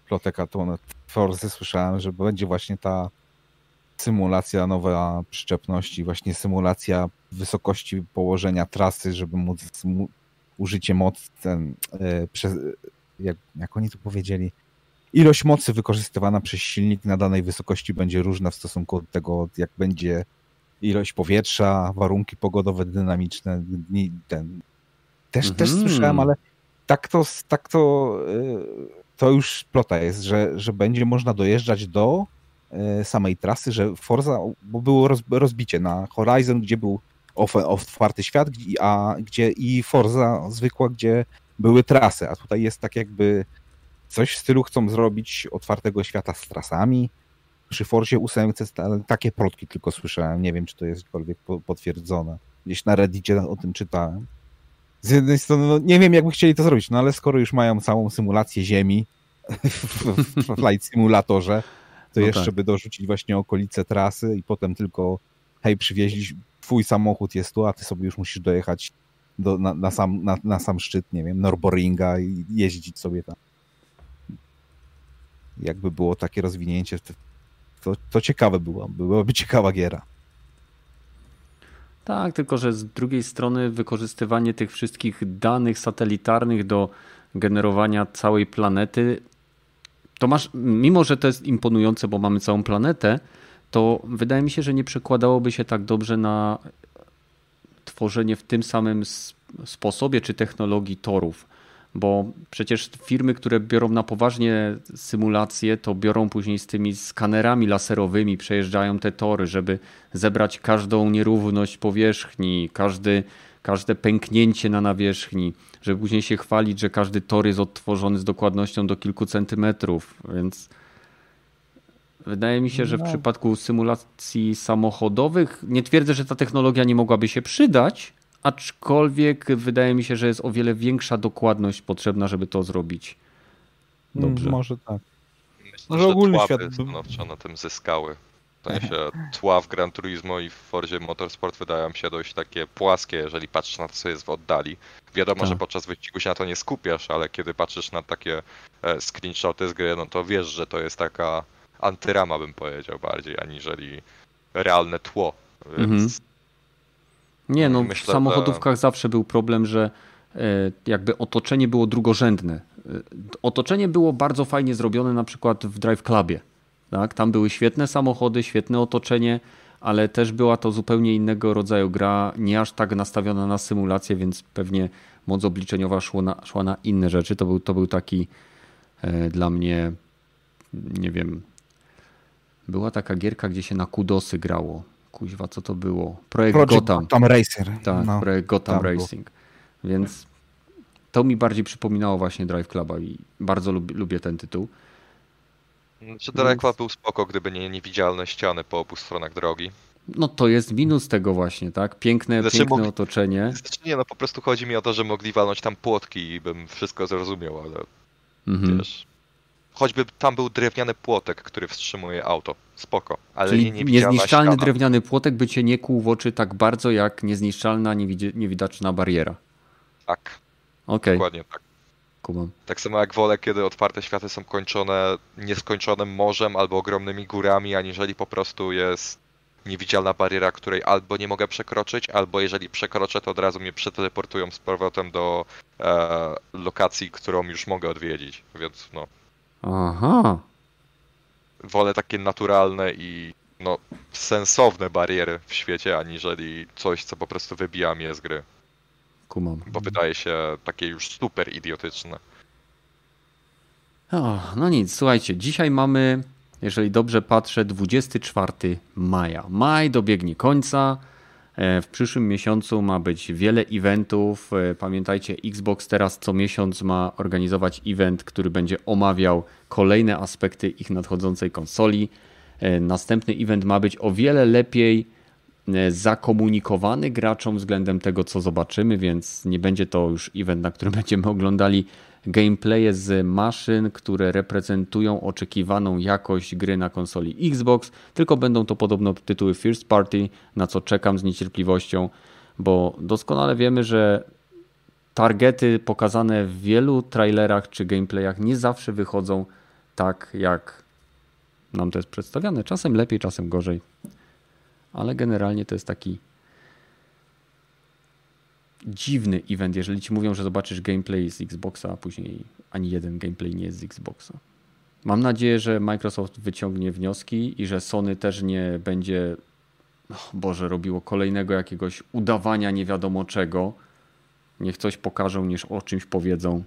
plotek to Forzy słyszałem, że będzie właśnie ta symulacja nowa przyczepności, właśnie symulacja wysokości położenia trasy, żeby móc użycie mocy, ten, e, przez, jak, jak oni to powiedzieli, ilość mocy wykorzystywana przez silnik na danej wysokości będzie różna w stosunku do tego, jak będzie ilość powietrza, warunki pogodowe, dynamiczne, ten, też, też mhm. słyszałem, ale tak to, tak to, y, to już plota jest, że, że będzie można dojeżdżać do y, samej trasy, że Forza, bo było rozbicie na Horizon, gdzie był otwarty świat, a gdzie i Forza zwykła, gdzie były trasy, a tutaj jest tak jakby coś w stylu chcą zrobić otwartego świata z trasami. Przy Forzie 8 takie plotki tylko słyszałem, nie wiem czy to jest jakkolwiek potwierdzone. Gdzieś na Reddicie o tym czytałem z jednej strony, no, nie wiem, jakby chcieli to zrobić, no ale skoro już mają całą symulację Ziemi w, *laughs* Flight Simulatorze, to no jeszcze tak. by dorzucić właśnie okolice trasy i potem tylko hej, przywieźli, twój samochód jest tu, a ty sobie już musisz dojechać do, na, na, sam, na, na sam szczyt, nie wiem, Norboringa i jeździć sobie tam. Jakby było takie rozwinięcie, to, to, to ciekawe było, byłaby ciekawa giera. Tak, tylko że z drugiej strony wykorzystywanie tych wszystkich danych satelitarnych do generowania całej planety, to masz, mimo że to jest imponujące, bo mamy całą planetę, to wydaje mi się, że nie przekładałoby się tak dobrze na tworzenie w tym samym sposobie czy technologii torów bo przecież firmy, które biorą na poważnie symulacje, to biorą później z tymi skanerami laserowymi, przejeżdżają te tory, żeby zebrać każdą nierówność powierzchni, każdy, każde pęknięcie na nawierzchni, żeby później się chwalić, że każdy tor jest odtworzony z dokładnością do kilku centymetrów, więc wydaje mi się, że w no. przypadku symulacji samochodowych nie twierdzę, że ta technologia nie mogłaby się przydać, aczkolwiek wydaje mi się, że jest o wiele większa dokładność potrzebna, żeby to zrobić. Dobrze. Może tak. Myślę, Może ogólnie świat stanowczo na tym zyskały. W sensie *laughs* tła w Gran Turismo i w Forzie Motorsport wydają się dość takie płaskie, jeżeli patrzysz na to, co jest w oddali. Wiadomo, tak. że podczas wyścigu się na to nie skupiasz, ale kiedy patrzysz na takie e, screenshoty z gry, no to wiesz, że to jest taka antyrama, bym powiedział bardziej, aniżeli realne tło. Więc mhm. Nie, no Myślę, w samochodówkach że... zawsze był problem, że e, jakby otoczenie było drugorzędne. E, otoczenie było bardzo fajnie zrobione na przykład w Drive Clubie. Tak? Tam były świetne samochody, świetne otoczenie, ale też była to zupełnie innego rodzaju gra, nie aż tak nastawiona na symulację, więc pewnie moc obliczeniowa szła na, szła na inne rzeczy. To był, to był taki e, dla mnie nie wiem, była taka gierka, gdzie się na kudosy grało. Kuźwa, co to było? Projekt Project Gotham. Gotham Racer. Tak, no, projekt Gotham Racing. Było. Więc to mi bardziej przypominało właśnie Drive Cluba i bardzo lubię, lubię ten tytuł. Czy Drive Club był spoko, gdyby nie niewidzialne ściany po obu stronach drogi? No to jest minus tego właśnie, tak? Piękne, znaczy, piękne mogli... otoczenie. Znaczy nie, no po prostu chodzi mi o to, że mogli walnąć tam płotki i bym wszystko zrozumiał, ale mhm. wiesz... Choćby tam był drewniany płotek, który wstrzymuje auto. Spoko. Ale Czyli nie niezniszczalny ściana. drewniany płotek by cię nie kłuł w oczy tak bardzo, jak niezniszczalna, niewidoczna bariera. Tak. Okay. Dokładnie tak. Kumam. Tak samo jak wolę, kiedy otwarte światy są kończone nieskończonym morzem albo ogromnymi górami, aniżeli po prostu jest niewidzialna bariera, której albo nie mogę przekroczyć, albo jeżeli przekroczę, to od razu mnie przeteleportują z powrotem do e, lokacji, którą już mogę odwiedzić, więc no. Aha. Wolę takie naturalne i no, sensowne bariery w świecie, aniżeli coś, co po prostu wybija mnie z gry. Kumam. Bo wydaje się takie już super idiotyczne. O, no nic, słuchajcie, dzisiaj mamy, jeżeli dobrze patrzę, 24 maja. Maj dobiegnie końca. E, w przyszłym miesiącu ma być wiele eventów. E, pamiętajcie, Xbox teraz co miesiąc ma organizować event, który będzie omawiał kolejne aspekty ich nadchodzącej konsoli. E, następny event ma być o wiele lepiej zakomunikowany graczom względem tego, co zobaczymy, więc nie będzie to już event, na którym *laughs* będziemy oglądali gameplaye z maszyn, które reprezentują oczekiwaną jakość gry na konsoli Xbox, tylko będą to podobno tytuły first party, na co czekam z niecierpliwością, bo doskonale wiemy, że targety pokazane w wielu trailerach czy gameplayach nie zawsze wychodzą tak, jak nam to jest przedstawiane. Czasem lepiej, czasem gorzej. Ale generalnie to jest taki dziwny event, jeżeli ci mówią, że zobaczysz gameplay z Xboxa, a później ani jeden gameplay nie jest z Xboxa. Mam nadzieję, że Microsoft wyciągnie wnioski i że Sony też nie będzie, oh Boże, robiło kolejnego jakiegoś udawania nie wiadomo czego. Niech coś pokażą, niż o czymś powiedzą.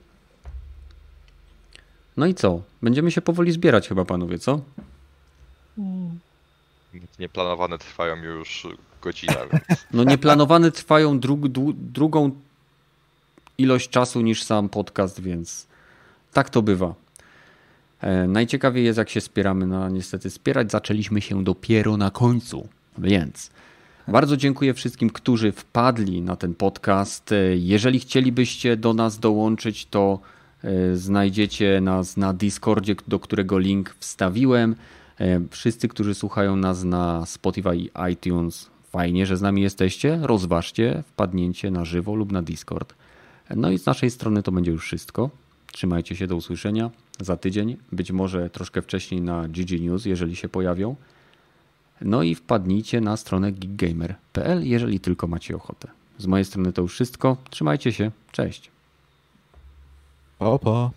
No i co? Będziemy się powoli zbierać chyba, panowie, co? Nieplanowane trwają już godzinę. No nieplanowane trwają dru drugą ilość czasu niż sam podcast, więc tak to bywa. E, najciekawiej jest, jak się spieramy. No niestety spierać zaczęliśmy się dopiero na końcu, więc bardzo dziękuję wszystkim, którzy wpadli na ten podcast. E, jeżeli chcielibyście do nas dołączyć, to e, znajdziecie nas na Discordzie, do którego link wstawiłem. E, wszyscy, którzy słuchają nas na Spotify i iTunes, fajnie, że z nami jesteście. Rozważcie wpadnięcie na żywo lub na Discord. No i z naszej strony to będzie już wszystko. Trzymajcie się, do usłyszenia za tydzień, być może troszkę wcześniej na GG News, jeżeli się pojawią. No i wpadnijcie na stronę geekgamer.pl, jeżeli tylko macie ochotę. Z mojej strony to już wszystko. Trzymajcie się. Cześć. Pa, pa.